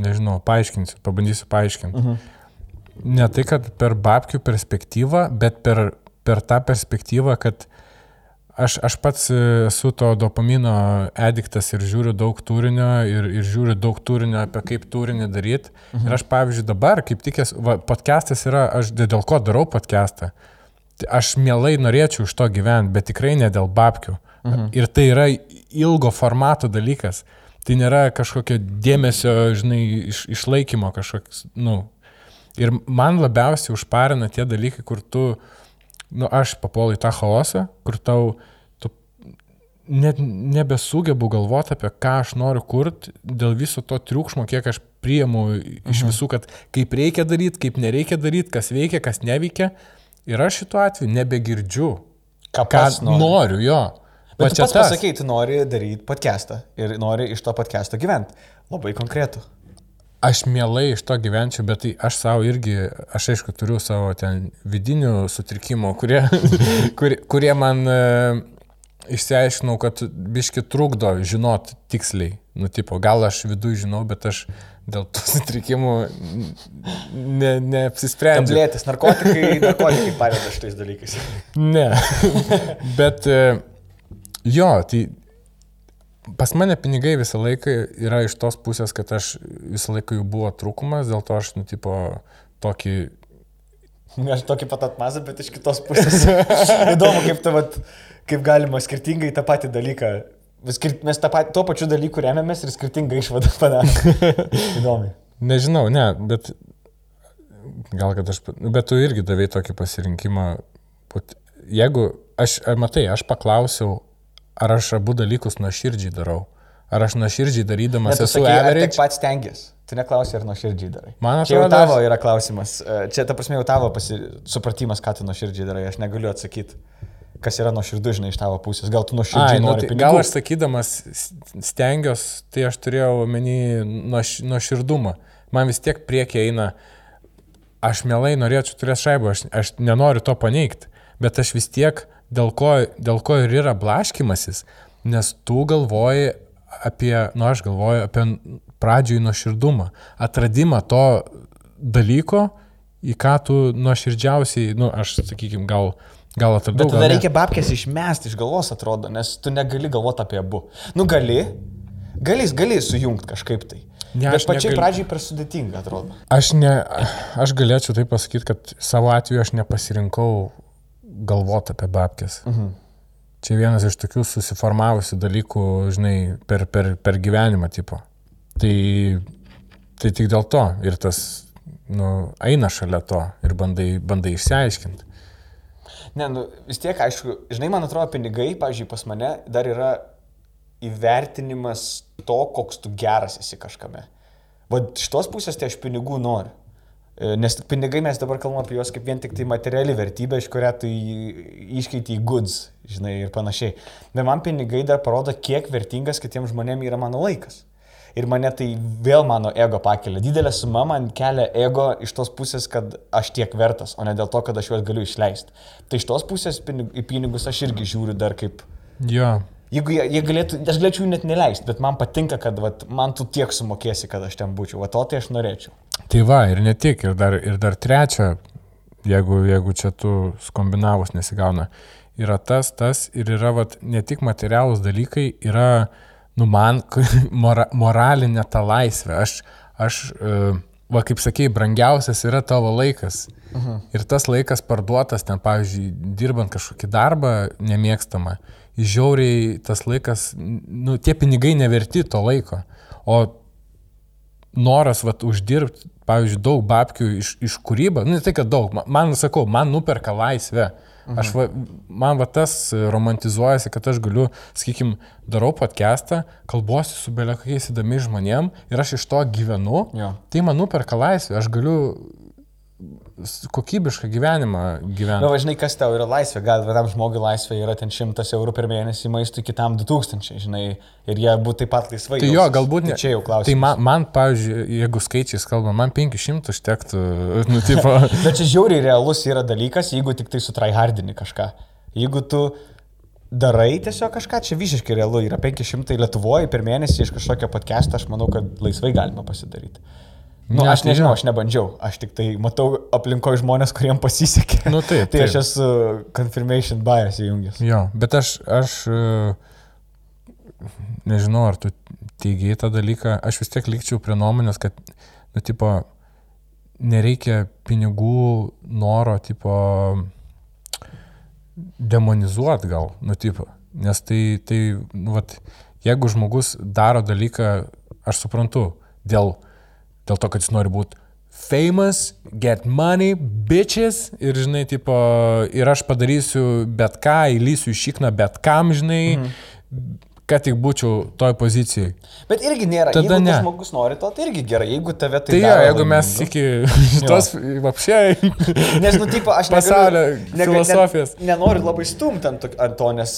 nežinau, paaiškinsiu, pabandysiu paaiškinti. -huh. Ne tai, kad per babkių perspektyvą, bet per, per tą perspektyvą, kad aš, aš pats esu to dopamino ediktas ir žiūriu daug turinio ir, ir žiūriu daug turinio apie kaip turinį daryti. -huh. Ir aš, pavyzdžiui, dabar, kaip tikės, va, podcastas yra, aš dėl ko darau podcastą. Aš mielai norėčiau iš to gyventi, bet tikrai ne dėl babkių. Mhm. Ir tai yra ilgo formato dalykas. Tai nėra kažkokio dėmesio, žinai, iš, išlaikymo kažkoks, nu. Ir man labiausiai užparina tie dalykai, kur tu, nu, aš papuolu į tą chaosą, kur tau, net nebesugebu galvoti apie ką aš noriu kurti, dėl viso to triukšmo, kiek aš priimu iš visų, kad kaip reikia daryti, kaip nereikia daryti, kas veikia, kas neveikia. Ir aš šituo atveju nebegirdžiu, Ką, ką nori. noriu, jo. Bet tu čia tu nori daryti podcastą ir nori iš to podcast'o gyventi. Labai konkretų. Aš mielai iš to gyvenčiau, bet tai aš savo irgi, aš aišku turiu savo ten vidinių sutrikimų, kurie, kurie, kurie man, e, išsiaiškinau, kad biški trukdo žinot tiksliai. Nu, tipo, gal aš viduje žinau, bet aš dėl tų sutrikimų ne, neapsisprendžiu. Tabletės, narkotikai, narkotikai padeda šitais dalykais. Ne. bet e, jo, tai pas mane pinigai visą laiką yra iš tos pusės, kad aš visą laiką jų buvo trūkumas, dėl to aš, nu, tipo, tokį Aš tokį pat atmazą, bet iš kitos pusės. Įdomu, kaip, ta, vat, kaip galima skirtingai tą patį dalyką. Mes tą patį, tuo pačiu dalyku remiamės ir skirtingai išvadą padarome. Įdomu. Nežinau, ne, bet gal kad aš, bet tu irgi davai tokį pasirinkimą. Jeigu aš, matai, aš paklausiau, ar aš abu dalykus nuoširdžiai darau. Ar aš nuoširdžiai darydamas esu average? Tik pats tengiasi. Tu neklausi, ar nuoširdžiai darai. Man Čia jau atrodo, tavo yra klausimas. E, Čia, ta prasme, jau tavo pasi... supratimas, ką tu nuoširdžiai darai. Aš negaliu atsakyti, kas yra nuoširdų, žinai, iš tavo pusės. Gal tu Ai, nuoširdžiai nu, nori tai, pinigų. gal aš sakydamas stengiuosi, tai aš turėjau omeny nuoširdumą. Man vis tiek priekyje eina, aš mielai norėčiau turėti šaibą, aš, aš nenoriu to paneigti, bet aš vis tiek, dėl ko, dėl ko ir yra blaškimasis, nes tu galvoji apie, nu aš galvoju apie pradžioj nuoširdumą, atradimą to dalyko, į ką tu nuoširdžiausiai, nu aš sakykime, gal, gal atradau. Bet tada reikia babkės išmesti iš galvos, atrodo, nes tu negali galvoti apie abu. Nu, gali, gali, gali sujungti kažkaip tai. Ne, Bet pačiai negaliu. pradžiai per sudėtinga, atrodo. Aš, ne, aš galėčiau taip pasakyti, kad savo atveju aš nepasirinkau galvoti apie babkės. Mhm. Čia vienas iš tokių susiformavusių dalykų, žinai, per, per, per gyvenimą tipo. Tai, tai tik dėl to ir tas, nu, eina šalia to ir bandai, bandai išsiaiškinti. Ne, nu, vis tiek, aišku, žinai, man atrodo, pinigai, pažiūrėjau, pas mane dar yra įvertinimas to, koks tu geras esi kažkame. Vat šitos pusės tai aš pinigų noriu. E, Nes pinigai mes dabar kalbame apie juos kaip vien tik tai materiali vertybė, iš kurią tu iškeiti į goods, žinai, ir panašiai. Bet man pinigai dar parodo, kiek vertingas kitiems žmonėms yra mano laikas. Ir mane tai vėl mano ego pakelia. Didelė suma man kelia ego iš tos pusės, kad aš tiek vertas, o ne dėl to, kad aš juos galiu išleisti. Tai iš tos pusės į pinigus aš irgi žiūriu dar kaip... Jo, Jeigu jie, jie galėtų, aš galėčiau jų net neleisti, bet man patinka, kad vat, man tu tiek sumokėsi, kad aš ten būčiau. O to tai aš norėčiau. Tai va, ir ne tik, ir dar, ir dar trečia, jeigu, jeigu čia tu skombinavus nesigauna, yra tas, tas ir yra vat, ne tik materialūs dalykai, yra, nu man, mora, moralinė ta laisvė. Aš, aš e, va kaip sakėjai, brangiausias yra tavo laikas. -huh. Ir tas laikas parduotas, ten, pavyzdžiui, dirbant kažkokį darbą nemėgstamą, žiauriai tas laikas, nu, tie pinigai neverti to laiko. O noras vat, uždirbti, pavyzdžiui, daug babkių iš, iš kūrybą, nu, ne tai, kad daug, man, sakau, man nuperka laisvę. Aš, va, man va tas romantizuojasi, kad aš galiu, sakykime, darau podcastą, kalbuosi su belia kokiais įdomiais žmonėm ir aš iš to gyvenu, Jo. tai man nuperka laisvę, aš galiu kokybišką gyvenimą Na, gyventi. važinai, kas tau yra laisvė. Gal vienam žmogui laisvė yra ten 100 eurų per mėnesį maistui, kitam 2000, žinai, ir jie būtų taip pat laisvai. Tai jo, galbūt ne. Tai čia jau klausimas. Tai man, man, pavyzdžiui, jeigu skaičiais kalbam, man 500 užtektų, nu, tipo, Bet čia žiauriai realus yra dalykas, jeigu tik tai sutryhardini kažką. Jeigu tu darai tiesiog kažką, čia visiškai realu, yra 500 Lietuvoje per mėnesį iš kažkokio podcast'o, aš manau, kad laisvai galima pasidaryti. Nu, Ne, aš tai nežinau, aš nebandžiau, aš tik tai matau aplinkoje žmonės, kuriems pasisekė. Nu, taip, tai aš taip. esu confirmation bias įjungęs. Jo, bet aš, aš e, nežinau, ar tu teigiai tą dalyką, aš vis tiek likčiau prie nuomonės, kad, nu, tipo, nereikia pinigų noro, tipo, demonizuoti gal, nu, tipo, nes tai, tai, nu, vat, jeigu žmogus daro dalyką, aš suprantu, dėl, dėl to, kad jis nori būti famous, get money, bitches ir, žinai, tipo, ir aš padarysiu bet ką, įlysiu į šikną bet kam, žinai, mhm. kad tik būčiau toj pozicijai. Bet irgi nėra. Tada jeigu ne. žmogus nori to, tai irgi gerai. Jeigu tave tai... Tai jo, jeigu mes laimingu- iki šitos vapšiai Nes, nu, tipo, aš pasaulio negaliu- nega- filosofijos. Ne, nenoriu labai stumti ant to, nes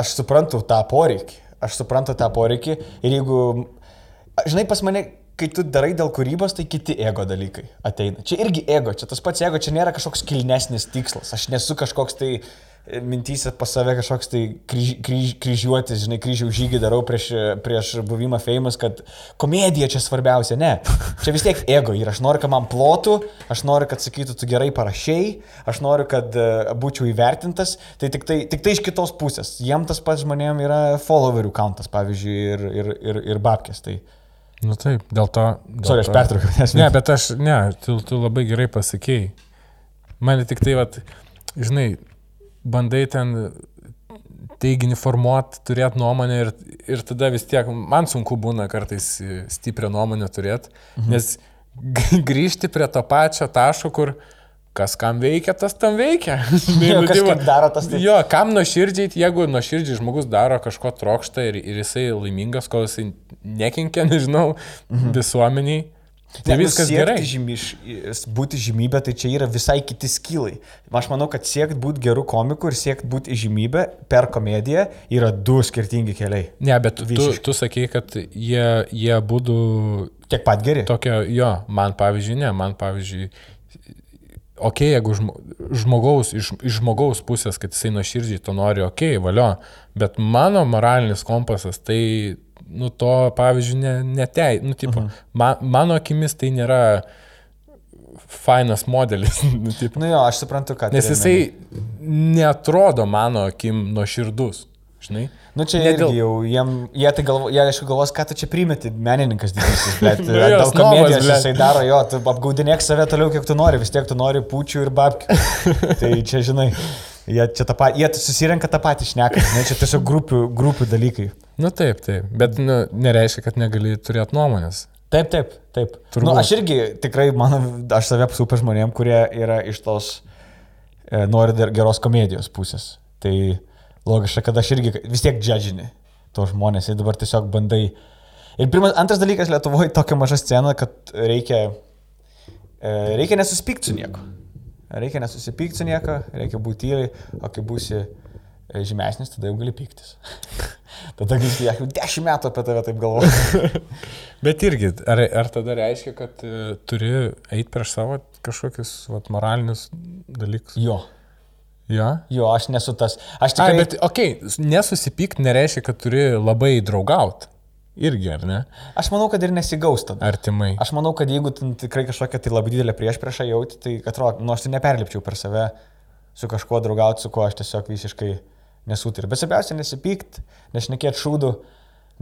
aš suprantu tą poreikį. Aš suprantu tą poreikį ir jeigu, žinai, pas mane, kai tu darai dėl kūrybos, tai kiti ego dalykai ateina. Čia irgi ego, čia tas pats ego, čia nėra kažkoks kilnesnis tikslas. Aš nesu kažkoks tai mintyse pas save kažkoks tai kryž, kryž, kryžiuotis, žinai, kryžiaus žygį darau prieš, prieš buvimą famous, kad komedija čia svarbiausia. Ne. Čia vis tiek ego ir aš noriu, kad man plotų, aš noriu, kad sakytų, tu gerai parašiai, aš noriu, kad uh, būčiau įvertintas. Tai tik, tai tik tai iš kitos pusės. Jiem tas pats žmonėm yra followerių countas, pavyzdžiui, ir, ir, ir, ir babkės. Tai, Nu taip, dėl to. Dėl Sorry, aš to- pertraukiau. nes- Ne, bet aš, ne, tu, tu labai gerai pasakėjai. Mane tik tai, vat, žinai, bandai ten teiginį formuoti, turėti nuomonę ir, ir tada vis tiek, man sunku būna kartais stiprią nuomonę turėti, mhm. nes grįžti prie to pačio taško, kur kas kam veikia, tas tam veikia. Jo, nu, kas tai va- kaip daro, tas taip. Jo, kam nuoširdžiai, jeigu nuoširdžiai žmogus daro kažko trokšta ir, ir jisai laimingas, kol jisai nekenkia, nežinau, mhm. visuomeniai, tai Ne, nu, viskas gerai. Žymy, būti žymybė, tai čia yra visai kiti skylai. Aš manau, kad siekti būti gerų komikų ir siekti būti žymybė per komediją yra du skirtingi keliai. Ne, bet tu, Visiškai. tu sakei, kad jie, jie būtų Tiek pat geri. tokio, jo, man pavyzdžiui, ne, man pavyzdžiui, ok, jeigu žmo, žmogaus, iš, iš žmogaus pusės, kad jisai nuoširdžiai to nori, ok, valio, bet mano moralinis kompasas, tai, nu, to, pavyzdžiui, ne, netei, nu, tipo, uh -huh. man, mano akimis tai nėra fainas modelis, nu, tipo, Nu jo, aš suprantu, kad. nes jisai netrodo mano akim nuoširdus, žinai. Nu čia ne ne dėl- irgi jau, jiem, jie tai galvo, jie aišku galvos, ką tu čia primeti, menininkas didysis, bet Nu snobas, komedijos jisai daro, jo, tu apgaudinėk save toliau, kiek tu nori, vis tiek tu nori pučių ir babkių. tai čia, žinai, jie čia tą patį, jie susirenka tą patį šneką, ne, čia tiesiog grupių, grupių dalykai. Nu taip, taip, bet nu, nereiškia, kad negali turėti nuomonės. Taip, taip, taip. Turbūt. Nu, aš irgi tikrai, mano, aš save super žmonėm, kurie yra iš tos, e, nori geros komedijos pusės. Tai logiška, kad aš irgi vis tiek džedžini to žmonės ir dabar tiesiog bandai. Ir pirmas, antras dalykas Lietuvoje tokia maža scena, kad reikia, e, reikia nesuspykti su nieko. Reikia nesusipykti su nieko, reikia būti tyliai, o kai būsi e, žymesnis, tada jau gali pyktis. tada gali aš jau dešimt metų apie tave taip galvoju. Bet irgi, ar, ar tada reiškia, kad e, turi eiti prieš savo kažkokius vat, moralinius dalykus? jo. Jo. Jo, aš nesu tas. Aš Ai, tikrai... bet, okei, okay, nesusipykt nereiškia, kad turi labai draugauti. Irgi, ar ne? Aš manau, kad ir nesigaus tada. Artimai. Aš manau, kad jeigu ten tikrai kažkokia tai labai didelė prieš priešą jauti, tai atrodo, nu aš tai neperlipčiau per save su kažkuo draugauti, su kuo aš tiesiog visiškai nesutariu. Bet svarbiausia nesipykt, nešnekėti šūdų,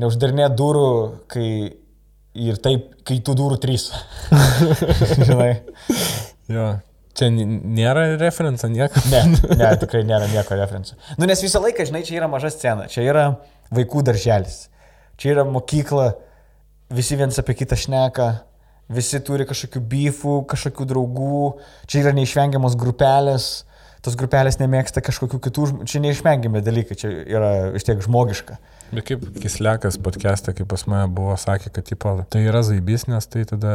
neuždarinėti durų, kai ir taip, kai tų durų trys. Žinai. Jo. Čia nėra referenco nieko. Ne, ne, tikrai nėra nieko referencijų. Nu, nes visą laiką, žinai, čia yra maža scena, čia yra vaikų darželis, čia yra mokykla, visi viens apie kitą šneka, visi turi kažkokių bifų, kažkokių draugų, čia yra neišvengiamos grupelės, tos grupelės nemėgsta kažkokių kitų, čia neišvengiami dalykai, čia yra vis tiek žmogiška. Bet kaip Kislekas podcast'e, kaip pas mane buvo, sakė, kad tipo, tai yra zaibys, nes tai tada,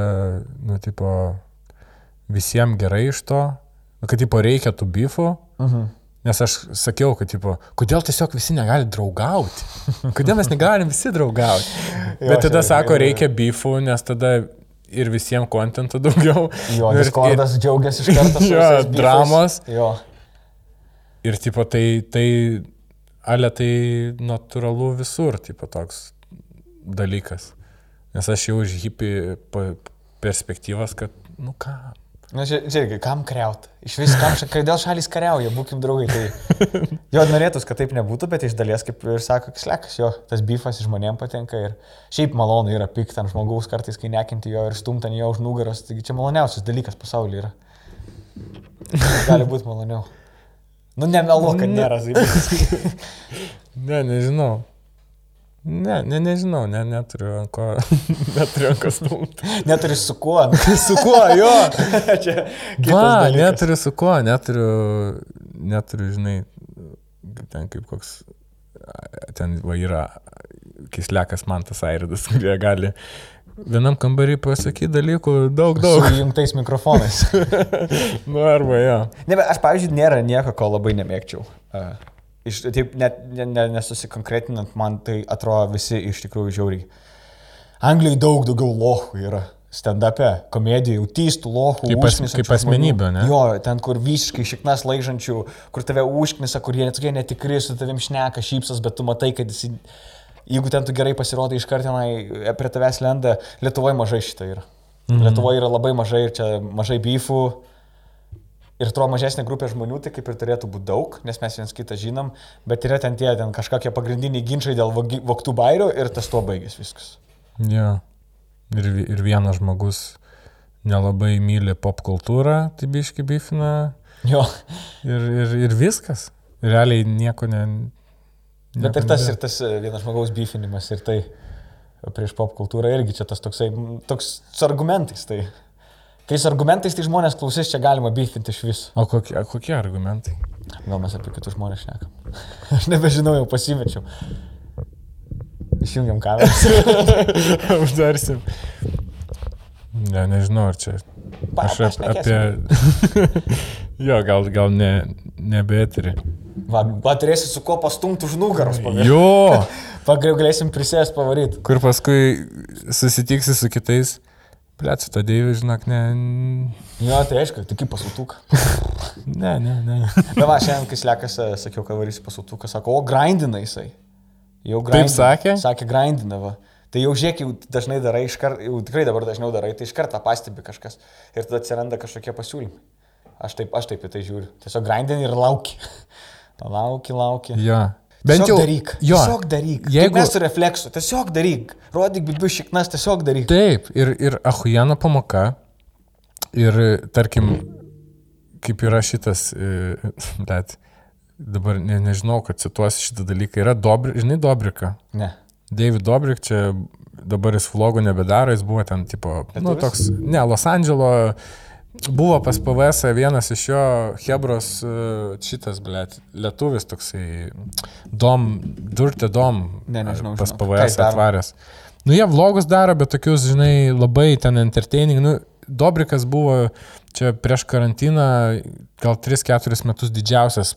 nu, tipo, visiems gerai iš to, kad, tipo, reikia tų bifų. Uh -huh. Nes aš sakiau, kad, tipo, kodėl tiesiog visi negali draugauti? Kodėl mes negalim visi draugauti? Jo, Bet tada sako, reikia bifų, nes tada ir visiems kontento daugiau. Jo, Nu, ir- Discordas džiaugiasi iš karto. Jo, dramos. Jo. Ir, tipo, tai, tai, ale tai natūralu visur, tipo, toks dalykas. Nes aš jau iš hipi perspektyvos, kad, nu ką. Na, čia, čia irgi, kam kreuti? Iš vis, kam, kodėl šalis kariauja, būkim draugai. Tai... Jo, norėtųs, kad taip nebūtų, bet iš dalies, kaip ir sako, slekas, jo, tas bifas žmonėms patinka ir šiaip malonu yra pikti ant žmogaus kartais, kai nekinti jo ir stumti ant jo už nugaros. Taigi čia maloniausias dalykas pasaulyje yra. Gali būti maloniau. Nu, nemeluok, kad nėra. Ne, nežinau. Ne, ne, nežinau, ne, neturiu ant ko, neturiu ant ko stumti. Neturi su kuo. su kuo, jo? čia kitas Va, dalykas. neturiu su kuo, neturiu, neturiu, žinai, ten kaip koks, ten va yra kislekas man tas airidas, kurie gali vienam kambarį pasakyti dalykų daug, Su daug. įjungtais mikrofonais. Nu, arba jo. Ne, bet aš, pavyzdžiui, nėra nieko, ko labai nemėgčiau. Uh, iš, taip, net ne, ne, nesusikonkretinant, man tai atrodo visi iš tikrųjų žiauriai. Anglijai daug daugiau lochų yra. stand-up'e, komedijų, autystų, lohų. Kaip as- kaip asmenybė, ne? Jo, ten, kur visiškai šiknas laižančių, kur tave užknisa, kur jie tokie netikri, su tavim šneka, šypsas, bet tu matai, kad jis, jeigu ten tu gerai pasirodai iš karto tenai prie tavęs lenda, Lietuvoje mažai šitą yra. Mhm. Lietuvoje yra labai mažai ir čia mažai beefų. Ir tuo mažesnė grupė žmonių, tai kaip ir turėtų būti daug, nes mes viens kitą žinom, bet yra ten tie, ten kažkokie pagrindiniai ginčiai dėl vogtų bairių ir tas tuo baigės viskas. Jo. Ir, ir vienas žmogus nelabai myli pop kultūrą, tai biški bifina. Jo, Ir, ir, ir viskas. Realiai nieko ne. bet nieko ir tas, nebėra. ir tas e, vienas žmogaus beefinimas, ir tai prieš pop kultūrą irgi čia tas toksai, toks su argumentais. Tai. Kai su argumentais, tai žmonės klausys, čia galima beefinti iš viso. O kokie, kokie argumentai? Gal mes apie kitus žmonės šnekam. Aš nebežinau, jau pasimečiau. Išjungiam kamerą. Uždarsim. Ne, nežinau, ar čia. Pa- Aš ap, apie... jo, gal, gal ne, nebetri. Va, va turėsi su ko pastumti už nugaros. pagaliau. Jo, Pagaliau galėsim prisėsti pavaryti. kur paskui susitiksi su kitais. Plėt, su to Deiviu, žinok, ne. Jo, tai aišku, tik pasutuką. Ne, ne, ne. Na va, šiandien, kai slekas, e, sakiau, kad varysi pasutuką, sako, o grindina jisai. Jau Taip grindina. sakė? Sakė, grindina, va. Tai jau žiūrėk, jau dažnai darai, iškart, jau tikrai dabar dažniau darai, tai iš karto pastebi kažkas. Ir tada atsiranda kažkokie pasiūlymai. Aš taip, aš taip į tai žiūriu. Tiesiog grindini ir lauki. Lauki, lauki. Jo. Bent jau daryk. Jo. Tiesiog daryk. Jeigu mes su refleksu, tiesiog daryk. Rodyk bibių šiknas, tiesiog daryk. Taip, ir, ir Ahujano pamoka. Ir tarkim, kaip yra šitas, e, bet dabar ne, nežinau, kad cituosiu šitą dalyką, yra Dobri, žinai, Dobrika. Ne. David Dobrik čia dabar jis vlogų nebedaro, jis buvo ten, tipo, nu, Lietuvis? toks, ne, Los Andželo, buvo pas PVS vienas iš jo Hebros e, šitas, blėt, lietuvis toksai, Dom, Durte Dom, Ne, nežinau, pas. PVS atvaręs. Nu, jie vlogus daro, bet tokius, žinai, labai ten entertaining, nu, Dobrikas buvo čia prieš karantiną gal 3-4 metus didžiausias,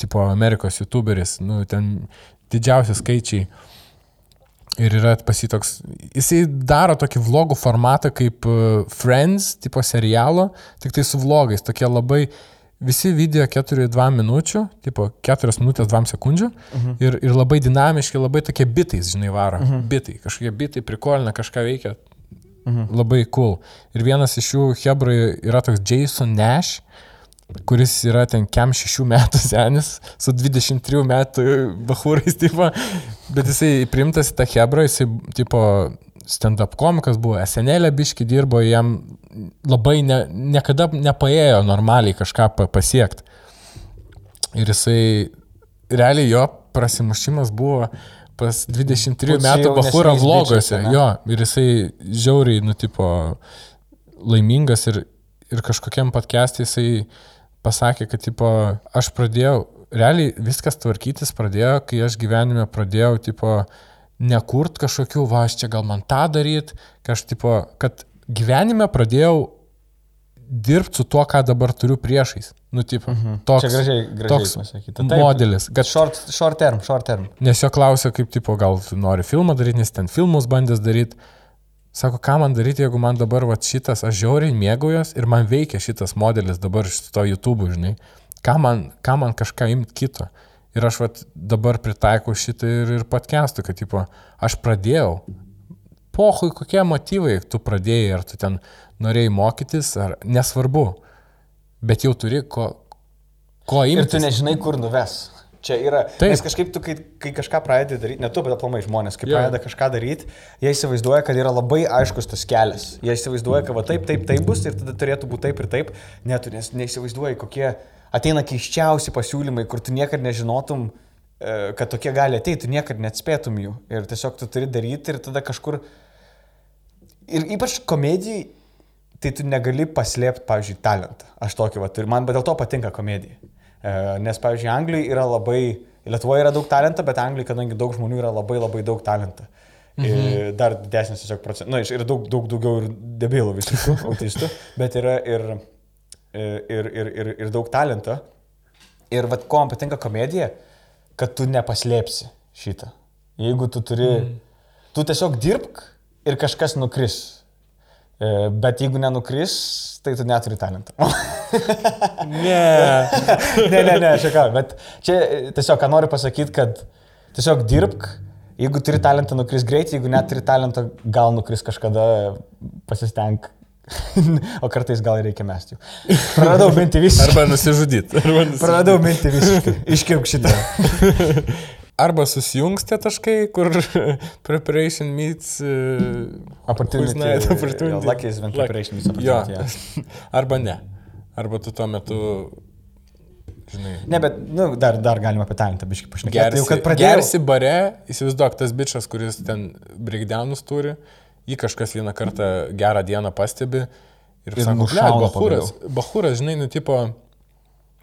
tipo, Amerikos youtuberis, nu, ten didžiausi skaičiai. Ir yra pasitoks, jisai daro tokį vlogų formatą kaip e, Friends, tipo serialo, tik tai su vlogais, tokie labai, visi video 4-2 minučių, tipo 4 minutės 2 sekundžių mhm. ir, ir labai dinamiški, labai tokie bitais, žinai, varo. Mhm. Bitai, kažkokie bitai prikolina, kažką veikia. Mhm. Labai cool. Ir vienas iš jų Hebrai yra toks Jason Nash, kuris yra ten kem šešių metų senis, su 23 metų bahūrais, tipo, bet jisai primtas į tą Hebrą, jisai, tipo, stand-up komikas buvo, SNL biški dirbo, jam labai ne, niekada nepaėjo normaliai kažką pa, pasiekti. Ir jisai, realiai jo prasimušimas buvo pas 23 Būt su metų jaunesniais vlogose, jo, ir jisai žiauriai, nu, tipo, laimingas ir, ir kažkokiam podcast'e jisai pasakė, kad, tipo, aš pradėjau, realiai viskas tvarkytis pradėjo, kai aš gyvenime pradėjau, tipo, nekurt kažkokių, va, aš čia gal man tą aš, tipo, kad gyvenime pradėjau dirbti su tuo, ką dabar turiu priešais. Nu, tipo, mhm. toks, Čia gražiai, gražiai toks pasakyta. modelis. Kad, Short, short term, short term. Nes jo klausė, kaip, tipo, gal tu nori filmą daryti, nes ten filmus bandęs daryti. Sako, ką man daryti, jeigu man dabar va, šitas, aš žiauriai mėgaujuos ir man veikia šitas modelis dabar iš to YouTube, žinai. Ką man, ką man kažką imti kito. Ir aš va, dabar pritaikau šitą ir, ir podcast'u, kad, tipo, aš pradėjau. Pohui, kokie motyvai tu pradėjai, ar tu ten norėjai mokytis, ar nesvarbu. Bet jau turi ko, ko Ir imti. tu nežinai, kur nuves. Čia yra. Taip. Nes kažkaip tu, kai, kai kažką pradedi daryti, ne tu, bet aplamai žmonės, kai Jo. pradeda kažką daryti, jie įsivaizduoja, kad yra labai aiškus tas kelias. Jie įsivaizduoja, kad va taip, taip, taip bus ir tada turėtų būti taip ir taip. Ne, tu nes neįsivaizduoji, kokie ateina keiščiausi pasiūlymai, kur tu niekada nežinotum, e, kad tokie gali ateiti, tu niekada neatspėtum jų. Ir tiesiog tu turi daryti ir tada kažkur... Ir ypač komedijai, tai tu negali paslėpti, pavyzdžiui, talentą. Aš tokį va turiu. Man dėl to patinka komedija. E, Nes, pavyzdžiui, Anglijai yra labai, Lietuvoje yra daug talento, bet Anglijai, kadangi daug žmonių yra labai labai daug talento. Mhm. Dar didesnis tiesiog procentas. Na, nu, yra daug, daug daugiau ir debilų visiškų autistų, bet yra ir, ir, ir, ir, ir daug talento. Ir vad, ko man patinka komedija, kad tu nepaslėpsi šitą. Jeigu tu turi, mm. tu tiesiog dirbk ir kažkas nukris. E, Bet jeigu nenukris, tai tu neturi talento. Ne. ne, ne, ne, aš ką, bet čia e, tiesiog, ką noriu pasakyti, kad tiesiog dirbk, jeigu turi talentą, nukris greit, jeigu neturi talento, gal nukris kažkada, pasistenk. o kartais gal reikia mesti. Praradau mintį visiškai. Arba nusižudyti. Nusižudyt. Praradau mintį visiškai. Iškirp šitą. Arba susijungs tie taškai, kur preparation meets uh, Opportunity. Night, opportunity. Jo, Lucky is when preparation meets Jo. opportunity. Yeah. Arba ne. Arba tu tuo metu, žinai, Ne, bet, nu, dar, dar galima apie talentą biškai pašnekėti. gersi, Jau kad pradėjau. gersi bare, įsivaizduok, tas bičias, kuris ten breakdownus turi, jį kažkas vieną kartą gerą dieną pastebi ir, Ir sako, "Blet, Bahūras, Bahūras, žinai, nu, tipo,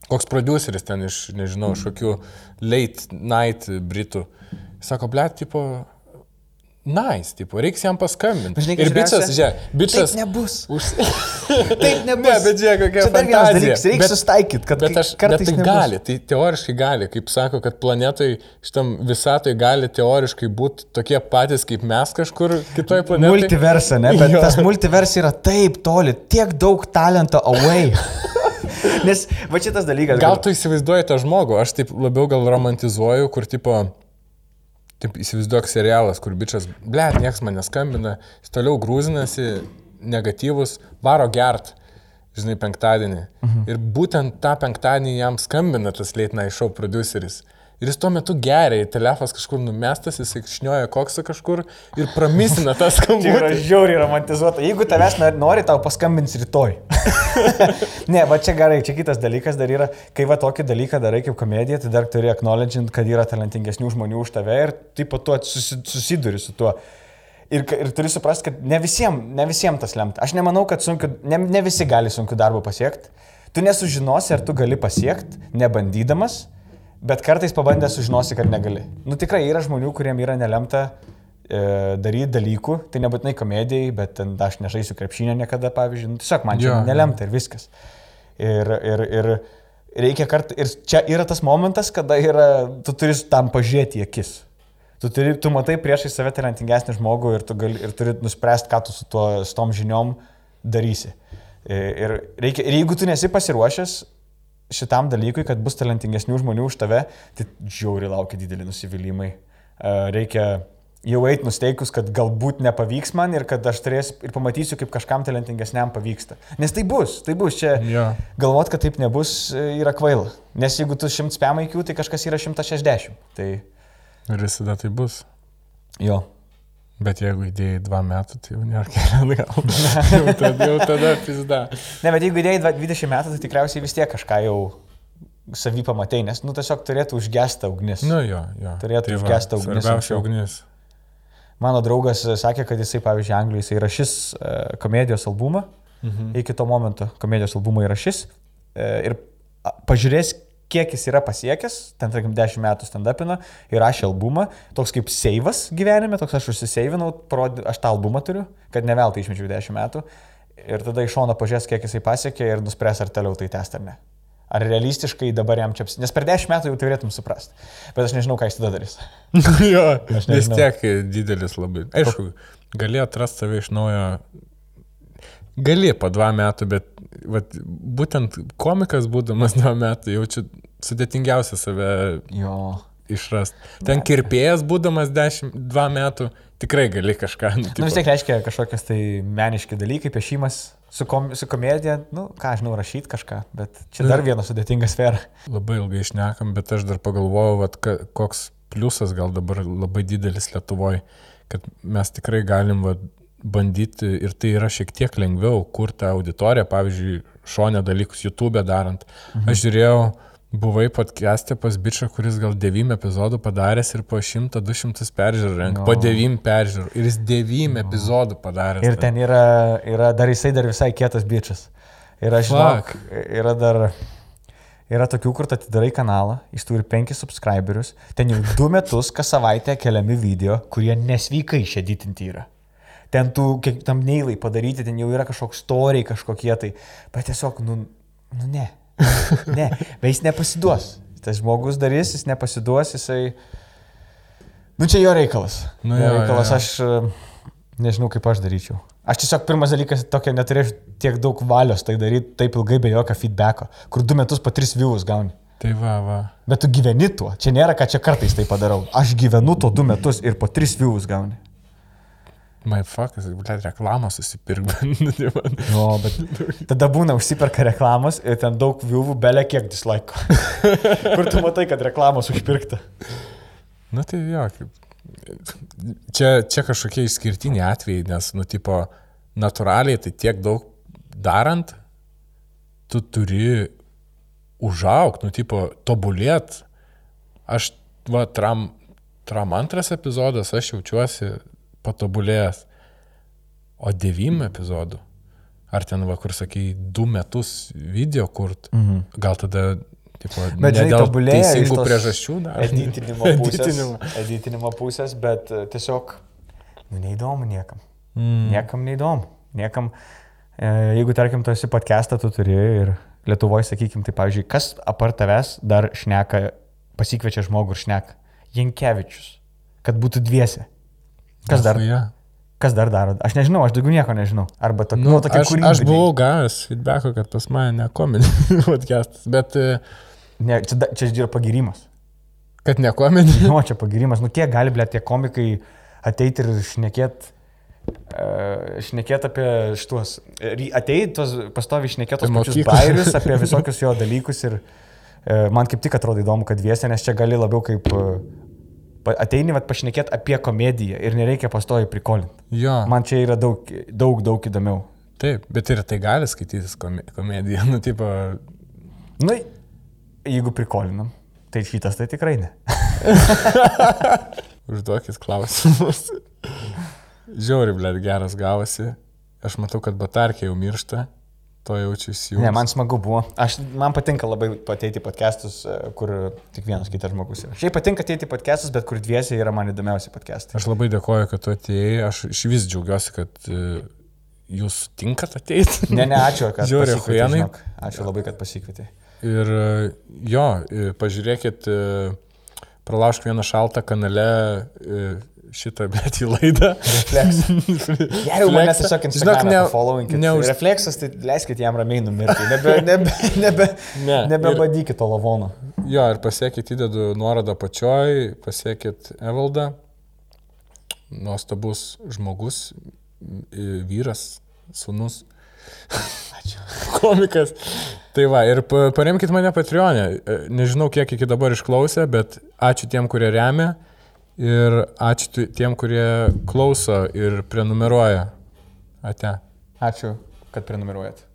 koks produceris ten iš, nežinau, iš kokių late night britų. Sako, blėt, tipo, nice, tipo, reiks jam paskambinti. Bet žinai, Ir bičias, žiūrėk, bičias. Taip nebus. Už... Taip nebus. Ne, bet žiūrėk, kokia fantazija. reikia Bet- susitaikyti, kad Bet, aš, bet kartais tai nebus. gali, tai teoriškai gali, kaip sako, kad planetai, šitam visatoj gali teoriškai būti tokie patys kaip mes kažkur kitoje planetoje. Multiversa, ne? Bet Jo. tas multivers yra taip toli, tiek daug talento away. Nes va šitas dalykas. Gal tu įsivaizduoji tą žmogų, aš taip labiau gal romantizuoju, kur tipo, taip įsivaizduok serialas, kur bičias, ble, nieks man neskambina, jis toliau grūzinasi, negatyvus, varo gert, žinai, penktadienį. Mhm. Ir būtent tą penktadienį jam skambina tas late night show produceris. Ir jis tuo metu geria, telefas kažkur numestas, jis šnioja koksą kažkur ir pramisina tą Tai yra skambutį. žiauriai romantizuota. Jeigu tavęs nori- tau paskambins rytoj. ne, va čia gerai, čia kitas dalykas dar yra, kai va tokį dalyką darai kaip komedija, tai dar turi acknowledgint, kad yra talentingesnių žmonių už tave ir taip pat tu susi, susiduri su tuo. Ir, ir turi suprasti, kad ne visiems ne visiem tas lemta. Aš nemanau, kad sunku, ne, ne visi gali sunkių darbų pasiekti. Tu nesužinosi, ar tu gali pasiekti, nebandydamas, bet kartais pabandęs sužinosi, kad negali. Nu tikrai yra žmonių, kuriem yra nelemta e, daryti dalykų, tai nebūtinai komedijai, bet ten aš nežaisiu krepšinio niekada, pavyzdžiui, nu, tiesiog man čia Jo, jo. nelemta ir viskas. Ir, ir, ir reikia kart, ir čia yra tas momentas, kada yra, tu turi tam pažiūrėti į akis. Tu, turi, tu matai priešai save talentingesnį žmogų ir tu gali, ir turi nuspręsti, ką tu su, tuo, su tom žiniom darysi. Ir, ir, reikia, ir jeigu tu nesi pasiruošęs šitam dalykui, kad bus talentingesnių žmonių už tave, tai žiauri laukia dideli nusivylimai. E, Reikia jau eiti nusteikus, kad galbūt nepavyks man ir kad aš turėsiu ir pamatysiu, kaip kažkam talentingesniam pavyksta. Nes tai bus, tai bus čia. Jo. Galvot, kad taip nebus, e, yra kvaila. Nes jeigu tu 100 spam IQ, tai kažkas yra 160. Tai Ir visada tai bus. jo. Bet jeigu įdėjai dva metų, tai jau nėra kelią atgal. jau tada, jau tada pizda. Ne, bet jeigu idėjai 20 metų, tai tikriausiai vis tiek kažką jau savy pamatai, nes, nu, tiesiog turėtų užgesta ugnis. Nu jo, jo. Turėtų Tai va, užgesti ugnis Svarbiausia ugnis. Mano draugas e, sakė, kad jisai, pavyzdžiui, Anglijoje jisai rašys e, komedijos albumą. Mhm. Iki to momento komedijos albumą įrašys. E, ir pažiūrės, kiek jis yra pasiekęs, ten, tarkim, 10 metų stand-upino, įrašė albumą, toks kaip seivas gyvenime, toks aš užsiseivinau, parodė, aš tą albumą turiu, kad ne veltui išmečiau 10 metų. Ir tada iš šono pažiūrės, kiek jisai pasiekė ir nuspręs, ar toliau tai tęsti ar ne. Ar realistiškai dabar jam čia, nes per 10 metų jau turėtum suprasti. Bet aš nežinau, ką jis tada darys. jo, vis tiek didelis labai. Aišku, gali atrasti save iš naujo. Gali po dva metų, bet vat, būtent komikas būdamas dva metų jaučiu sudėtingiausia save Jo. išrast. Ten kirpėjas būdamas dešimt, dva metų, tikrai gali kažką. Nu, Na vis tiek reiškia kažkokias tai meniški dalykai, piešimas su, kom, su komedija, nu, ką žinau, rašyti kažką, bet čia dar viena sudėtinga sfera. Labai ilgai išnekam, bet aš dar pagalvojau, vat, ka, koks pliusas gal dabar labai didelis Lietuvoje, kad mes tikrai galim vat, bandyti ir tai yra šiek tiek lengviau kurti auditoriją, pavyzdžiui, šonę dalykus YouTube darant. Mhm. Aš žiūrėjau, buvai podcast'e pas bičią, kuris gal 9 epizodų padaręs ir po 100-200 peržiūrų renka. Jo. Po 9 peržiūrų. Ir jis 9 epizodų padaręs. Ir ten yra, yra dar jisai dar visai kietas bičias. Ir aš žinau, yra dar, yra tokių, kur atidarai kanalą, jis turi 5 subscriberius, ten jau 2 metus kas savaitę keliami video, kurie nesveikai šeditinti yra. Ten tų, kiek tam neilai padaryti, ten jau yra kažkoks storiai kažkokie tai, bet tiesiog, nu, nu ne. Ne, bet jis nepasiduos. Tas žmogus darys, jis nepasiduos, jisai... Nu čia jo reikalas. Nu jo jo, reikalas, jo. aš e, nežinau, kaip aš daryčiau. Aš tiesiog pirmas dalykas tokia neturėčiau tiek daug valios tai daryti taip ilgai be jokio feedbacko, kur du metus po tris views gauni. Tai va, va. Bet tu gyveni tuo, čia nėra, kad čia kartais tai padarau. Aš gyvenu tuo du metus ir po tris views gauni. My fuckas, blėt, reklamos susipirk. No, bet tada būna užsiperka reklamos ir ten daug viewų, belė kiek dislike. kur tu matai, kad reklamos užpirkta. Na tai jo, kaip. Čia, čia kažkokie išskirtiniai atvejai, nes, nu, tipo, natūraliai tai tiek daug darant, tu turi užaukti, nu, tipo, tobulėt. Aš, va, tram, tram antras epizodas, aš jaučiuosi patobulėjęs. O devym epizodų, ar ten, va, kur sakai, du metus video kurt, mhm. gal tada, tipo, Bet žinai, dėl teisingų priežasčių dar. Editinimo pusės. Editinimo. Editinimo pusės, bet e, tiesiog, nu, neįdomu niekam. Mm. Niekam neįdomu. Niekam, e, jeigu, tarkim, tu esi podcastą, tu turi ir Lietuvoje, sakykim, tai, pavyzdžiui, kas apart tavęs dar šneka, pasikviečia žmogų ir šneka. Jankievičius. Kad būtų dviese. Kas dar, Ja. kas dar daro? Aš nežinau, aš daugiau nieko nežinau. Arba to, Nu, nu, tokia aš, aš buvau gavęs feedbacko, kad pas mane ne komedija podcastas, bet e, Ne, čia, čia yra pagirimas. kad ne komedija. Nu, čia pagirimas. Nu, kiek gali, ble, tie komikai ateiti ir šnekėti. Uh, šnekėt apie šituos, ateiti tos pastovi šnekėt tos Apie pačius bairius, apie visokius jo dalykus ir uh, man kaip tik atrodo įdomu, kad viesė, nes čia gali labiau kaip ateini, vad pašnekėti apie komediją ir nereikia pastovi prikolinti. Jo, Man čia yra daug, daug, daug įdomiau. taip, bet ir tai gali skaitytis kome- komediją. Nu, tipo, Nu, jeigu prikolinam, tai šitas tai tikrai ne. užduokit klausimus. Žiauri, blėt, geras gavosi. Aš matau, kad batarkė jau miršta. To jaučiuosi jau. Ne, man smagu buvo. Aš, man patinka labai ateiti podcastus, e, kur tik vienas kitas žmogus yra. Šiaip patinka ateiti podcastus, bet kur dviesi yra man įdomiausi podcastai. Aš labai dėkoju, kad tu atėjai. Aš iš vis džiaugiuosi, kad e, jūs tinkat ateiti. Ne, ne, ačiū, kad Žiauri pasikvietei, žinok. Ačiū labai, kad pasikvietei. Ir e, jo, pažiūrėkit, pralaužk vieną šaltą kanale šitą, bet į laidą. Refleks. Jeigu mane Fleksą. tiesiog Žinok, Instagram'e ne- followingit. neuž- Refleksas, tai leiskit jam ramiai numirti. Nebe, nebe, nebe, Ne, nebebadykit to lavono. Jo, ir pasiekit, įdedu nuorodą pačioj, pasiekit Evaldą. Nuostabus žmogus, vyras, sunus. Ačiū. Komikas. Tai va, ir pa- paremkit mane Patreonė. E, Nežinau, kiek iki dabar išklausė, bet ačiū tiem, kurie remia. Ir ačiū tiem, kurie klauso ir prenumeruoja. Ate. Ačiū, kad prenumeruojat.